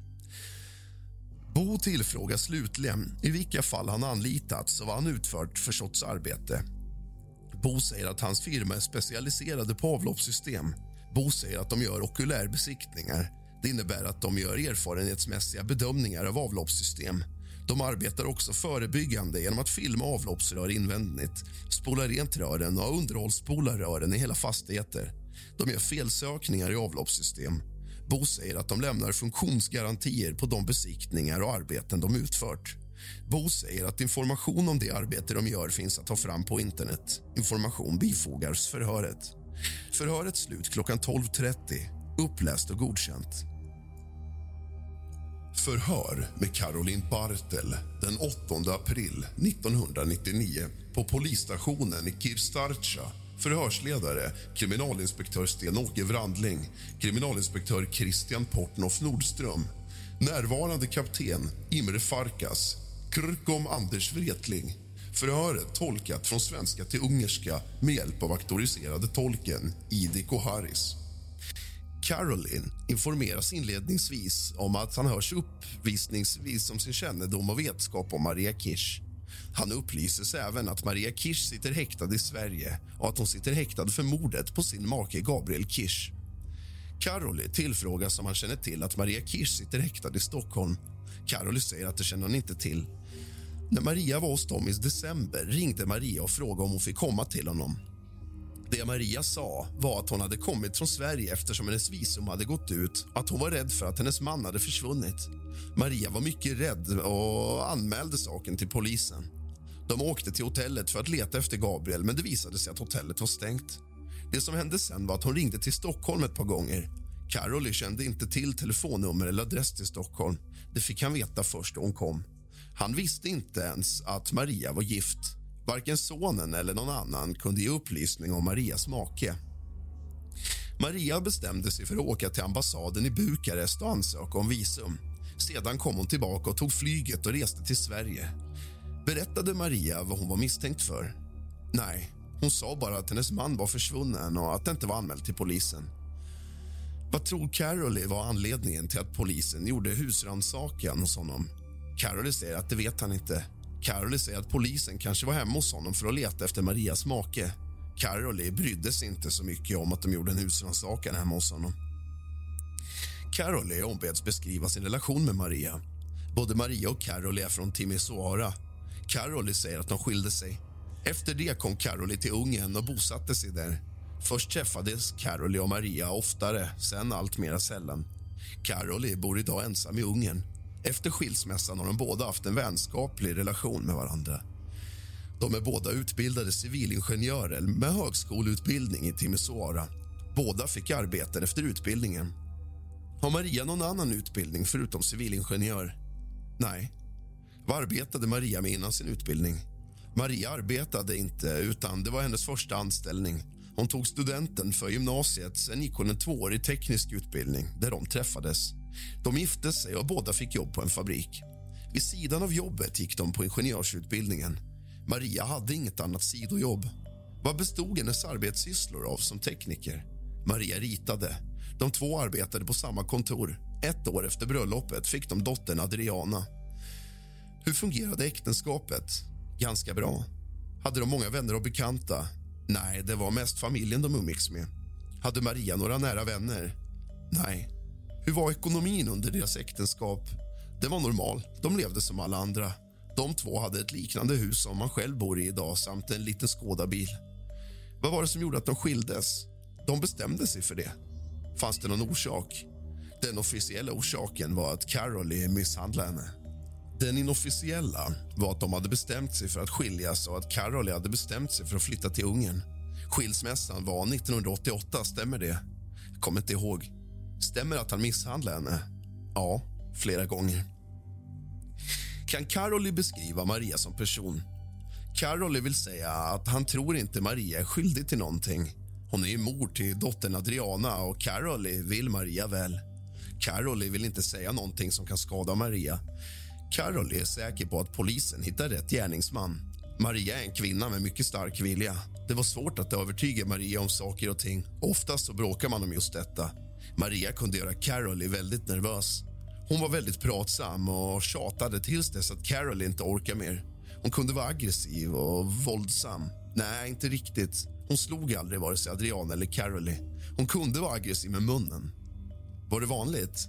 Bo tillfrågas slutligen i vilka fall han anlitats och vad han utfört för sorts arbete. Bo säger att hans firma är specialiserade på avloppssystem. Bo säger att de gör okulärbesiktningar det innebär att de gör erfarenhetsmässiga bedömningar av avloppssystem. De arbetar också förebyggande genom att filma avloppsrör invändigt, spola rent rören och underhållsspola rören i hela fastigheter. De gör felsökningar i avloppssystem. Bo säger att de lämnar funktionsgarantier på de besiktningar och arbeten de utfört. Bo säger att information om det arbete de gör finns att ta fram på internet. Information bifogas förhöret. Förhöret slut klockan 12.30. Uppläst och godkänt. Förhör med Caroline Bartel den 8 april 1999 på polisstationen i Kirstarcha. Förhörsledare kriminalinspektör Sten-Åke Wrandling, kriminalinspektör Christian Portnoff Nordström närvarande kapten Imre Farkas, Krkom Anders Wretling. Förhöret tolkat från svenska till ungerska med hjälp av auktoriserade tolken Idiko Haris. Caroline informeras inledningsvis om att han hörs uppvisningsvis om sin kännedom och vetskap om Maria Kirsch. Han upplyses även att Maria Kirsch sitter häktad i Sverige och att hon sitter häktad för mordet på sin make Gabriel Kirsch. Caroline tillfrågas om han känner till att Maria Kirsch sitter häktad i Stockholm. Caroline säger att det känner han inte till. När Maria var hos dem i december ringde Maria och frågade om hon fick komma till honom. Det Maria sa var att hon hade kommit från Sverige eftersom hennes visum hade gått ut att hon var rädd för att hennes man hade försvunnit. Maria var mycket rädd och anmälde saken till polisen. De åkte till hotellet för att leta efter Gabriel men det visade sig att hotellet var stängt. Det som hände sen var att hon ringde till Stockholm ett par gånger. Caroli kände inte till telefonnummer eller adress till Stockholm. Det fick han veta först då hon kom. Han visste inte ens att Maria var gift. Varken sonen eller någon annan kunde ge upplysning om Marias make. Maria bestämde sig för att åka till ambassaden i Bukarest och ansöka om visum. Sedan kom hon tillbaka och tog flyget och reste till Sverige. Berättade Maria vad hon var misstänkt för? Nej, hon sa bara att hennes man var försvunnen och att det inte var anmält till polisen. Vad tror Caroly var anledningen till att polisen gjorde husrannsakan hos honom? Caroly säger att det vet han inte. Caroli säger att polisen kanske var hemma hos honom för att leta efter Marias make. Caroly brydde sig inte så mycket om att de gjorde en husrannsakan hemma hos honom. Caroli ombeds beskriva sin relation med Maria. Både Maria och Caroli är från Timisoara. Caroli säger att de skilde sig. Efter det kom Caroli till Ungern och bosatte sig där. Först träffades Caroli och Maria oftare, sen allt mera sällan. Caroli bor idag ensam i Ungern. Efter skilsmässan har de båda haft en vänskaplig relation med varandra. De är båda utbildade civilingenjörer med högskoleutbildning i Timisoara. Båda fick arbeten efter utbildningen. Har Maria någon annan utbildning förutom civilingenjör? Nej. Vad arbetade Maria med innan sin utbildning? Maria arbetade inte, utan det var hennes första anställning. Hon tog studenten för gymnasiet, sen gick hon en tvåårig teknisk utbildning där de träffades. De gifte sig och båda fick jobb på en fabrik. Vid sidan av jobbet gick de på ingenjörsutbildningen. Maria hade inget annat sidojobb. Vad bestod hennes arbetssysslor av som tekniker? Maria ritade. De två arbetade på samma kontor. Ett år efter bröllopet fick de dottern Adriana. Hur fungerade äktenskapet? Ganska bra. Hade de många vänner och bekanta? Nej, det var mest familjen de umgicks med. Hade Maria några nära vänner? Nej. Hur var ekonomin under deras äktenskap? Den var normal. De levde som alla andra. De två hade ett liknande hus som man själv bor i idag samt en liten skådabil. Vad var det som gjorde att de skildes? De bestämde sig för det. Fanns det någon orsak? Den officiella orsaken var att Carol misshandlade henne. Den inofficiella var att de hade bestämt sig för att skiljas och att Carol hade bestämt sig för att flytta till Ungern. Skilsmässan var 1988, stämmer det? Jag kommer inte ihåg. Stämmer att han misshandlade henne? Ja, flera gånger. Kan Karoli beskriva Maria som person? Karoli vill säga att han tror inte Maria är skyldig till någonting. Hon är ju mor till dottern Adriana och Karoli vill Maria väl. Karoli vill inte säga någonting som kan skada Maria. Karoli är säker på att polisen hittar rätt gärningsman. Maria är en kvinna med mycket stark vilja. Det var svårt att övertyga Maria om saker och ting. Oftast så bråkar man om just detta. Maria kunde göra Caroly väldigt nervös. Hon var väldigt pratsam och tjatade tills dess att Carol inte orkade mer. Hon kunde vara aggressiv och våldsam. Nej, inte riktigt. Hon slog aldrig vare sig Adriana eller Caroly. Hon kunde vara aggressiv med munnen. Var det vanligt?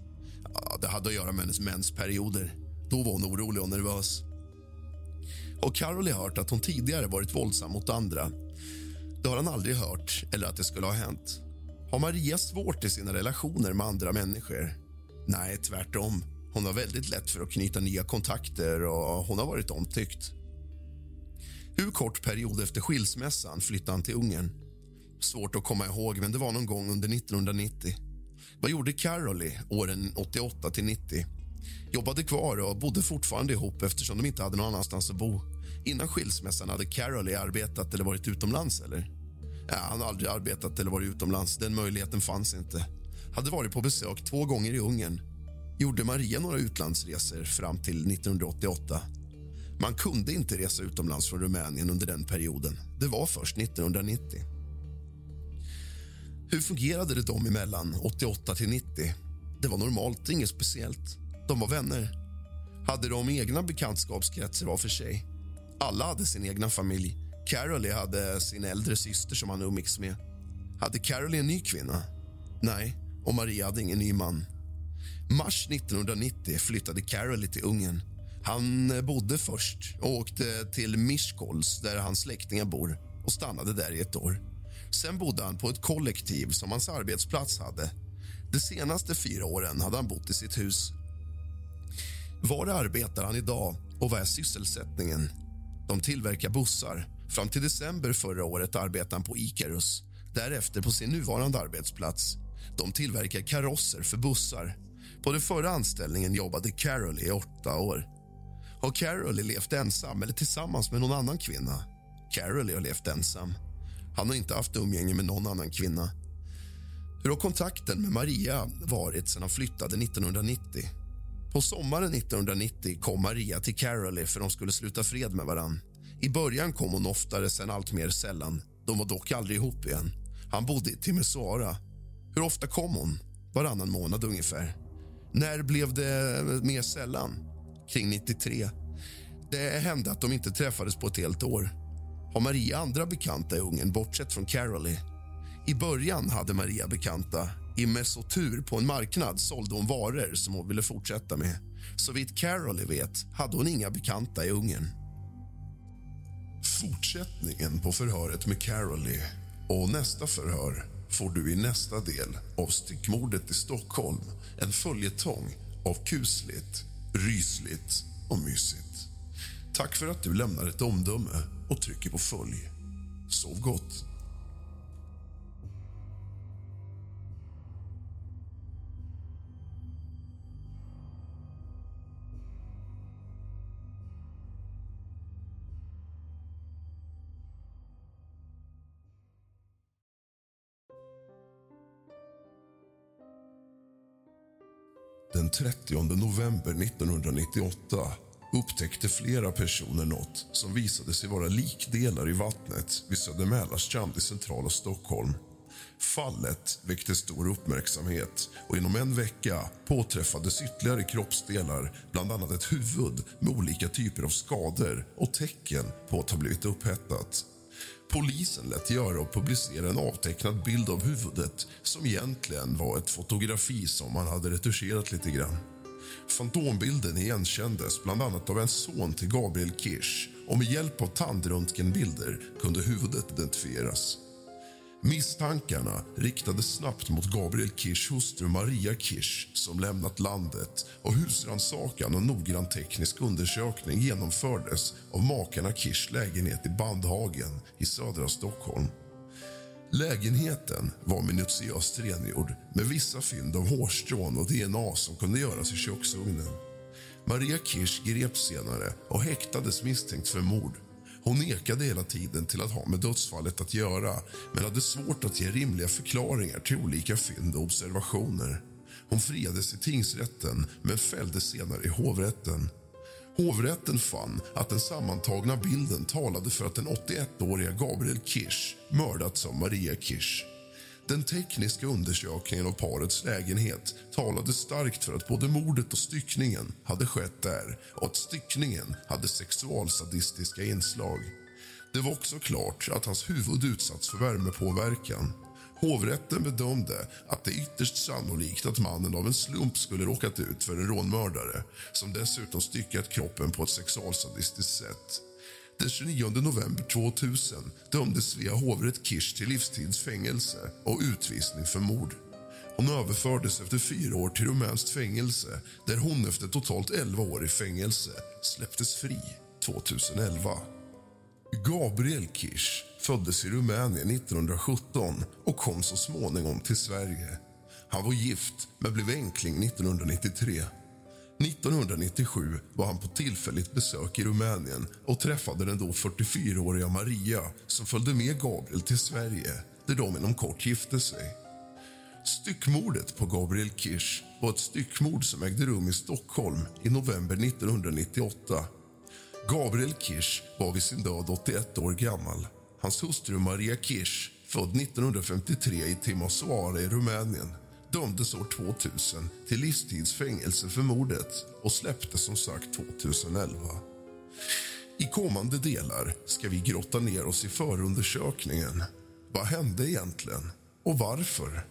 Ja, det hade att göra med hennes mensperioder. Då var hon orolig och nervös. Och Caroly har hört att hon tidigare varit våldsam mot andra. Det har han aldrig hört, eller att det skulle ha hänt. Har Maria svårt i sina relationer med andra människor? Nej, tvärtom. Hon har väldigt lätt för att knyta nya kontakter och hon har varit omtyckt. Hur kort period efter skilsmässan flyttade han till Ungern? Svårt att komma ihåg, men det var någon gång under 1990. Vad gjorde Caroli åren 88 till 90? Jobbade kvar och bodde fortfarande ihop eftersom de inte hade någon annanstans att bo. Innan skilsmässan hade Caroli arbetat eller varit utomlands, eller? Ja, han har aldrig arbetat eller varit utomlands. Den möjligheten fanns inte. Hade varit på besök två gånger i Ungern. Gjorde Maria några utlandsresor fram till 1988. Man kunde inte resa utomlands från Rumänien under den perioden. Det var först 1990. Hur fungerade det dem emellan 88 till 90? Det var normalt, inget speciellt. De var vänner. Hade de egna bekantskapskretsar var för sig. Alla hade sin egna familj. Carolee hade sin äldre syster som han umgicks med. Hade Carolee en ny kvinna? Nej, och Maria hade ingen ny man. Mars 1990 flyttade Carolee till Ungern. Han eh, bodde först och åkte till Miskolc, där hans släktingar bor och stannade där i ett år. Sen bodde han på ett kollektiv som hans arbetsplats hade. De senaste fyra åren hade han bott i sitt hus. Var arbetar han idag och vad är sysselsättningen? De tillverkar bussar. Fram till december förra året arbetade han på Icarus. Därefter på sin nuvarande arbetsplats. De tillverkar karosser för bussar. På den förra anställningen jobbade Carol i åtta år. Har Carol levt ensam eller tillsammans med någon annan kvinna? Carol har levt ensam. Han har inte haft umgänge med någon annan kvinna. Hur har kontakten med Maria varit sedan han flyttade 1990? På sommaren 1990 kom Maria till Carol för de skulle sluta fred med varann. I början kom hon oftare, sen allt mer sällan. De var dock aldrig ihop igen. Han bodde i Timisoara. Hur ofta kom hon? Varannan månad ungefär. När blev det mer sällan? Kring 93. Det hände att de inte träffades på ett helt år. Har Maria andra bekanta i Ungern, bortsett från Carolie? I början hade Maria bekanta. I Mesotur på en marknad sålde hon varor som hon ville fortsätta med. Så vitt Carolie vet hade hon inga bekanta i Ungern. Fortsättningen på förhöret med Carolee och nästa förhör får du i nästa del av Styckmordet i Stockholm. En följetong av kusligt, rysligt och mysigt. Tack för att du lämnar ett omdöme och trycker på följ. Sov gott. 30 november 1998 upptäckte flera personer något som visade sig vara likdelar i vattnet vid Södermälarstrand i centrala Stockholm. Fallet väckte stor uppmärksamhet och inom en vecka påträffades ytterligare kroppsdelar bland annat ett huvud med olika typer av skador och tecken på att ha blivit upphettat. Polisen lät göra och publicera en avtecknad bild av huvudet som egentligen var ett fotografi som man hade retuscherat lite grann. Fantombilden igenkändes bland annat av en son till Gabriel Kirsch och med hjälp av tandröntgenbilder kunde huvudet identifieras. Misstankarna riktades snabbt mot Gabriel Kirschs hustru Maria Kirsch som lämnat landet och husrannsakan och noggrann teknisk undersökning genomfördes av makarna Kirschs lägenhet i Bandhagen i södra Stockholm. Lägenheten var minutiöst rengjord med vissa fynd av hårstrån och DNA som kunde göras i köksugnen. Maria Kirsch greps senare och häktades misstänkt för mord. Hon nekade hela tiden till att ha med dödsfallet att göra men hade svårt att ge rimliga förklaringar till olika fynd och observationer. Hon friades i tingsrätten men fälldes senare i hovrätten. Hovrätten fann att den sammantagna bilden talade för att den 81-åriga Gabriel Kirsch mördats av Maria Kirsch. Den tekniska undersökningen av parets lägenhet talade starkt för att både mordet och styckningen hade skett där och att styckningen hade sexualsadistiska inslag. Det var också klart att hans huvud utsatts för värmepåverkan. Hovrätten bedömde att det är ytterst sannolikt att mannen av en slump skulle råkat ut för en rånmördare som dessutom styckat kroppen på ett sexualsadistiskt sätt. Den 29 november 2000 dömdes Svea hovrätt Kirsch till livstidsfängelse och utvisning för mord. Hon överfördes efter fyra år till rumänskt fängelse där hon efter totalt 11 år i fängelse släpptes fri 2011. Gabriel Kirsch föddes i Rumänien 1917 och kom så småningom till Sverige. Han var gift, men blev enkling 1993. 1997 var han på tillfälligt besök i Rumänien och träffade den då 44-åriga Maria som följde med Gabriel till Sverige, där de inom kort gifte sig. Styckmordet på Gabriel Kirsch var ett styckmord som ägde rum i Stockholm i november 1998. Gabriel Kirsch var vid sin död 81 år gammal. Hans hustru Maria Kirsch, född 1953 i Timisoara i Rumänien dömdes år 2000 till livstidsfängelse för mordet och släpptes som sagt 2011. I kommande delar ska vi grotta ner oss i förundersökningen. Vad hände egentligen? Och varför?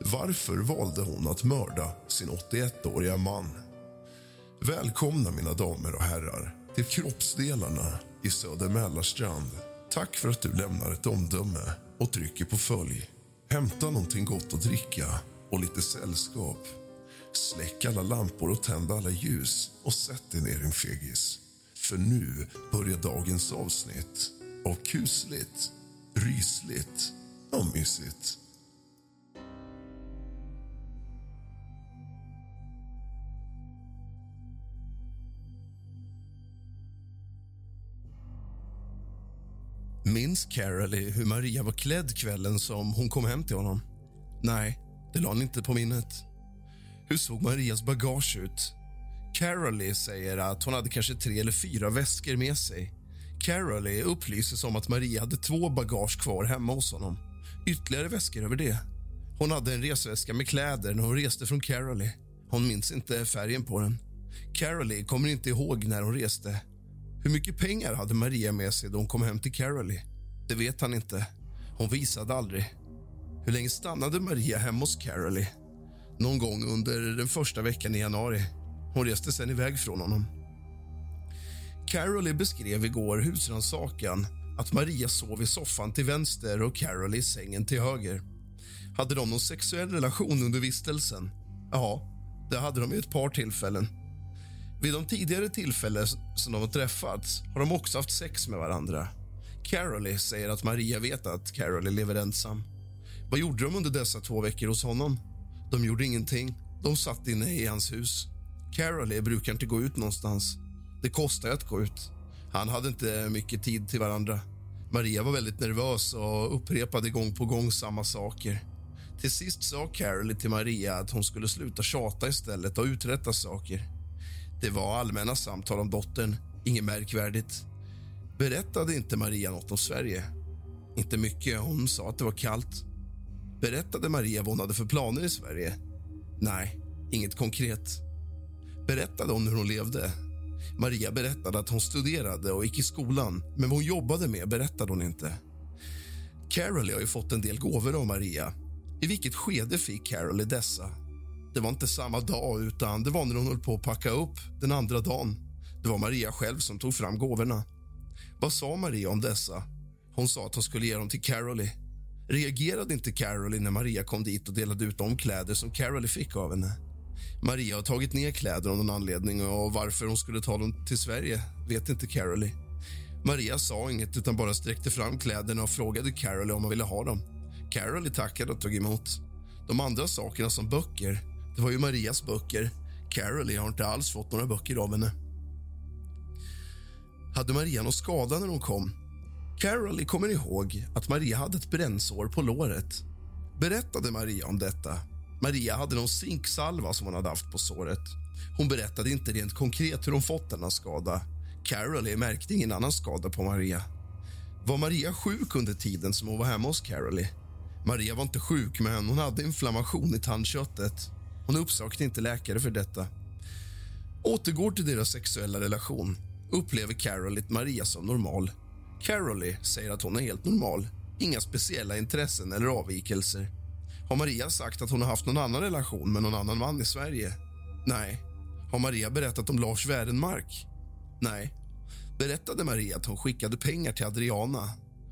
Varför valde hon att mörda sin 81-åriga man? Välkomna, mina damer och herrar, till kroppsdelarna i Söder Mälarstrand. Tack för att du lämnar ett omdöme och trycker på följ. Hämta någonting gott att dricka och lite sällskap. Släck alla lampor och tänd alla ljus och sätt dig ner, din fegis. För nu börjar dagens avsnitt av kusligt, rysligt och mysigt. Minns Carolee hur Maria var klädd kvällen som hon kom hem till honom? Nej, det la han inte på minnet. Hur såg Marias bagage ut? Carolee säger att hon hade kanske tre eller fyra väskor med sig. Carolee upplyser om att Maria hade två bagage kvar hemma hos honom. Ytterligare väskor över det. Hon hade en resväska med kläder när hon reste från Carolee. Hon minns inte färgen på den. Carolee kommer inte ihåg när hon reste. Hur mycket pengar hade Maria med sig då hon kom hem till Carolee? Det vet han inte. Hon visade aldrig. Hur länge stannade Maria hemma hos Caroly? Någon gång under den första veckan i januari. Hon reste sen iväg från honom. Caroly beskrev igår husrannsakan att Maria sov i soffan till vänster och Caroly i sängen till höger. Hade de någon sexuell relation under vistelsen? Ja, det hade de vid ett par tillfällen. Vid de tidigare tillfällen som de har träffats har de också haft sex med varandra. Caroly säger att Maria vet att Caroly lever ensam. Vad gjorde de under dessa två veckor hos honom? De gjorde ingenting. De satt inne i hans hus. Carolee brukar inte gå ut någonstans. Det kostar att gå ut. Han hade inte mycket tid till varandra. Maria var väldigt nervös och upprepade gång på gång samma saker. Till sist sa Carolee till Maria att hon skulle sluta tjata istället och uträtta saker. Det var allmänna samtal om dottern, inget märkvärdigt. Berättade inte Maria något om Sverige? Inte mycket. Hon sa att det var kallt. Berättade Maria vad hon hade för planer i Sverige? Nej, inget konkret. Berättade hon hur hon levde? Maria berättade att hon studerade och gick i skolan men vad hon jobbade med berättade hon inte. Carolee har ju fått en del gåvor av Maria. I vilket skede fick Carolee dessa? Det var inte samma dag, utan det var när hon höll på att packa upp den andra dagen. Det var Maria själv som tog fram gåvorna. Vad sa Maria om dessa? Hon sa att hon skulle ge dem till Caroly. Reagerade inte Caroly när Maria kom dit och delade ut de kläder som Caroly fick av henne? Maria har tagit ner kläder av någon anledning och varför hon skulle ta dem till Sverige vet inte Caroly. Maria sa inget utan bara sträckte fram kläderna och frågade Caroly om hon ville ha dem. Caroly tackade och tog emot. De andra sakerna som böcker, det var ju Marias böcker. Caroly har inte alls fått några böcker av henne. Hade Maria någon skada när hon kom? Caroly kommer ihåg att Maria hade ett brännsår på låret. Berättade Maria om detta? Maria hade någon zinksalva som hon hade haft på såret. Hon berättade inte rent konkret hur hon fått denna skada. Caroly märkte ingen annan skada på Maria. Var Maria sjuk under tiden som hon var hemma hos Caroly? Maria var inte sjuk, men hon hade inflammation i tandköttet. Hon uppsökte inte läkare för detta. Återgår till deras sexuella relation upplever Caroly Maria som normal. Caroly säger att hon är helt normal. Inga speciella intressen eller avvikelser. Har Maria sagt att hon har haft någon annan relation med någon annan man i Sverige? Nej. Har Maria berättat om Lars Wärenmark? Nej. Berättade Maria att hon skickade pengar till Adriana?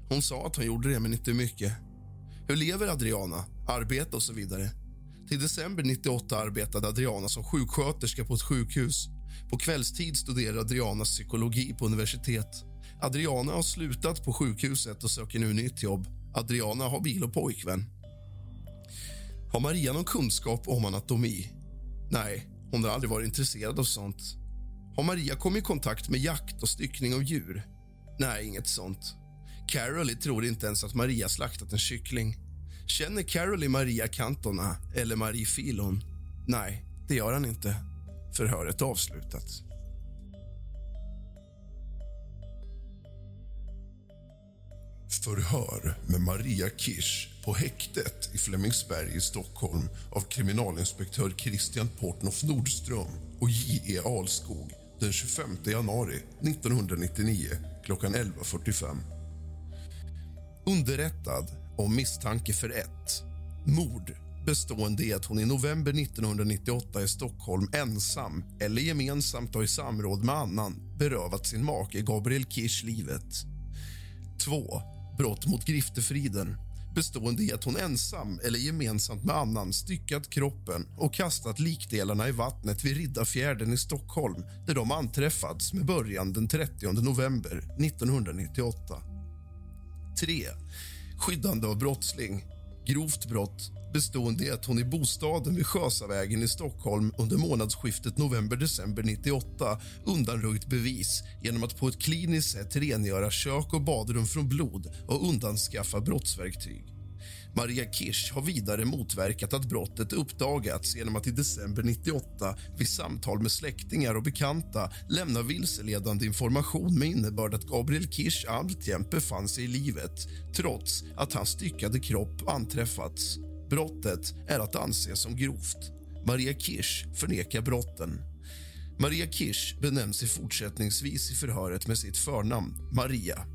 Hon sa att hon gjorde det, men inte mycket. Hur lever Adriana? Arbete och så vidare. Till december 98 arbetade Adriana som sjuksköterska på ett sjukhus. På kvällstid studerade Adriana psykologi på universitet. Adriana har slutat på sjukhuset och söker nu nytt jobb. Adriana har bil och pojkvän. Har Maria någon kunskap om anatomi? Nej, hon har aldrig varit intresserad av sånt. Har Maria kommit i kontakt med jakt och styckning av djur? Nej, inget sånt. Caroly tror inte ens att Maria slaktat en kyckling. Känner Caroly Maria Cantona eller Marie Filon? Nej, det gör han inte. Förhöret avslutat. Förhör med Maria Kirsch på häktet i Flemingsberg i Stockholm av kriminalinspektör Christian Portnoff Nordström och J.E. Alskog den 25 januari 1999 klockan 11.45. Underrättad om misstanke för ett mord bestående i att hon i november 1998 i Stockholm ensam eller gemensamt och i samråd med annan berövat sin make Gabriel Kirsch livet. 2. Brott mot griftefriden bestående i att hon ensam eller gemensamt med annan styckat kroppen och kastat likdelarna i vattnet vid Riddarfjärden i Stockholm där de anträffats med början den 30 november 1998. 3. Skyddande av brottsling. Grovt brott bestående i att hon i bostaden vid Sjösavägen i Stockholm under månadsskiftet november-december 98 undanröjt bevis genom att på ett kliniskt sätt rengöra kök och badrum från blod och undanskaffa brottsverktyg. Maria Kirsch har vidare motverkat att brottet uppdagats genom att i december 98 vid samtal med släktingar och bekanta lämna vilseledande information med innebörd att Gabriel Kirsch alltjämt befann sig i livet trots att hans styckade kropp anträffats. Brottet är att anse som grovt. Maria Kirsch förnekar brotten. Maria Kirsch benämns i fortsättningsvis i förhöret med sitt förnamn Maria.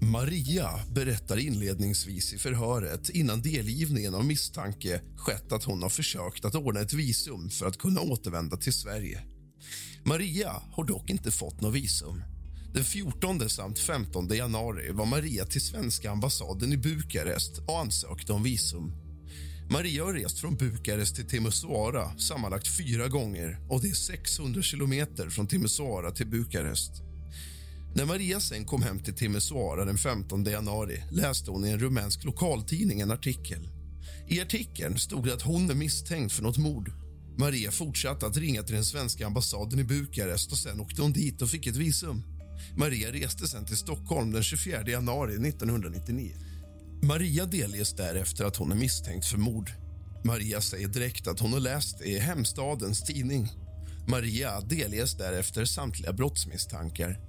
Maria berättar inledningsvis i förhöret innan delgivningen av misstanke skett att hon har försökt att ordna ett visum för att kunna återvända till Sverige. Maria har dock inte fått något visum. Den 14 samt 15 januari var Maria till svenska ambassaden i Bukarest och ansökte om visum. Maria har rest från Bukarest till Timisoara sammanlagt fyra gånger och det är 600 kilometer från Timisoara till Bukarest. När Maria sen kom hem till Timisoara den 15 januari läste hon i en rumänsk lokaltidning en artikel. I artikeln stod det att hon är misstänkt för något mord. Maria fortsatte att ringa till den svenska ambassaden i Bukarest och sen åkte hon dit och fick ett visum. Maria reste sen till Stockholm den 24 januari 1999. Maria delges därefter att hon är misstänkt för mord. Maria säger direkt att hon har läst det i hemstadens tidning. Maria delges därefter samtliga brottsmisstankar.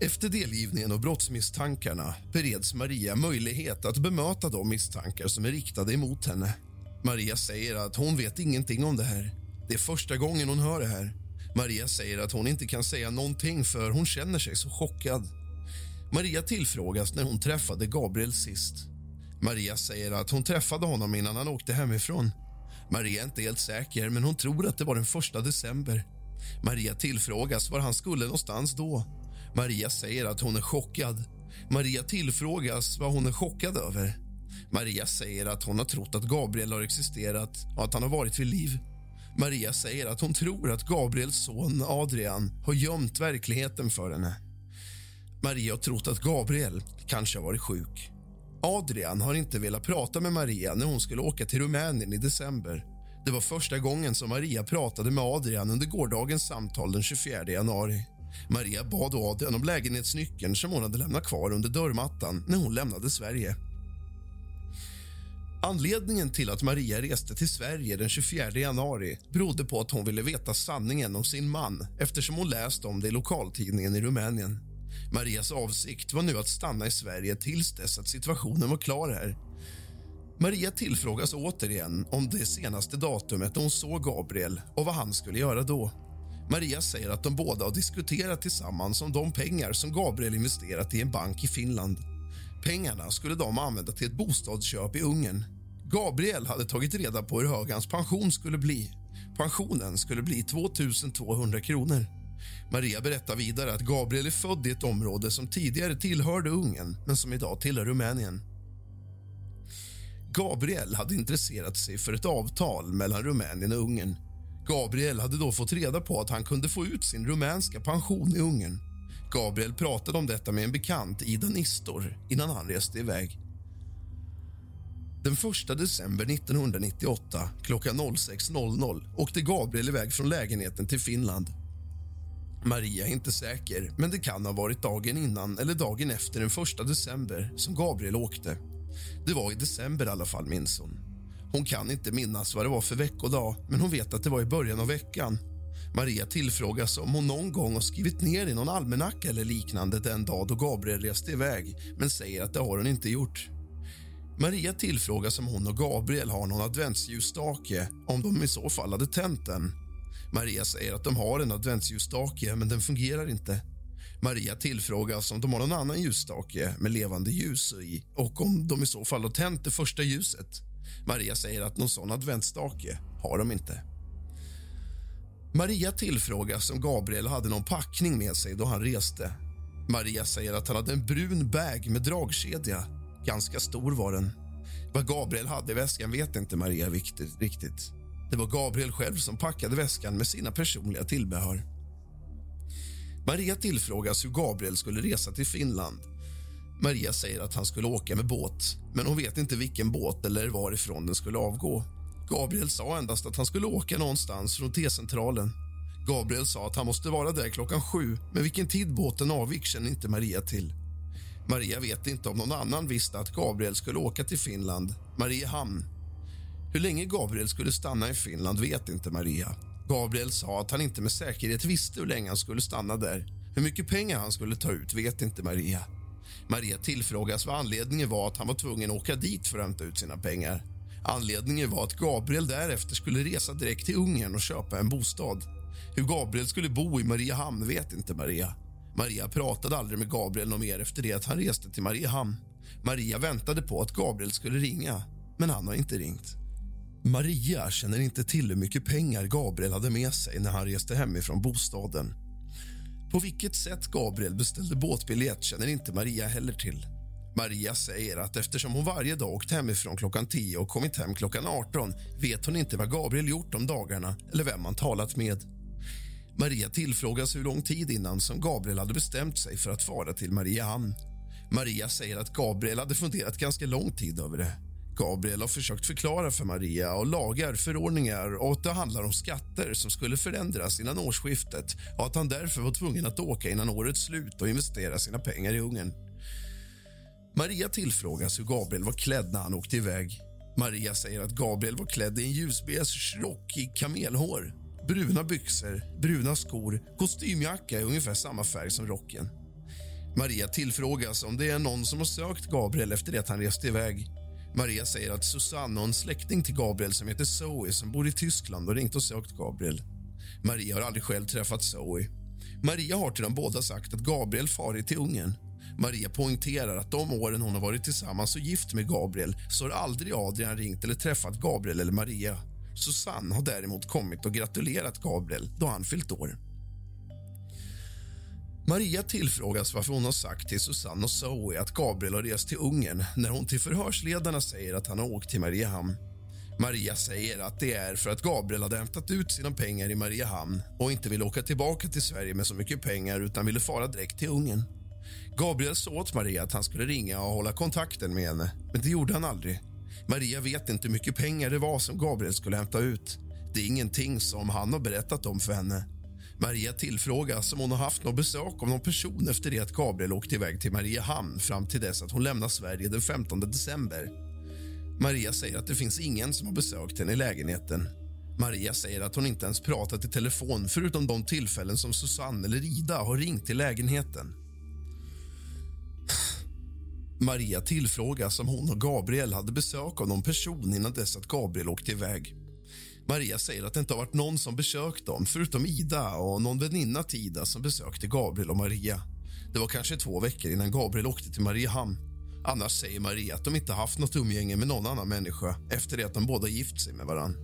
Efter delgivningen av brottsmisstankarna bereds Maria möjlighet att bemöta de misstankar som är riktade emot henne. Maria säger att hon vet ingenting om det här. Det är första gången hon hör det här. Maria säger att hon inte kan säga någonting för hon känner sig så chockad. Maria tillfrågas när hon träffade Gabriel sist. Maria säger att hon träffade honom innan han åkte hemifrån. Maria är inte helt säker, men hon tror att det var den första december. Maria tillfrågas var han skulle någonstans då. Maria säger att hon är chockad. Maria tillfrågas vad hon är chockad över. Maria säger att hon har trott att Gabriel har existerat och att han har varit vid liv. Maria säger att hon tror att Gabriels son Adrian har gömt verkligheten för henne. Maria har trott att Gabriel kanske har varit sjuk. Adrian har inte velat prata med Maria när hon skulle åka till Rumänien i december. Det var första gången som Maria pratade med Adrian under gårdagens samtal den 24 januari. Maria bad Adrian om lägenhetsnyckeln som hon hade lämnat kvar under dörrmattan när hon lämnade Sverige. Anledningen till att Maria reste till Sverige den 24 januari berodde på att hon ville veta sanningen om sin man eftersom hon läst om det i lokaltidningen i Rumänien. Marias avsikt var nu att stanna i Sverige tills dess att situationen var klar här. Maria tillfrågas återigen om det senaste datumet då hon såg Gabriel och vad han skulle göra då. Maria säger att de båda har diskuterat tillsammans om de pengar som Gabriel investerat i en bank i Finland. Pengarna skulle de använda till ett bostadsköp i Ungern. Gabriel hade tagit reda på hur hög hans pension skulle bli. Pensionen skulle bli 2 200 kronor. Maria berättar vidare att Gabriel är född i ett område som tidigare tillhörde Ungern men som idag tillhör Rumänien. Gabriel hade intresserat sig för ett avtal mellan Rumänien och Ungern. Gabriel hade då fått reda på att han kunde få ut sin rumänska pension i Ungern. Gabriel pratade om detta med en bekant, Ida Nistor, innan han reste iväg. Den 1 december 1998 klockan 06.00 åkte Gabriel iväg från lägenheten till Finland. Maria är inte säker, men det kan ha varit dagen innan eller dagen efter den 1 december som Gabriel åkte. Det var i december i alla fall, minns hon. Hon kan inte minnas vad det var för veckodag, men hon vet att det var i början av veckan. Maria tillfrågas om hon någon gång har skrivit ner i någon almanacka eller liknande den dag då Gabriel reste iväg, men säger att det har hon inte gjort. Maria tillfrågas om hon och Gabriel har någon adventsljusstake, om de i så fall hade tänt den. Maria säger att de har en adventsljusstake, men den fungerar inte. Maria tillfrågas om de har någon annan ljusstake med levande ljus i och om de i så fall har tänt det första ljuset. Maria säger att någon sån adventsstake har de inte. Maria tillfrågas om Gabriel hade någon packning med sig då han reste. Maria säger att han hade en brun bag med dragkedja. Ganska stor var den. Vad Gabriel hade i väskan vet inte Maria riktigt. Det var Gabriel själv som packade väskan med sina personliga tillbehör. Maria tillfrågas hur Gabriel skulle resa till Finland. Maria säger att han skulle åka med båt, men hon vet inte vilken båt eller varifrån den skulle avgå. Gabriel sa endast att han skulle åka någonstans från T-centralen. Gabriel sa att han måste vara där klockan sju, men vilken tid båten avgick känner inte Maria till. Maria vet inte om någon annan visste att Gabriel skulle åka till Finland, Mariehamn. Hur länge Gabriel skulle stanna i Finland vet inte Maria. Gabriel sa att han inte med säkerhet visste hur länge han skulle stanna där. Hur mycket pengar han skulle ta ut vet inte Maria. Maria tillfrågas vad anledningen var att han var tvungen att åka dit för att hämta ut sina pengar. Anledningen var att Gabriel därefter skulle resa direkt till Ungern och köpa en bostad. Hur Gabriel skulle bo i Mariehamn vet inte Maria. Maria pratade aldrig med Gabriel mer efter det att han reste till Mariehamn. Maria väntade på att Gabriel skulle ringa, men han har inte ringt. Maria känner inte till hur mycket pengar Gabriel hade med sig när han reste hemifrån bostaden. På vilket sätt Gabriel beställde båtbiljett känner inte Maria heller till. Maria säger att eftersom hon varje dag åkt hemifrån klockan 10 och kommit hem klockan 18 vet hon inte vad Gabriel gjort de dagarna eller vem han talat med. Maria tillfrågas hur lång tid innan som Gabriel hade bestämt sig för att fara till Mariehamn. Maria säger att Gabriel hade funderat ganska lång tid över det. Gabriel har försökt förklara för Maria och lagar, förordningar och att det handlar om skatter som skulle förändras innan årsskiftet och att han därför var tvungen att åka innan årets slut och investera sina pengar i Ungern. Maria tillfrågas hur Gabriel var klädd när han åkte iväg. Maria säger att Gabriel var klädd i en ljusbeige rock i kamelhår, bruna byxor, bruna skor, kostymjacka i ungefär samma färg som rocken. Maria tillfrågas om det är någon som har sökt Gabriel efter det att han reste iväg. Maria säger att Susanne och en släkting till Gabriel som heter Zoe som bor i Tyskland och ringt och sökt Gabriel. Maria har aldrig själv träffat Zoe. Maria har till dem båda sagt att Gabriel farit till Ungern. Maria poängterar att de åren hon har varit tillsammans och gift med Gabriel så har aldrig Adrian ringt eller träffat Gabriel eller Maria. Susanne har däremot kommit och gratulerat Gabriel då han fyllt år. Maria tillfrågas varför hon har sagt till Susanne och Zoe att Gabriel har rest till Ungern när hon till förhörsledarna säger att han har åkt till Mariehamn. Maria säger att det är för att Gabriel hade hämtat ut sina pengar i Mariehamn och inte ville åka tillbaka till Sverige med så mycket pengar utan ville fara direkt till Ungern. Gabriel sa åt Maria att han skulle ringa och hålla kontakten med henne, men det gjorde han aldrig. Maria vet inte hur mycket pengar det var som Gabriel skulle hämta ut. Det är ingenting som han har berättat om för henne. Maria tillfrågas om hon har haft något besök av någon person efter det att Gabriel åkte iväg till Mariehamn fram till dess att hon lämnar Sverige den 15 december. Maria säger att det finns ingen som har besökt henne i lägenheten. Maria säger att hon inte ens pratat i telefon förutom de tillfällen som Susanne eller Ida har ringt till lägenheten. Maria tillfrågas om hon och Gabriel hade besök av någon person innan dess att Gabriel åkte iväg. Maria säger att det inte har varit någon som besökt dem förutom Ida och någon väninna till Ida som besökte Gabriel och Maria. Det var kanske två veckor innan Gabriel åkte till Mariehamn. Annars säger Maria att de inte haft något umgänge med någon annan människa efter det att de båda gift sig med varann.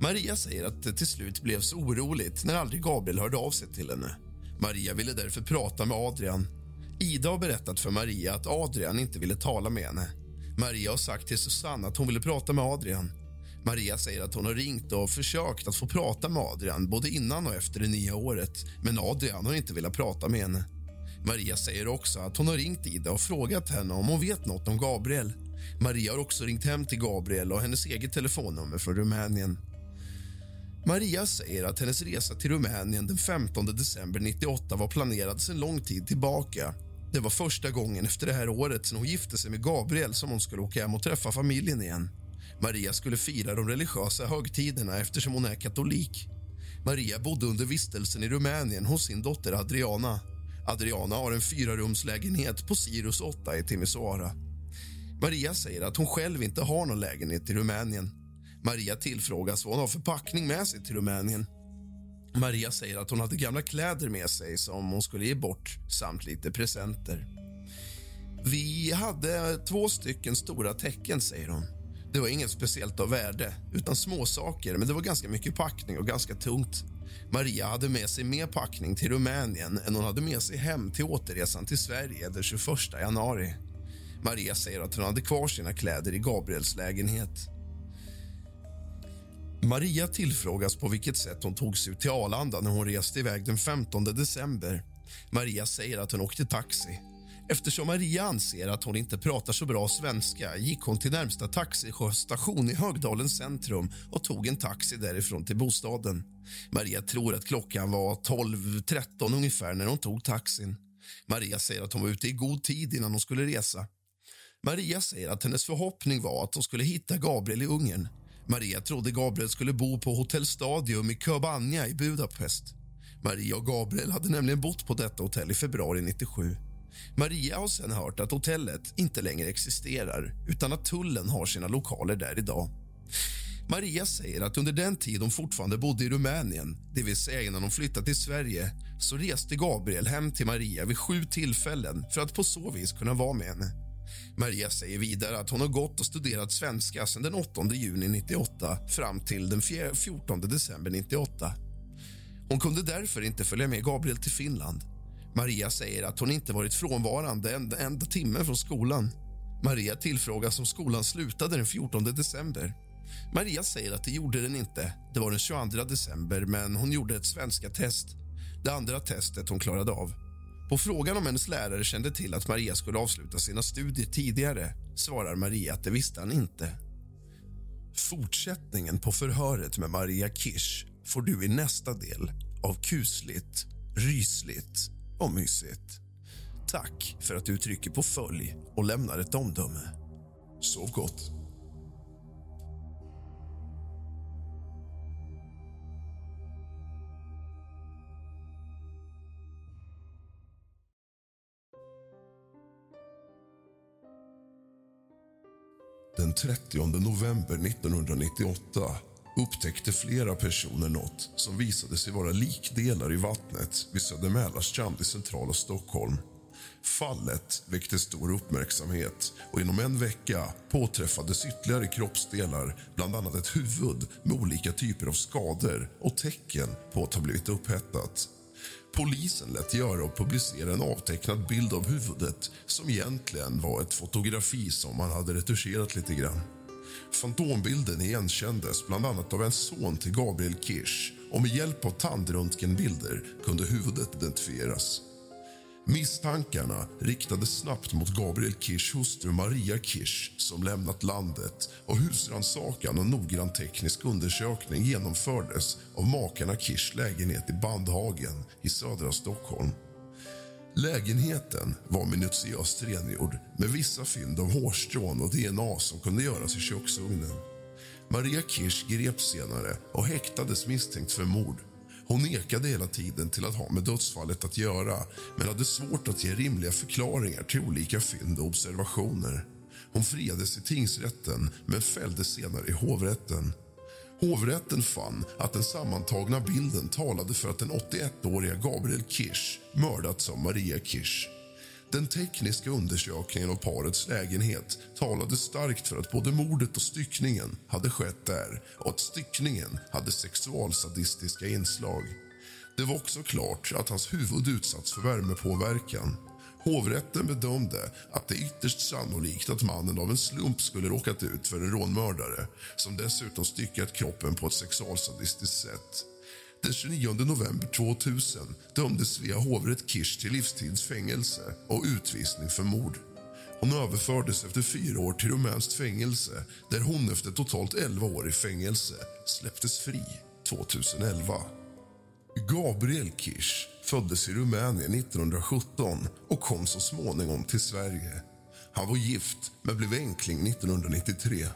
Maria säger att det till slut blev så oroligt när aldrig Gabriel hörde av sig till henne. Maria ville därför prata med Adrian. Ida har berättat för Maria att Adrian inte ville tala med henne. Maria har sagt till Susanne att hon ville prata med Adrian. Maria säger att hon har ringt och försökt att få prata med Adrian både innan och efter det nya året, men Adrian har inte velat prata med henne. Maria säger också att hon har ringt Ida och frågat henne om hon vet något om Gabriel. Maria har också ringt hem till Gabriel och hennes eget telefonnummer från Rumänien. Maria säger att hennes resa till Rumänien den 15 december 98 var planerad sedan lång tid tillbaka. Det var första gången efter det här året sedan hon gifte sig med Gabriel som hon skulle åka hem och träffa familjen igen. Maria skulle fira de religiösa högtiderna eftersom hon är katolik. Maria bodde under vistelsen i Rumänien hos sin dotter Adriana. Adriana har en fyrarumslägenhet på Sirius 8 i Timisoara. Maria säger att hon själv inte har någon lägenhet i Rumänien. Maria tillfrågas vad hon har för packning med sig till Rumänien. Maria säger att hon hade gamla kläder med sig som hon skulle ge bort samt lite presenter. Vi hade två stycken stora tecken, säger hon. Det var inget speciellt av värde, utan små saker, men det var ganska mycket packning och ganska tungt. Maria hade med sig mer packning till Rumänien än hon hade med sig hem till återresan till Sverige den 21 januari. Maria säger att hon hade kvar sina kläder i Gabriels lägenhet. Maria tillfrågas på vilket sätt hon tog sig ut till Arlanda när hon reste iväg den 15 december. Maria säger att hon åkte taxi. Eftersom Maria anser att hon inte pratar så bra svenska gick hon till närmsta taxistation i Högdalens centrum och tog en taxi därifrån till bostaden. Maria tror att klockan var 12.13 ungefär när hon tog taxin. Maria säger att hon var ute i god tid innan hon skulle resa. Maria säger att hennes förhoppning var att hon skulle hitta Gabriel i Ungern. Maria trodde Gabriel skulle bo på Hotell Stadium i Köbanja i Budapest. Maria och Gabriel hade nämligen bott på detta hotell i februari 97. Maria har sen hört att hotellet inte längre existerar utan att tullen har sina lokaler där idag. Maria säger att under den tid hon fortfarande bodde i Rumänien, det vill säga innan hon flyttade till Sverige, så reste Gabriel hem till Maria vid sju tillfällen för att på så vis kunna vara med henne. Maria säger vidare att hon har gått och studerat svenska sedan den 8 juni 98 fram till den 14 december 98. Hon kunde därför inte följa med Gabriel till Finland. Maria säger att hon inte varit frånvarande en enda timme från skolan. Maria tillfrågas om skolan slutade den 14 december. Maria säger att det gjorde den inte. Det var den 22 december, men hon gjorde ett svenska test. Det andra testet hon klarade av. På frågan om hennes lärare kände till att Maria skulle avsluta sina studier tidigare svarar Maria att det visste han inte. Fortsättningen på förhöret med Maria Kirsch får du i nästa del av kusligt, rysligt och mysigt. Tack för att du trycker på följ och lämnar ett omdöme. Sov gott. Den 30 november 1998 upptäckte flera personer något som visade sig vara likdelar i vattnet vid Södermälarstrand i centrala Stockholm. Fallet väckte stor uppmärksamhet och inom en vecka påträffades ytterligare kroppsdelar bland annat ett huvud med olika typer av skador och tecken på att ha blivit upphettat. Polisen lät göra och publicera en avtecknad bild av huvudet som egentligen var ett fotografi som man hade retuscherat lite grann. Fantombilden igenkändes bland annat av en son till Gabriel Kirsch och med hjälp av tandröntgenbilder kunde huvudet identifieras. Misstankarna riktades snabbt mot Gabriel Kirschs hustru Maria Kirsch som lämnat landet och husrannsakan och noggrann teknisk undersökning genomfördes av makarna Kirschs lägenhet i Bandhagen i södra Stockholm. Lägenheten var minutiöst rengjord med vissa fynd av hårstrån och DNA som kunde göras i köksugnen. Maria Kirsch greps senare och häktades misstänkt för mord. Hon nekade hela tiden till att ha med dödsfallet att göra men hade svårt att ge rimliga förklaringar till olika fynd och observationer. Hon friades i tingsrätten, men fälldes senare i hovrätten. Hovrätten fann att den sammantagna bilden talade för att den 81-åriga Gabriel Kirsch mördats av Maria Kirsch. Den tekniska undersökningen av parets lägenhet talade starkt för att både mordet och styckningen hade skett där och att styckningen hade sexualsadistiska inslag. Det var också klart att hans huvud utsatts för värmepåverkan. Hovrätten bedömde att det är ytterst sannolikt att mannen av en slump skulle råkat ut för en rånmördare som dessutom styckat kroppen på ett sexualsadistiskt sätt. Den 29 november 2000 dömdes Svea hovrätt Kirsch till livstidsfängelse och utvisning för mord. Hon överfördes efter fyra år till rumänskt fängelse där hon efter totalt 11 år i fängelse släpptes fri 2011. Gabriel Kirsch föddes i Rumänien 1917 och kom så småningom till Sverige. Han var gift, men blev enkling 1993.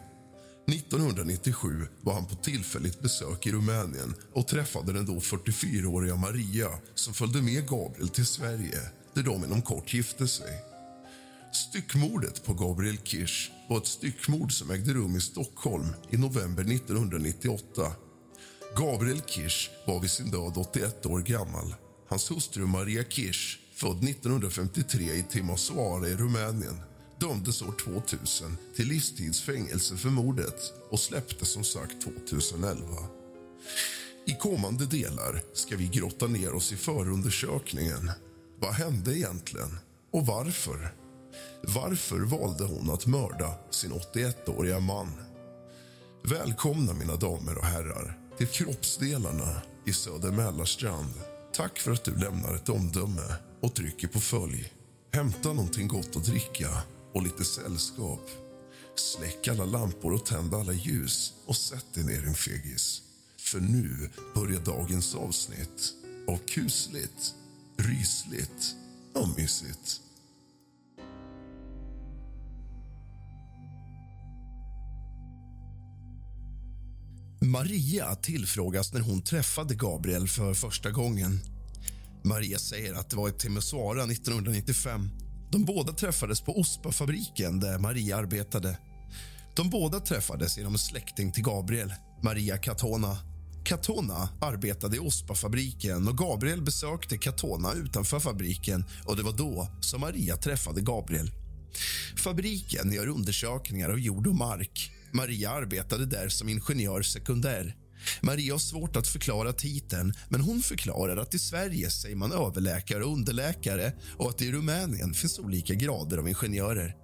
1997 var han på tillfälligt besök i Rumänien och träffade den då 44-åriga Maria som följde med Gabriel till Sverige, där de inom kort gifte sig. Styckmordet på Gabriel Kirsch var ett styckmord som ägde rum i Stockholm i november 1998. Gabriel Kirsch var vid sin död 81 år gammal. Hans hustru Maria Kirsch, född 1953 i Timisoara i Rumänien dömdes år 2000 till livstidsfängelse för mordet och släpptes som sagt 2011. I kommande delar ska vi grotta ner oss i förundersökningen. Vad hände egentligen och varför? Varför valde hon att mörda sin 81-åriga man? Välkomna, mina damer och herrar, till kroppsdelarna i Söder Mälarstrand. Tack för att du lämnar ett omdöme och trycker på följ. Hämta någonting gott att dricka och lite sällskap. Släck alla lampor och tänd alla ljus och sätt dig ner, din fegis. För nu börjar dagens avsnitt av kusligt, rysligt och mysigt. Maria tillfrågas när hon träffade Gabriel för första gången. Maria säger att det var i Timisoara 1995. De båda träffades på Ospa-fabriken där Maria arbetade. De båda träffades genom en släkting till Gabriel, Maria Catona. Catona arbetade i Ospa-fabriken och Gabriel besökte Catona utanför fabriken och det var då som Maria träffade Gabriel. Fabriken gör undersökningar av jord och mark. Maria arbetade där som ingenjör sekundär. Maria har svårt att förklara titeln, men hon förklarar att i Sverige säger man överläkare och underläkare och att det i Rumänien finns olika grader av ingenjörer.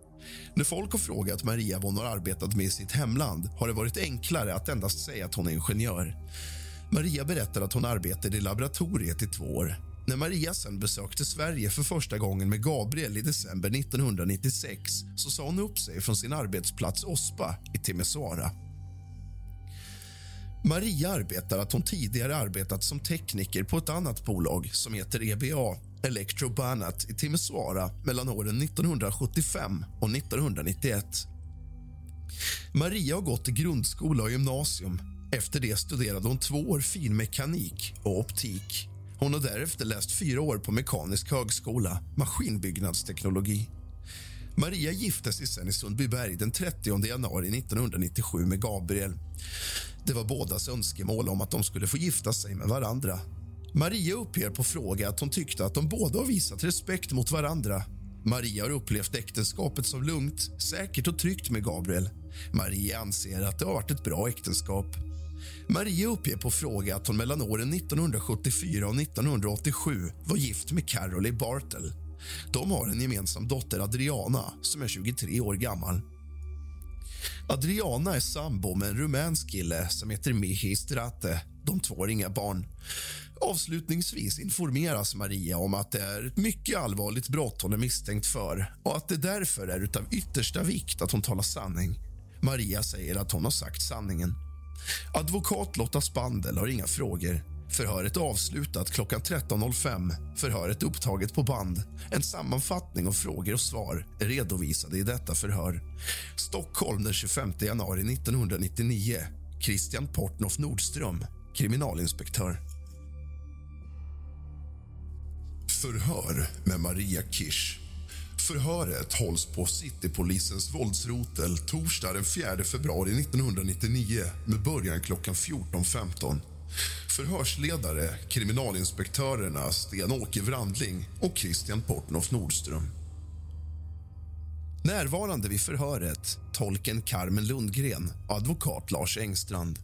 När folk har frågat Maria vad hon har arbetat med i sitt hemland har det varit enklare att endast säga att hon är ingenjör. Maria berättar att hon arbetade i laboratoriet i två år. När Maria sen besökte Sverige för första gången med Gabriel i december 1996 så sa hon upp sig från sin arbetsplats Ospa i Timisoara. Maria arbetar att hon tidigare arbetat som tekniker på ett annat bolag som heter EBA, Electrobanat i Timisoara mellan åren 1975 och 1991. Maria har gått i grundskola och gymnasium. Efter det studerade hon två år finmekanik och optik. Hon har därefter läst fyra år på Mekanisk högskola, maskinbyggnadsteknologi. Maria gifte sig sen i Sundbyberg den 30 januari 1997 med Gabriel. Det var bådas önskemål om att de skulle få gifta sig med varandra. Maria uppger på fråga att hon tyckte att de båda har visat respekt mot varandra. Maria har upplevt äktenskapet som lugnt, säkert och tryggt med Gabriel. Maria anser att det har varit ett bra äktenskap. Maria uppger på fråga att hon mellan åren 1974 och 1987 var gift med Carolee Bartel. De har en gemensam dotter, Adriana, som är 23 år gammal. Adriana är sambo med en rumänsk kille som heter Mihi Strate. De två har inga barn. Avslutningsvis informeras Maria om att det är ett mycket allvarligt brott hon är misstänkt för och att det därför är av yttersta vikt att hon talar sanning. Maria säger att hon har sagt sanningen. Advokat Lotta Spandel har inga frågor. Förhöret avslutat klockan 13.05. Förhöret upptaget på band. En sammanfattning av frågor och svar är redovisade i detta förhör. Stockholm den 25 januari 1999. Christian Portnoff Nordström, kriminalinspektör. Förhör med Maria Kirsch. Förhöret hålls på Citypolisens våldsrotel torsdag den 4 februari 1999 med början klockan 14.15. Förhörsledare kriminalinspektörerna Sten-Åke Wrandling och Christian Portnoff Nordström. Närvarande vid förhöret tolken Carmen Lundgren och advokat Lars Engstrand.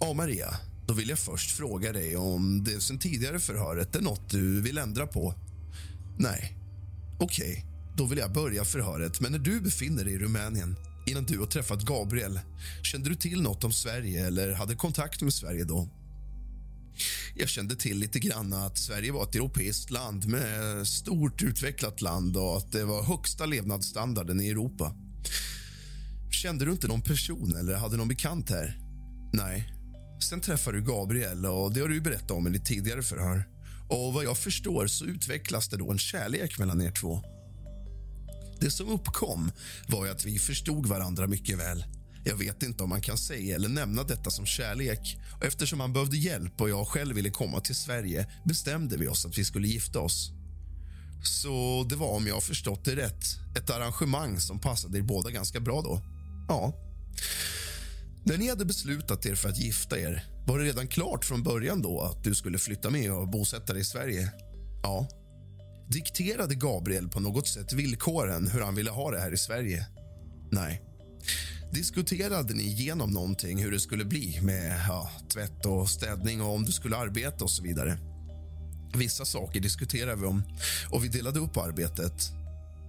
Ja, Maria, då vill jag först fråga dig om det sen tidigare förhöret är nåt du vill ändra på. Nej. Okej, okay, då vill jag börja förhöret. Men när du befinner dig i Rumänien innan du har träffat Gabriel, kände du till nåt om Sverige eller hade kontakt med Sverige då? Jag kände till lite grann att Sverige var ett europeiskt land med stort utvecklat land och att det var högsta levnadsstandarden i Europa. Kände du inte någon person eller hade någon bekant här? Nej. Sen träffade du Gabriel och det har du berättat om i ditt tidigare förhör. Och vad jag förstår så utvecklas det då en kärlek mellan er två. Det som uppkom var att vi förstod varandra mycket väl. Jag vet inte om man kan säga eller nämna detta som kärlek. Och eftersom han behövde hjälp och jag själv ville komma till Sverige bestämde vi oss att vi skulle gifta oss. Så det var, om jag har förstått det rätt, ett arrangemang som passade er båda ganska bra då. Ja. När ni hade beslutat er för att gifta er, var det redan klart från början då att du skulle flytta med och bosätta dig i Sverige? Ja. Dikterade Gabriel på något sätt villkoren hur han ville ha det här i Sverige? Nej. Diskuterade ni igenom någonting hur det skulle bli med ja, tvätt och städning och om du skulle arbeta och så vidare? Vissa saker diskuterade vi om och vi delade upp arbetet.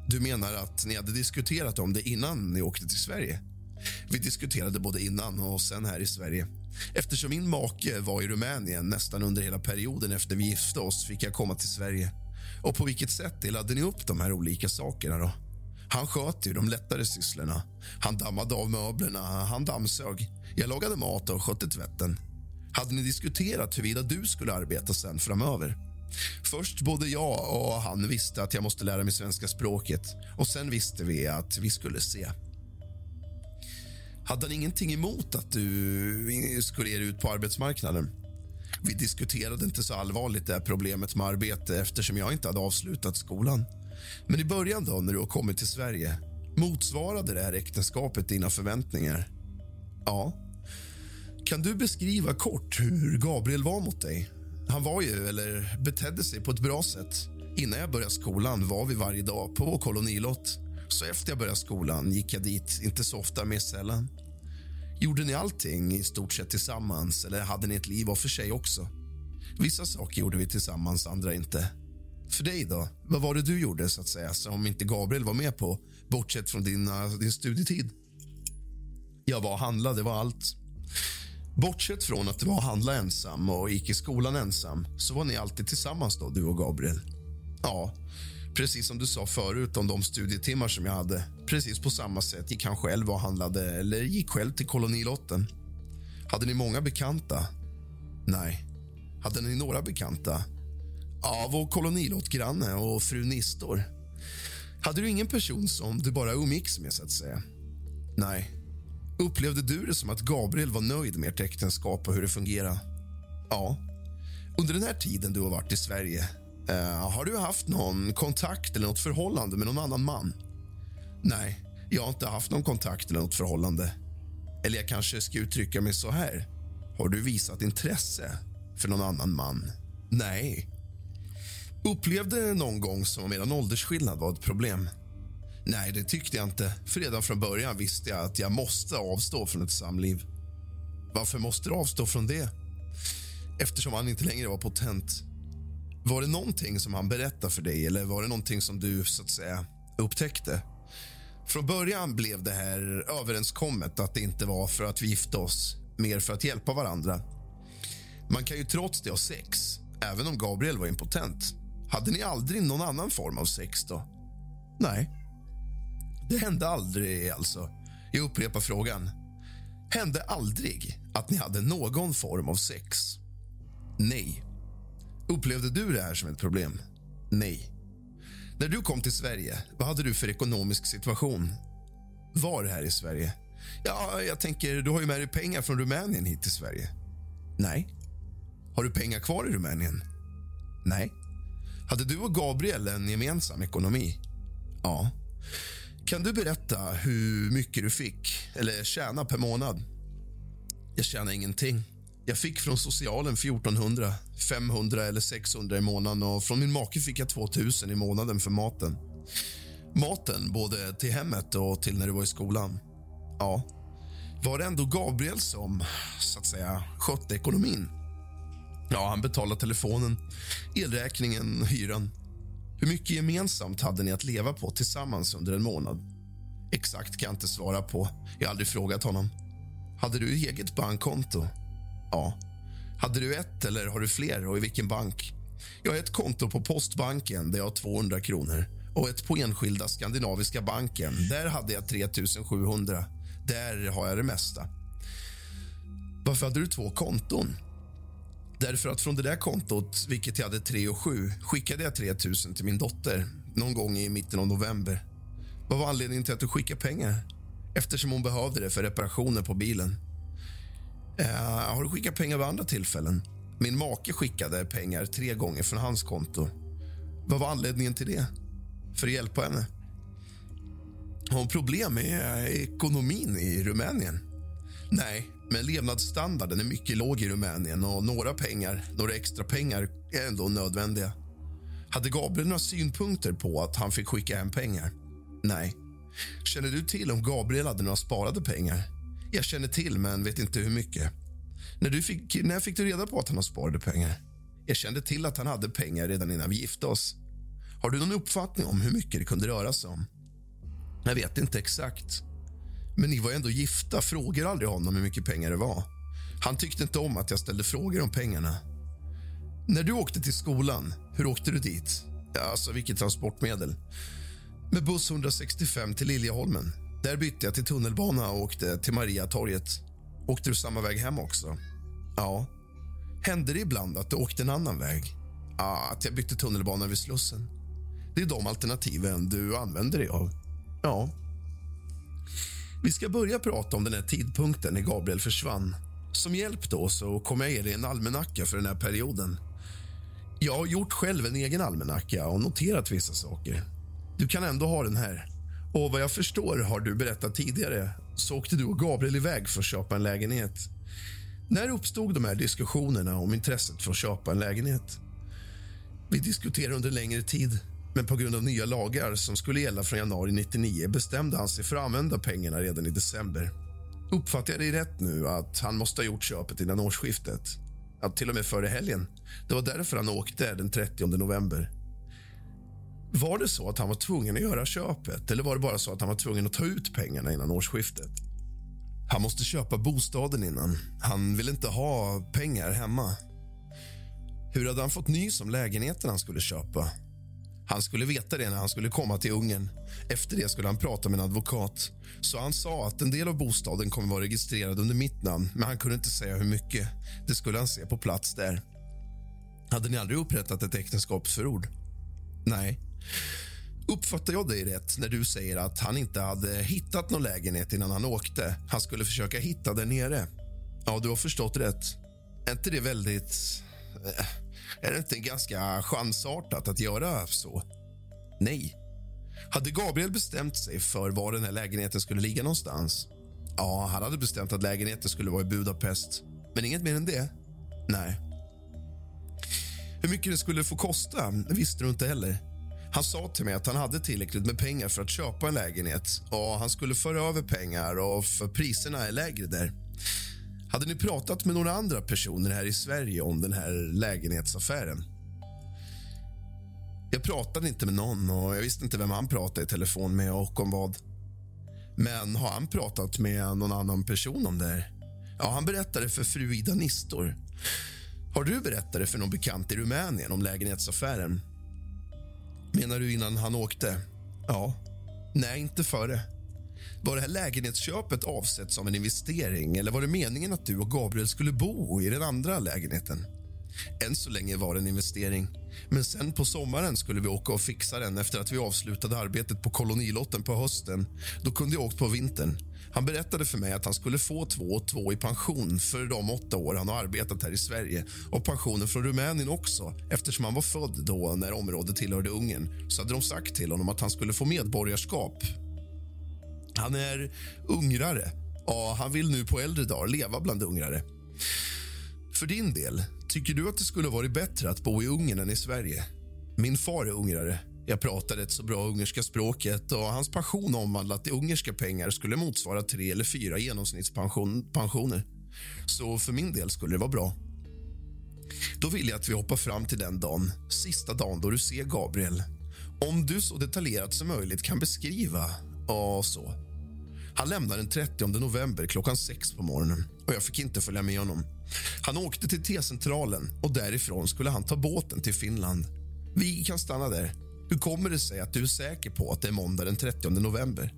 Du menar att ni hade diskuterat om det innan ni åkte till Sverige? Vi diskuterade både innan och sen här i Sverige. Eftersom min make var i Rumänien nästan under hela perioden efter vi gifte oss fick jag komma till Sverige. Och på vilket sätt delade ni upp de här olika sakerna då? Han sköt ju de lättare sysslorna. Han dammade av möblerna, han dammsög. Jag lagade mat och skötte tvätten. Hade ni diskuterat huruvida du skulle arbeta sen framöver? Först både jag och han visste att jag måste lära mig svenska språket och sen visste vi att vi skulle se. Hade han ingenting emot att du skulle ge dig ut på arbetsmarknaden? Vi diskuterade inte så allvarligt det här problemet med arbete eftersom jag inte hade avslutat skolan. Men i början, då, när du har kommit till Sverige motsvarade det här äktenskapet dina förväntningar? Ja. Kan du beskriva kort hur Gabriel var mot dig? Han var ju, eller betedde sig på ett bra sätt. Innan jag började skolan var vi varje dag på kolonilott. Så efter jag började skolan gick jag dit, inte så ofta, mer sällan. Gjorde ni allting i stort sett tillsammans eller hade ni ett liv var för sig också? Vissa saker gjorde vi tillsammans, andra inte. För dig då? Vad var det du gjorde så att säga som inte Gabriel var med på, bortsett från dina, din studietid? Jag var och handlade, det var allt. Bortsett från att du var och handla ensam och gick i skolan ensam så var ni alltid tillsammans då, du och Gabriel. Ja, precis som du sa förut om de studietimmar som jag hade. Precis på samma sätt gick han själv och handlade eller gick själv till kolonilotten. Hade ni många bekanta? Nej. Hade ni några bekanta? Ja, vår kolonilottgranne och fru Nistor. Hade du ingen person som du bara umgicks med, så att säga? Nej. Upplevde du det som att Gabriel var nöjd med ert äktenskap och hur det fungerade? Ja. Under den här tiden du har varit i Sverige, uh, har du haft någon kontakt eller något förhållande med någon annan man? Nej, jag har inte haft någon kontakt eller något förhållande. Eller jag kanske ska uttrycka mig så här. Har du visat intresse? för någon annan man? Nej. Upplevde någon gång som om eran åldersskillnad var ett problem? Nej, det tyckte jag inte. För redan från början visste jag att jag måste avstå från ett samliv. Varför måste du avstå från det? Eftersom han inte längre var potent. Var det någonting som han berättade för dig eller var det någonting som du så att säga upptäckte? Från början blev det här överenskommet att det inte var för att vi gifte oss, mer för att hjälpa varandra. Man kan ju trots det ha sex, även om Gabriel var impotent. Hade ni aldrig någon annan form av sex då? Nej. Det hände aldrig, alltså. Jag upprepar frågan. Hände aldrig att ni hade någon form av sex? Nej. Upplevde du det här som ett problem? Nej. När du kom till Sverige, vad hade du för ekonomisk situation? Var här i Sverige? Ja, jag tänker, du har ju med dig pengar från Rumänien hit till Sverige. Nej. Har du pengar kvar i Rumänien? Nej. Hade du och Gabriel en gemensam ekonomi? Ja. Kan du berätta hur mycket du fick eller tjäna per månad? Jag tjänar ingenting. Jag fick från socialen 1400, 500 eller 600 i månaden och från min make fick jag 2000 i månaden för maten. Maten både till hemmet och till när du var i skolan. Ja, var det ändå Gabriel som så att säga skötte ekonomin? Ja, han betalade telefonen, elräkningen, hyran. Hur mycket gemensamt hade ni att leva på tillsammans under en månad? Exakt kan jag inte svara på. Jag har aldrig frågat honom. Hade du eget bankkonto? Ja. Hade du ett eller har du fler och i vilken bank? Jag har ett konto på Postbanken där jag har 200 kronor och ett på enskilda Skandinaviska banken. Där hade jag 3 700. Där har jag det mesta. Varför hade du två konton? Därför att från det där kontot, vilket jag hade 3 och 7, skickade jag 3 000 till min dotter någon gång i mitten av november. Vad var anledningen till att du skickade pengar? Eftersom hon behövde det för reparationer på bilen. Uh, har du skickat pengar vid andra tillfällen? Min make skickade pengar tre gånger från hans konto. Vad var anledningen till det? För att hjälpa henne? Har hon problem med eh, ekonomin i Rumänien? Nej, men levnadsstandarden är mycket låg i Rumänien och några pengar, några extra pengar är ändå nödvändiga. Hade Gabriel några synpunkter på att han fick skicka hem pengar? Nej. Känner du till om Gabriel hade några sparade pengar? Jag känner till, men vet inte hur mycket. När, du fick, när fick du reda på att han har sparade pengar? Jag kände till att han hade pengar redan innan vi gifte oss. Har du någon uppfattning om hur mycket det kunde röra sig om? Jag vet inte exakt. Men ni var ändå gifta. Frågade aldrig honom hur mycket pengar det var. Han tyckte inte om att jag ställde frågor om pengarna. När du åkte till skolan, hur åkte du dit? Alltså, vilket transportmedel? Med buss 165 till Liljeholmen. Där bytte jag till tunnelbana och åkte till Mariatorget. Åkte du samma väg hem också? Ja. Hände det ibland att du åkte en annan väg? Ja, att jag bytte tunnelbana vid Slussen. Det är de alternativen du använder dig av. Ja. Vi ska börja prata om den här tidpunkten när Gabriel försvann. Som hjälp då så kommer jag ge dig en almanacka för den här perioden. Jag har gjort själv en egen almanacka och noterat vissa saker. Du kan ändå ha den här. Och vad jag förstår har du berättat tidigare så åkte du och Gabriel iväg för att köpa en lägenhet. När uppstod de här diskussionerna om intresset för att köpa en lägenhet? Vi diskuterade under längre tid, men på grund av nya lagar som skulle gälla från januari 99 bestämde han sig för att använda pengarna redan i december. Uppfattar jag dig rätt nu att han måste ha gjort köpet innan årsskiftet? Att till och med före helgen. Det var därför han åkte den 30 november. Var det så att han var tvungen att göra köpet eller var det bara så att han var tvungen att ta ut pengarna innan årsskiftet? Han måste köpa bostaden innan. Han vill inte ha pengar hemma. Hur hade han fått nys om lägenheten han skulle köpa? Han skulle veta det när han skulle komma till Ungern. Efter det skulle han prata med en advokat. Så han sa att en del av bostaden kommer vara registrerad under mitt namn men han kunde inte säga hur mycket. Det skulle han se på plats där. Hade ni aldrig upprättat ett äktenskapsförord? Nej. Uppfattar jag dig rätt när du säger att han inte hade hittat någon lägenhet innan han åkte? Han skulle försöka hitta där nere. Ja, du har förstått rätt. Är inte det väldigt... Eh, är det inte ganska chansartat att göra så? Nej. Hade Gabriel bestämt sig för var den här lägenheten skulle ligga någonstans? Ja, han hade bestämt att lägenheten skulle vara i Budapest. Men inget mer än det? Nej. Hur mycket det skulle få kosta visste du inte heller. Han sa till mig att han hade tillräckligt med pengar för att köpa en lägenhet och han skulle föra över pengar och för priserna är lägre där. Hade ni pratat med några andra personer här i Sverige om den här lägenhetsaffären? Jag pratade inte med någon och jag visste inte vem han pratade i telefon med och om vad. Men har han pratat med någon annan person om det här? Ja, han berättade för fru Ida Nistor. Har du berättat det för någon bekant i Rumänien om lägenhetsaffären? Menar du innan han åkte? Ja. Nej, inte före. Var det här lägenhetsköpet avsett som en investering eller var det meningen att du och Gabriel skulle bo i den andra lägenheten? Än så länge var det en investering. Men sen på sommaren skulle vi åka och fixa den efter att vi avslutade arbetet på kolonilotten på hösten. Då kunde jag åkt på vintern. Han berättade för mig att han skulle få två och två i pension för de åtta år han har arbetat här i Sverige och pensionen från Rumänien också eftersom han var född då när området tillhörde Ungern. Så hade de sagt till honom att han skulle få medborgarskap. Han är ungrare och han vill nu på äldre dagar leva bland ungrare. För din del, tycker du att det skulle varit bättre att bo i Ungern än i Sverige? Min far är ungrare. Jag pratar ett så bra ungerska språket och hans pension omvandlat till ungerska pengar skulle motsvara tre eller fyra genomsnittspensioner. Så för min del skulle det vara bra. Då vill jag att vi hoppar fram till den dagen, sista dagen då du ser Gabriel. Om du så detaljerat som möjligt kan beskriva, och så. Han lämnade den 30 november klockan sex på morgonen och jag fick inte följa med honom. Han åkte till T-centralen och därifrån skulle han ta båten till Finland. Vi kan stanna där. Hur kommer det sig att du är säker på att det är måndag den 30 november?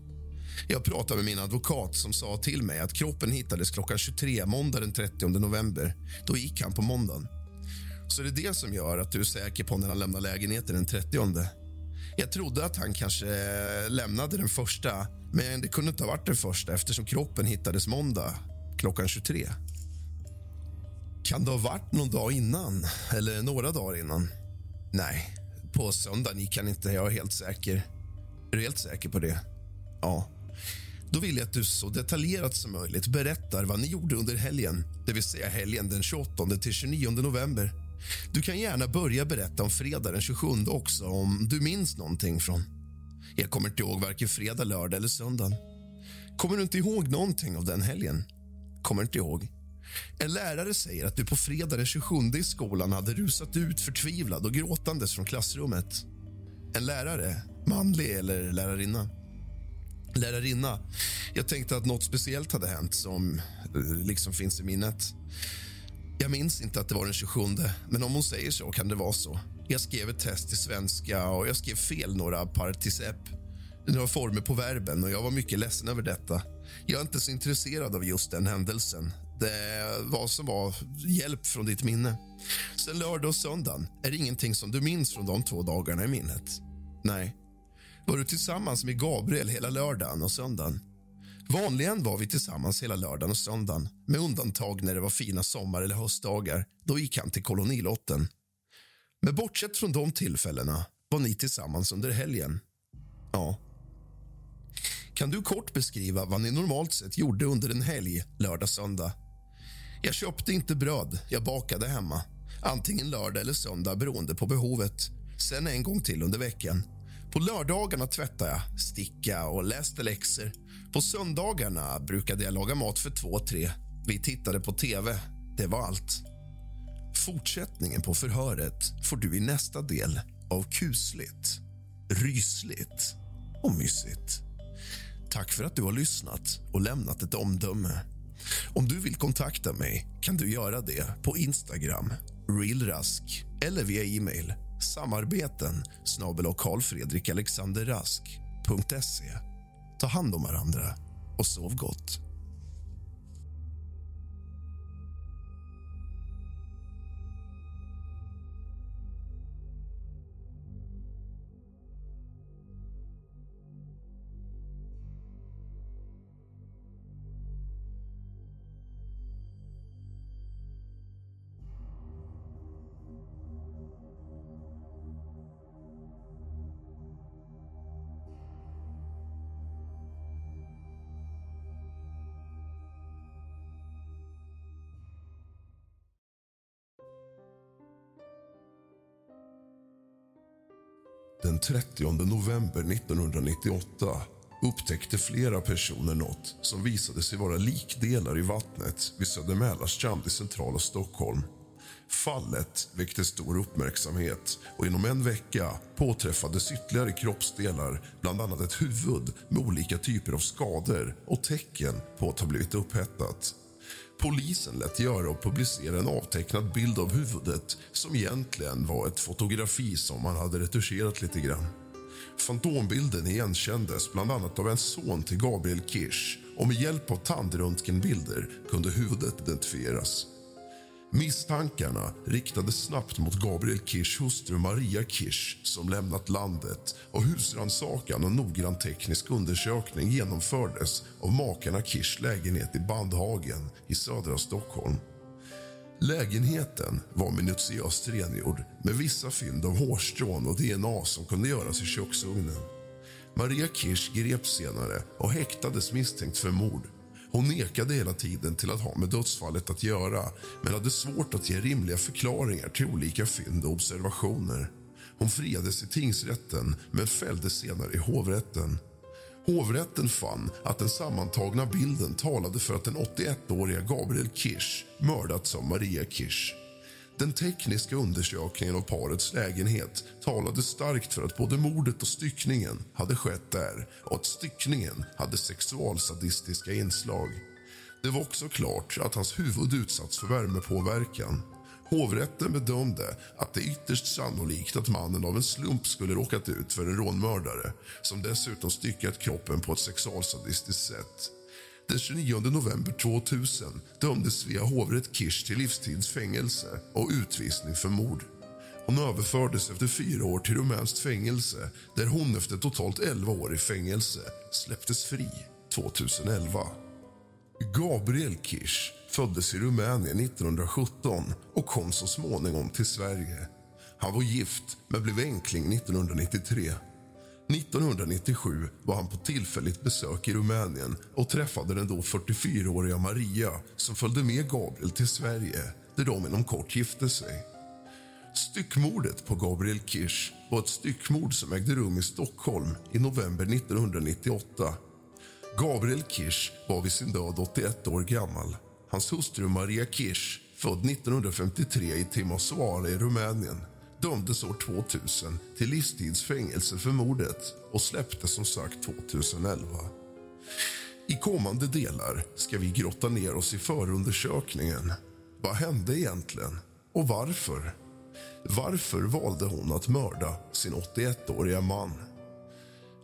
Jag pratade med min advokat som sa till mig att kroppen hittades klockan 23 måndag den 30 november. Då gick han på måndagen. Så det är det som gör att du är säker på när han lämnar lägenheten den 30 Jag trodde att han kanske lämnade den första men det kunde inte ha varit den första eftersom kroppen hittades måndag klockan 23. Kan det ha varit någon dag innan? Eller några dagar innan? Nej, på söndagen gick han inte. Jag är helt säker. Är du helt säker på det? Ja. Då vill jag att du så detaljerat som möjligt berättar vad ni gjorde under helgen, det vill säga helgen den 28 till 29 november. Du kan gärna börja berätta om fredag den 27 också, om du minns någonting från. Jag kommer inte ihåg varken fredag, lördag eller söndag. Kommer du inte ihåg någonting av den helgen? Kommer inte ihåg. En lärare säger att du på fredag den 27 i skolan hade rusat ut förtvivlad och gråtandes från klassrummet. En lärare, manlig eller lärarinna? Lärarinna. Jag tänkte att nåt speciellt hade hänt som eh, liksom finns i minnet. Jag minns inte att det var den 27, men om hon säger så kan det vara så. Jag skrev ett test i svenska och jag skrev fel några particep. några former på verben och jag var mycket ledsen över detta. Jag är inte så intresserad av just den händelsen. Det eh, var som var hjälp från ditt minne. Sen lördag och söndagen, är det ingenting som du minns från de två dagarna i minnet? Nej. Var du tillsammans med Gabriel hela lördagen och söndagen? Vanligen var vi tillsammans hela lördagen och söndagen med undantag när det var fina sommar eller höstdagar. Då gick han till kolonilotten. Men bortsett från de tillfällena var ni tillsammans under helgen. Ja. Kan du kort beskriva vad ni normalt sett gjorde under en helg, lördag, söndag? Jag köpte inte bröd, jag bakade hemma. Antingen lördag eller söndag beroende på behovet. Sen en gång till under veckan. På lördagarna tvättade jag, sticka och läste läxor. På söndagarna brukade jag laga mat för två, tre. Vi tittade på tv. Det var allt. Fortsättningen på förhöret får du i nästa del av kusligt, rysligt och mysigt. Tack för att du har lyssnat och lämnat ett omdöme. Om du vill kontakta mig kan du göra det på Instagram, realrask eller via e-mail samarbeten snabel karlfredrikalexanderrask.se. Ta hand om varandra och sov gott. 30 november 1998 upptäckte flera personer något som visade sig vara likdelar i vattnet vid Södermälarstrand i centrala Stockholm. Fallet väckte stor uppmärksamhet och inom en vecka påträffades ytterligare kroppsdelar bland annat ett huvud med olika typer av skador och tecken på att ha blivit upphettat. Polisen lät göra och publicera en avtecknad bild av huvudet som egentligen var ett fotografi som man hade retuscherat lite grann. Fantombilden igenkändes bland annat av en son till Gabriel Kirsch och med hjälp av tandröntgenbilder kunde huvudet identifieras. Misstankarna riktades snabbt mot Gabriel Kirschs hustru Maria Kirsch som lämnat landet och husrannsakan och noggrann teknisk undersökning genomfördes av makarna Kirschs lägenhet i Bandhagen i södra Stockholm. Lägenheten var minutiöst rengjord med vissa fynd av hårstrån och DNA som kunde göras i köksugnen. Maria Kirsch greps senare och häktades misstänkt för mord. Hon nekade hela tiden till att ha med dödsfallet att göra men hade svårt att ge rimliga förklaringar till olika fynd och observationer. Hon friades i tingsrätten men fälldes senare i hovrätten. Hovrätten fann att den sammantagna bilden talade för att den 81-åriga Gabriel Kirsch mördats av Maria Kirsch. Den tekniska undersökningen av parets lägenhet talade starkt för att både mordet och styckningen hade skett där och att styckningen hade sexualsadistiska inslag. Det var också klart att hans huvud utsatts för värmepåverkan. Hovrätten bedömde att det är ytterst sannolikt att mannen av en slump skulle råkat ut för en rånmördare som dessutom styckat kroppen på ett sexualsadistiskt sätt. Den 29 november 2000 dömdes Svea hovrätt Kirsch till livstidsfängelse och utvisning för mord. Hon överfördes efter fyra år till rumänskt fängelse där hon efter totalt 11 år i fängelse släpptes fri 2011. Gabriel Kirsch föddes i Rumänien 1917 och kom så småningom till Sverige. Han var gift, men blev enkling 1993. 1997 var han på tillfälligt besök i Rumänien och träffade den då 44-åriga Maria som följde med Gabriel till Sverige, där de inom kort gifte sig. Styckmordet på Gabriel Kirsch var ett styckmord som ägde rum i Stockholm i november 1998. Gabriel Kirsch var vid sin död 81 år gammal. Hans hustru Maria Kirsch, född 1953 i Timisoara i Rumänien dömdes år 2000 till livstidsfängelse för mordet och släpptes som sagt 2011. I kommande delar ska vi grotta ner oss i förundersökningen. Vad hände egentligen? Och varför? Varför valde hon att mörda sin 81-åriga man?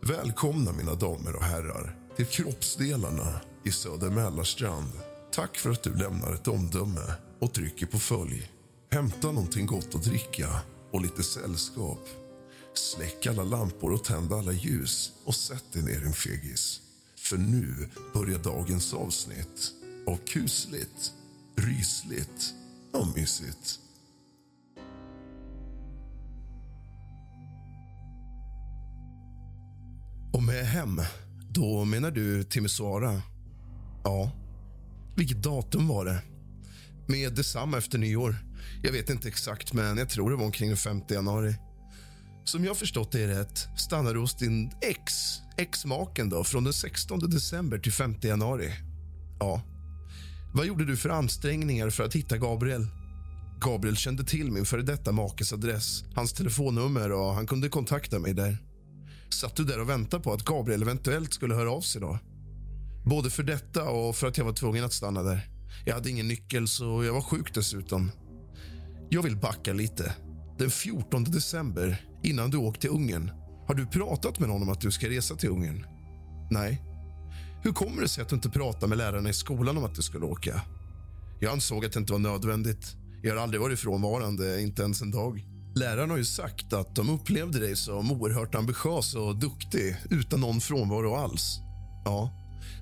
Välkomna, mina damer och herrar, till Kroppsdelarna i Söder Mälarstrand. Tack för att du lämnar ett omdöme och trycker på följ. Hämta någonting gott att dricka och lite sällskap. Släck alla lampor och tänd alla ljus och sätt dig ner, din fegis. För nu börjar dagens avsnitt av kusligt, rysligt och mysigt. Och med hem, då menar du Timisoara? Ja. Vilket datum var det? Med detsamma efter nyår. Jag vet inte exakt, men jag tror det var omkring den 5 januari. Som jag förstått det rätt stannade du hos din ex, ex-maken då, från den 16 december till 5 januari. Ja. Vad gjorde du för ansträngningar för att hitta Gabriel? Gabriel kände till min före detta makes adress, hans telefonnummer och han kunde kontakta mig där. Satt du där och väntade på att Gabriel eventuellt skulle höra av sig då? Både för detta och för att jag var tvungen att stanna där. Jag hade ingen nyckel, så jag var sjuk dessutom. Jag vill backa lite. Den 14 december, innan du åkte till Ungern har du pratat med någon om att du ska resa till Ungern? Nej. Hur kommer det sig att du inte pratade med lärarna i skolan om att du skulle åka? Jag ansåg att det inte var nödvändigt. Jag har aldrig varit frånvarande, inte ens en dag. Lärarna har ju sagt att de upplevde dig som oerhört ambitiös och duktig utan någon frånvaro alls. Ja,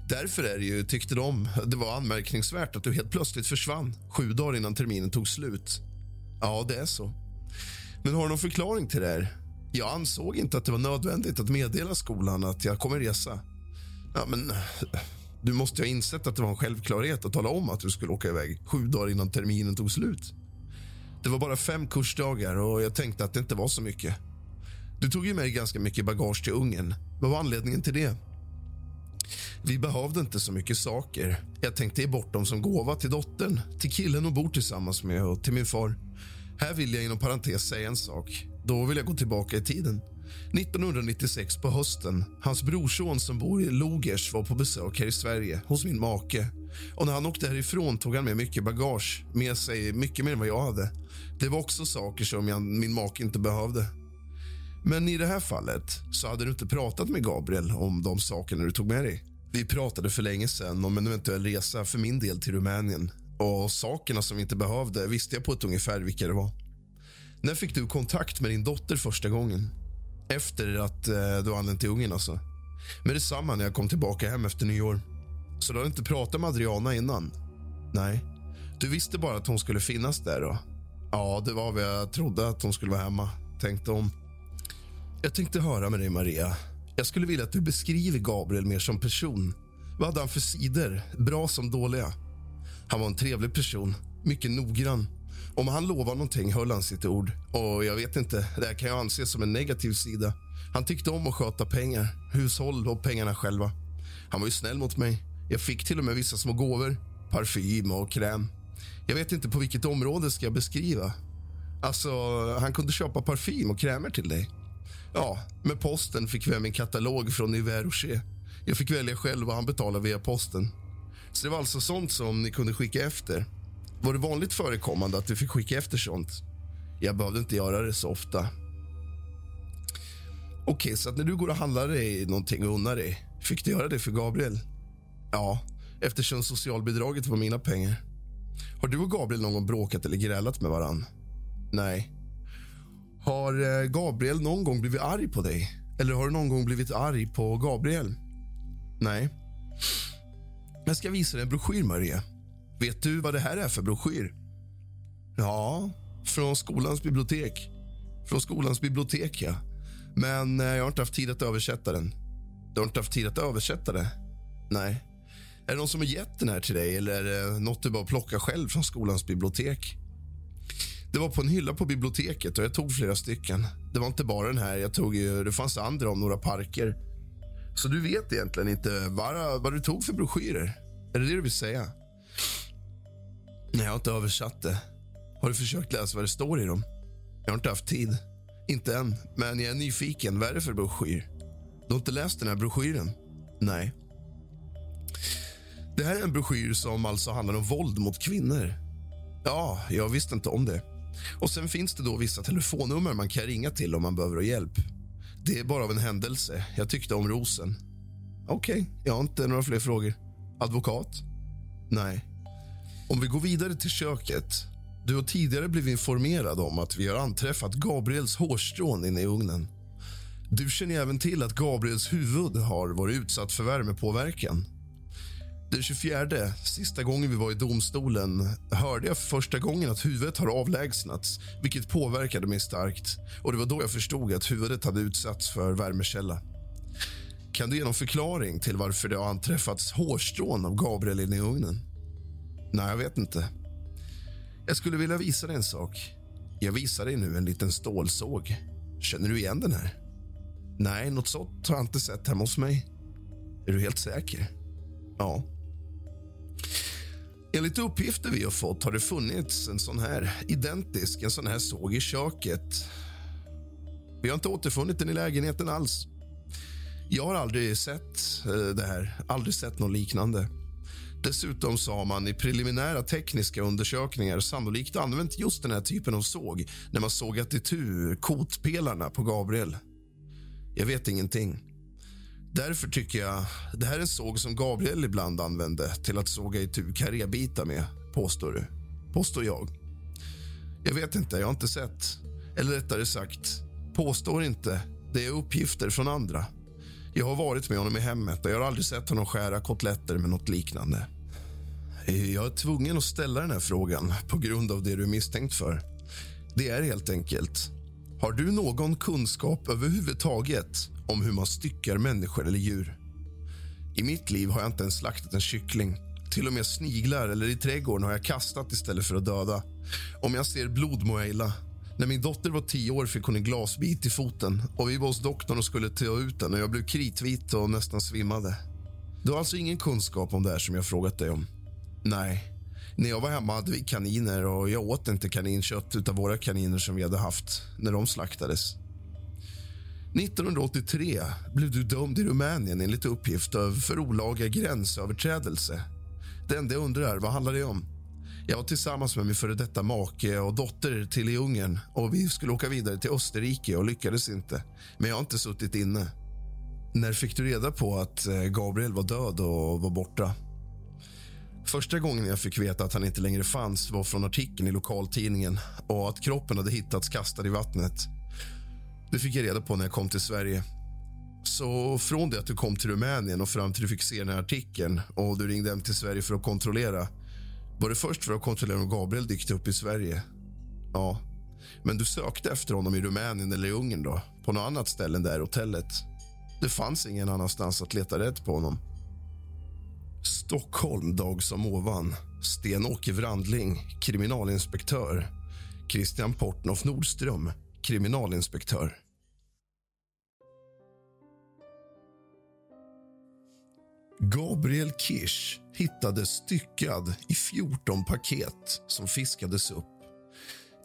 därför är det ju, tyckte de, det var anmärkningsvärt att du helt plötsligt försvann sju dagar innan terminen tog slut. Ja, det är så. Men har du någon förklaring till det här? Jag ansåg inte att det var nödvändigt att meddela skolan att jag kommer resa. Ja, men du måste ha insett att det var en självklarhet att tala om att du skulle åka iväg sju dagar innan terminen tog slut. Det var bara fem kursdagar och jag tänkte att det inte var så mycket. Du tog ju med dig ganska mycket bagage till Ungern. Vad var anledningen till det? Vi behövde inte så mycket saker. Jag tänkte ge bort dem som gåva till dottern, till killen hon bor tillsammans med och till min far. Här vill jag inom parentes säga en sak. Då vill jag gå tillbaka i tiden. 1996 på hösten. Hans brorson som bor i Logers var på besök här i Sverige hos min make. Och när han åkte härifrån tog han med mycket bagage, med sig mycket mer än vad jag hade. Det var också saker som jag, min make inte behövde. Men i det här fallet så hade du inte pratat med Gabriel om de sakerna du tog med dig. Vi pratade för länge sedan om en eventuell resa för min del till Rumänien. Och sakerna som vi inte behövde visste jag på ett ungefär vilka det var. När fick du kontakt med din dotter första gången? Efter att eh, du anlänt till Ungern alltså. Med detsamma när jag kom tillbaka hem efter nyår. Så du har inte pratat med Adriana innan? Nej. Du visste bara att hon skulle finnas där då? Ja, det var vad jag trodde att hon skulle vara hemma. Tänkte om. Jag tänkte höra med dig, Maria. Jag skulle vilja att du beskriver Gabriel mer som person. Vad hade han för sidor, bra som dåliga? Han var en trevlig person, mycket noggrann. Om han lovade någonting höll han sitt ord. Och jag vet inte, Det här kan jag anse som en negativ sida. Han tyckte om att sköta pengar, hushåll och pengarna själva. Han var ju snäll mot mig. Jag fick till och med vissa små gåvor, parfym och kräm. Jag vet inte på vilket område ska jag beskriva. Alltså, han kunde köpa parfym och krämer till dig. Ja, med posten fick vi hem en katalog från Yves Rocher. Jag fick välja själv och han betalade via posten. Så det var alltså sånt som ni kunde skicka efter. Var det vanligt förekommande att du fick skicka efter sånt? Jag behövde inte göra det så ofta. Okej, så att när du går och handlar dig någonting och unnar dig, fick du göra det för Gabriel? Ja, eftersom socialbidraget var mina pengar. Har du och Gabriel någon gång bråkat eller grälat med varann? Nej. Har eh, Gabriel någon gång blivit arg på dig? Eller har du någon gång blivit arg på Gabriel? Nej. Jag ska visa dig en broschyr, Maria. Vet du vad det här är för broschyr? Ja, från skolans bibliotek. Från skolans bibliotek, ja. Men eh, jag har inte haft tid att översätta den. Du har inte haft tid att översätta det? Nej. Är det någon som har gett den här till dig eller är det något du bara plockar själv från skolans bibliotek? Det var på en hylla på biblioteket och jag tog flera stycken. Det var inte bara den här. Jag tog ju, det fanns andra om några parker. Så du vet egentligen inte vad, vad du tog för broschyrer? Är det det du vill säga? Nej, jag har inte översatt det. Har du försökt läsa vad det står i dem? Jag har inte haft tid. Inte än, men jag är nyfiken. Vad är det för broschyr? Du har inte läst den här broschyren? Nej. Det här är en broschyr som alltså handlar om våld mot kvinnor. Ja, jag visste inte om det. Och Sen finns det då vissa telefonnummer man kan ringa till om man behöver hjälp. Det är bara av en händelse. Jag tyckte om rosen. Okej, okay, jag har inte några fler frågor. Advokat? Nej. Om vi går vidare till köket. Du har tidigare blivit informerad om att vi har anträffat Gabriels hårstrån inne i ugnen. Du känner även till att Gabriels huvud har varit utsatt för värmepåverkan. Den 24, sista gången vi var i domstolen, hörde jag för första gången att huvudet har avlägsnats vilket påverkade mig starkt. Och Det var då jag förstod att huvudet hade utsatts för värmekälla. Kan du ge någon förklaring till varför det har anträffats hårstrån av Gabriel inne i ugnen? Nej, jag vet inte. Jag skulle vilja visa dig en sak. Jag visar dig nu en liten stålsåg. Känner du igen den här? Nej, något sånt har jag inte sett hemma hos mig. Är du helt säker? Ja. Enligt uppgifter vi har fått har det funnits en sån här identisk en sån här såg i köket. Vi har inte återfunnit den i lägenheten alls. Jag har aldrig sett eh, det här, aldrig sett något liknande. Dessutom sa har man i preliminära tekniska undersökningar sannolikt använt just den här typen av såg när man sågat itu kotpelarna på Gabriel. Jag vet ingenting. Därför tycker jag det här är en såg som Gabriel ibland använde till att såga itu karébitar med, påstår du. Påstår jag. Jag vet inte, jag har inte sett. Eller rättare sagt, påstår inte. Det är uppgifter från andra. Jag har varit med honom i hemmet och jag har aldrig sett honom skära kotletter med något liknande. Jag är tvungen att ställa den här frågan på grund av det du är misstänkt för. Det är helt enkelt... Har du någon kunskap överhuvudtaget om hur man styckar människor eller djur? I mitt liv har jag inte ens slaktat en kyckling. Till och med sniglar eller i trädgården har jag kastat istället för att döda. Om jag ser blod mår jag illa. När min dotter var tio år fick hon en glasbit i foten och vi var hos doktorn och skulle ta ut den och jag blev kritvit och nästan svimmade. Du har alltså ingen kunskap om det här som jag frågat dig om? Nej. När jag var hemma hade vi kaniner och jag åt inte kaninkött av våra kaniner som vi hade haft när de slaktades. 1983 blev du dömd i Rumänien enligt uppgift för olaga gränsöverträdelse. Det enda jag undrar, vad handlar det om? Jag var tillsammans med min före detta make och dotter till i Ungern och vi skulle åka vidare till Österrike och lyckades inte. Men jag har inte suttit inne. När fick du reda på att eh, Gabriel var död och var borta? Första gången jag fick veta att han inte längre fanns var från artikeln i lokaltidningen och att kroppen hade hittats kastad i vattnet. Det fick jag reda på när jag kom till Sverige. Så från det att du kom till Rumänien och fram till du fick se den här artikeln och du ringde hem till Sverige för att kontrollera var det först för att kontrollera om Gabriel dykt upp i Sverige? Ja. Men du sökte efter honom i Rumänien eller i Ungern då? På något annat ställe än det här hotellet? Det fanns ingen annanstans att leta rätt på honom. Stockholm, dag som ovan. Sten-Åke Wrandling, kriminalinspektör. Christian Portnoff Nordström, kriminalinspektör. Gabriel Kirsch hittades styckad i 14 paket som fiskades upp.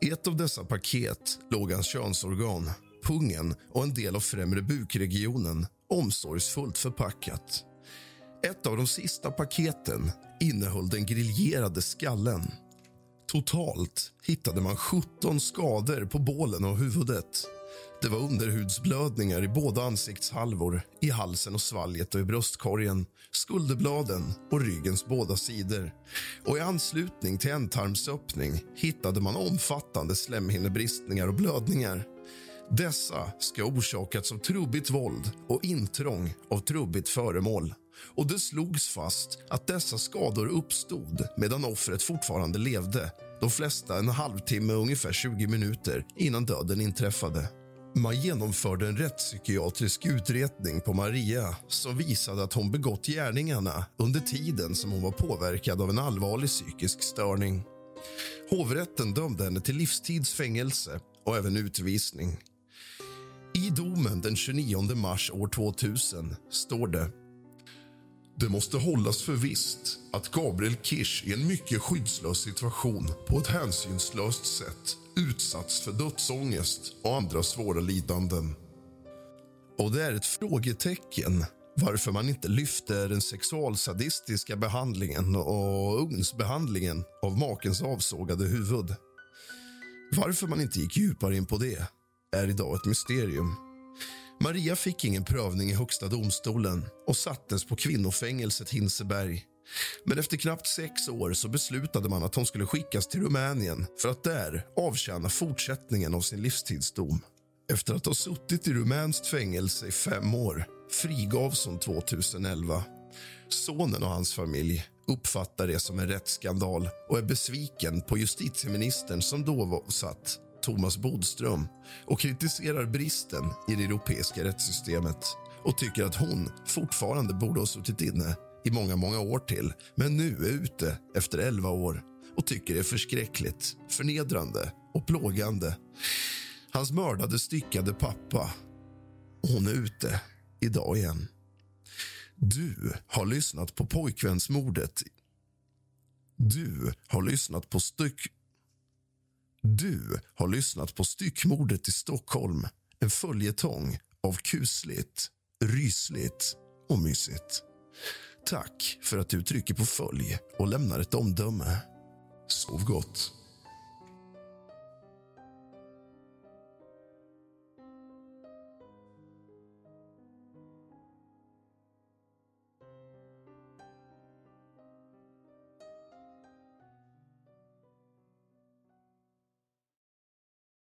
I ett av dessa paket låg hans könsorgan, pungen och en del av främre bukregionen omsorgsfullt förpackat. Ett av de sista paketen innehöll den griljerade skallen. Totalt hittade man 17 skador på bålen och huvudet. Det var underhudsblödningar i båda ansiktshalvor, i halsen och svalget och i bröstkorgen, skulderbladen och ryggens båda sidor. Och I anslutning till ändtarmsöppning hittade man omfattande slemhinnebristningar och blödningar. Dessa ska ha orsakats av trubbigt våld och intrång av trubbigt föremål. Och Det slogs fast att dessa skador uppstod medan offret fortfarande levde de flesta en halvtimme, ungefär 20 minuter innan döden inträffade. Man genomförde en rättspsykiatrisk utredning på Maria som visade att hon begått gärningarna under tiden som hon var påverkad av en allvarlig psykisk störning. Hovrätten dömde henne till livstidsfängelse och även utvisning. I domen den 29 mars år 2000 står det det måste hållas för visst att Gabriel Kirsch i en mycket skyddslös situation på ett hänsynslöst sätt utsatts för dödsångest och andra svåra lidanden. Och det är ett frågetecken varför man inte lyfter den sexualsadistiska behandlingen och ugnsbehandlingen av makens avsågade huvud. Varför man inte gick djupare in på det är idag ett mysterium. Maria fick ingen prövning i Högsta domstolen och sattes på kvinnofängelset Hinseberg. Men efter knappt sex år så beslutade man att hon skulle skickas till Rumänien för att där avtjäna fortsättningen av sin livstidsdom. Efter att ha suttit i rumänskt fängelse i fem år frigavs hon 2011. Sonen och hans familj uppfattar det som en rättsskandal och är besviken på justitieministern som då var satt Thomas Bodström och kritiserar bristen i det europeiska rättssystemet och tycker att hon fortfarande borde ha suttit inne i många, många år till men nu är ute efter 11 år och tycker det är förskräckligt, förnedrande och plågande. Hans mördade, styckade pappa. Och hon är ute idag igen. Du har lyssnat på pojkvänsmordet. Du har lyssnat på styck... Du har lyssnat på styckmordet i Stockholm. En följetong av kusligt, rysligt och mysigt. Tack för att du trycker på följ och lämnar ett omdöme. Sov gott.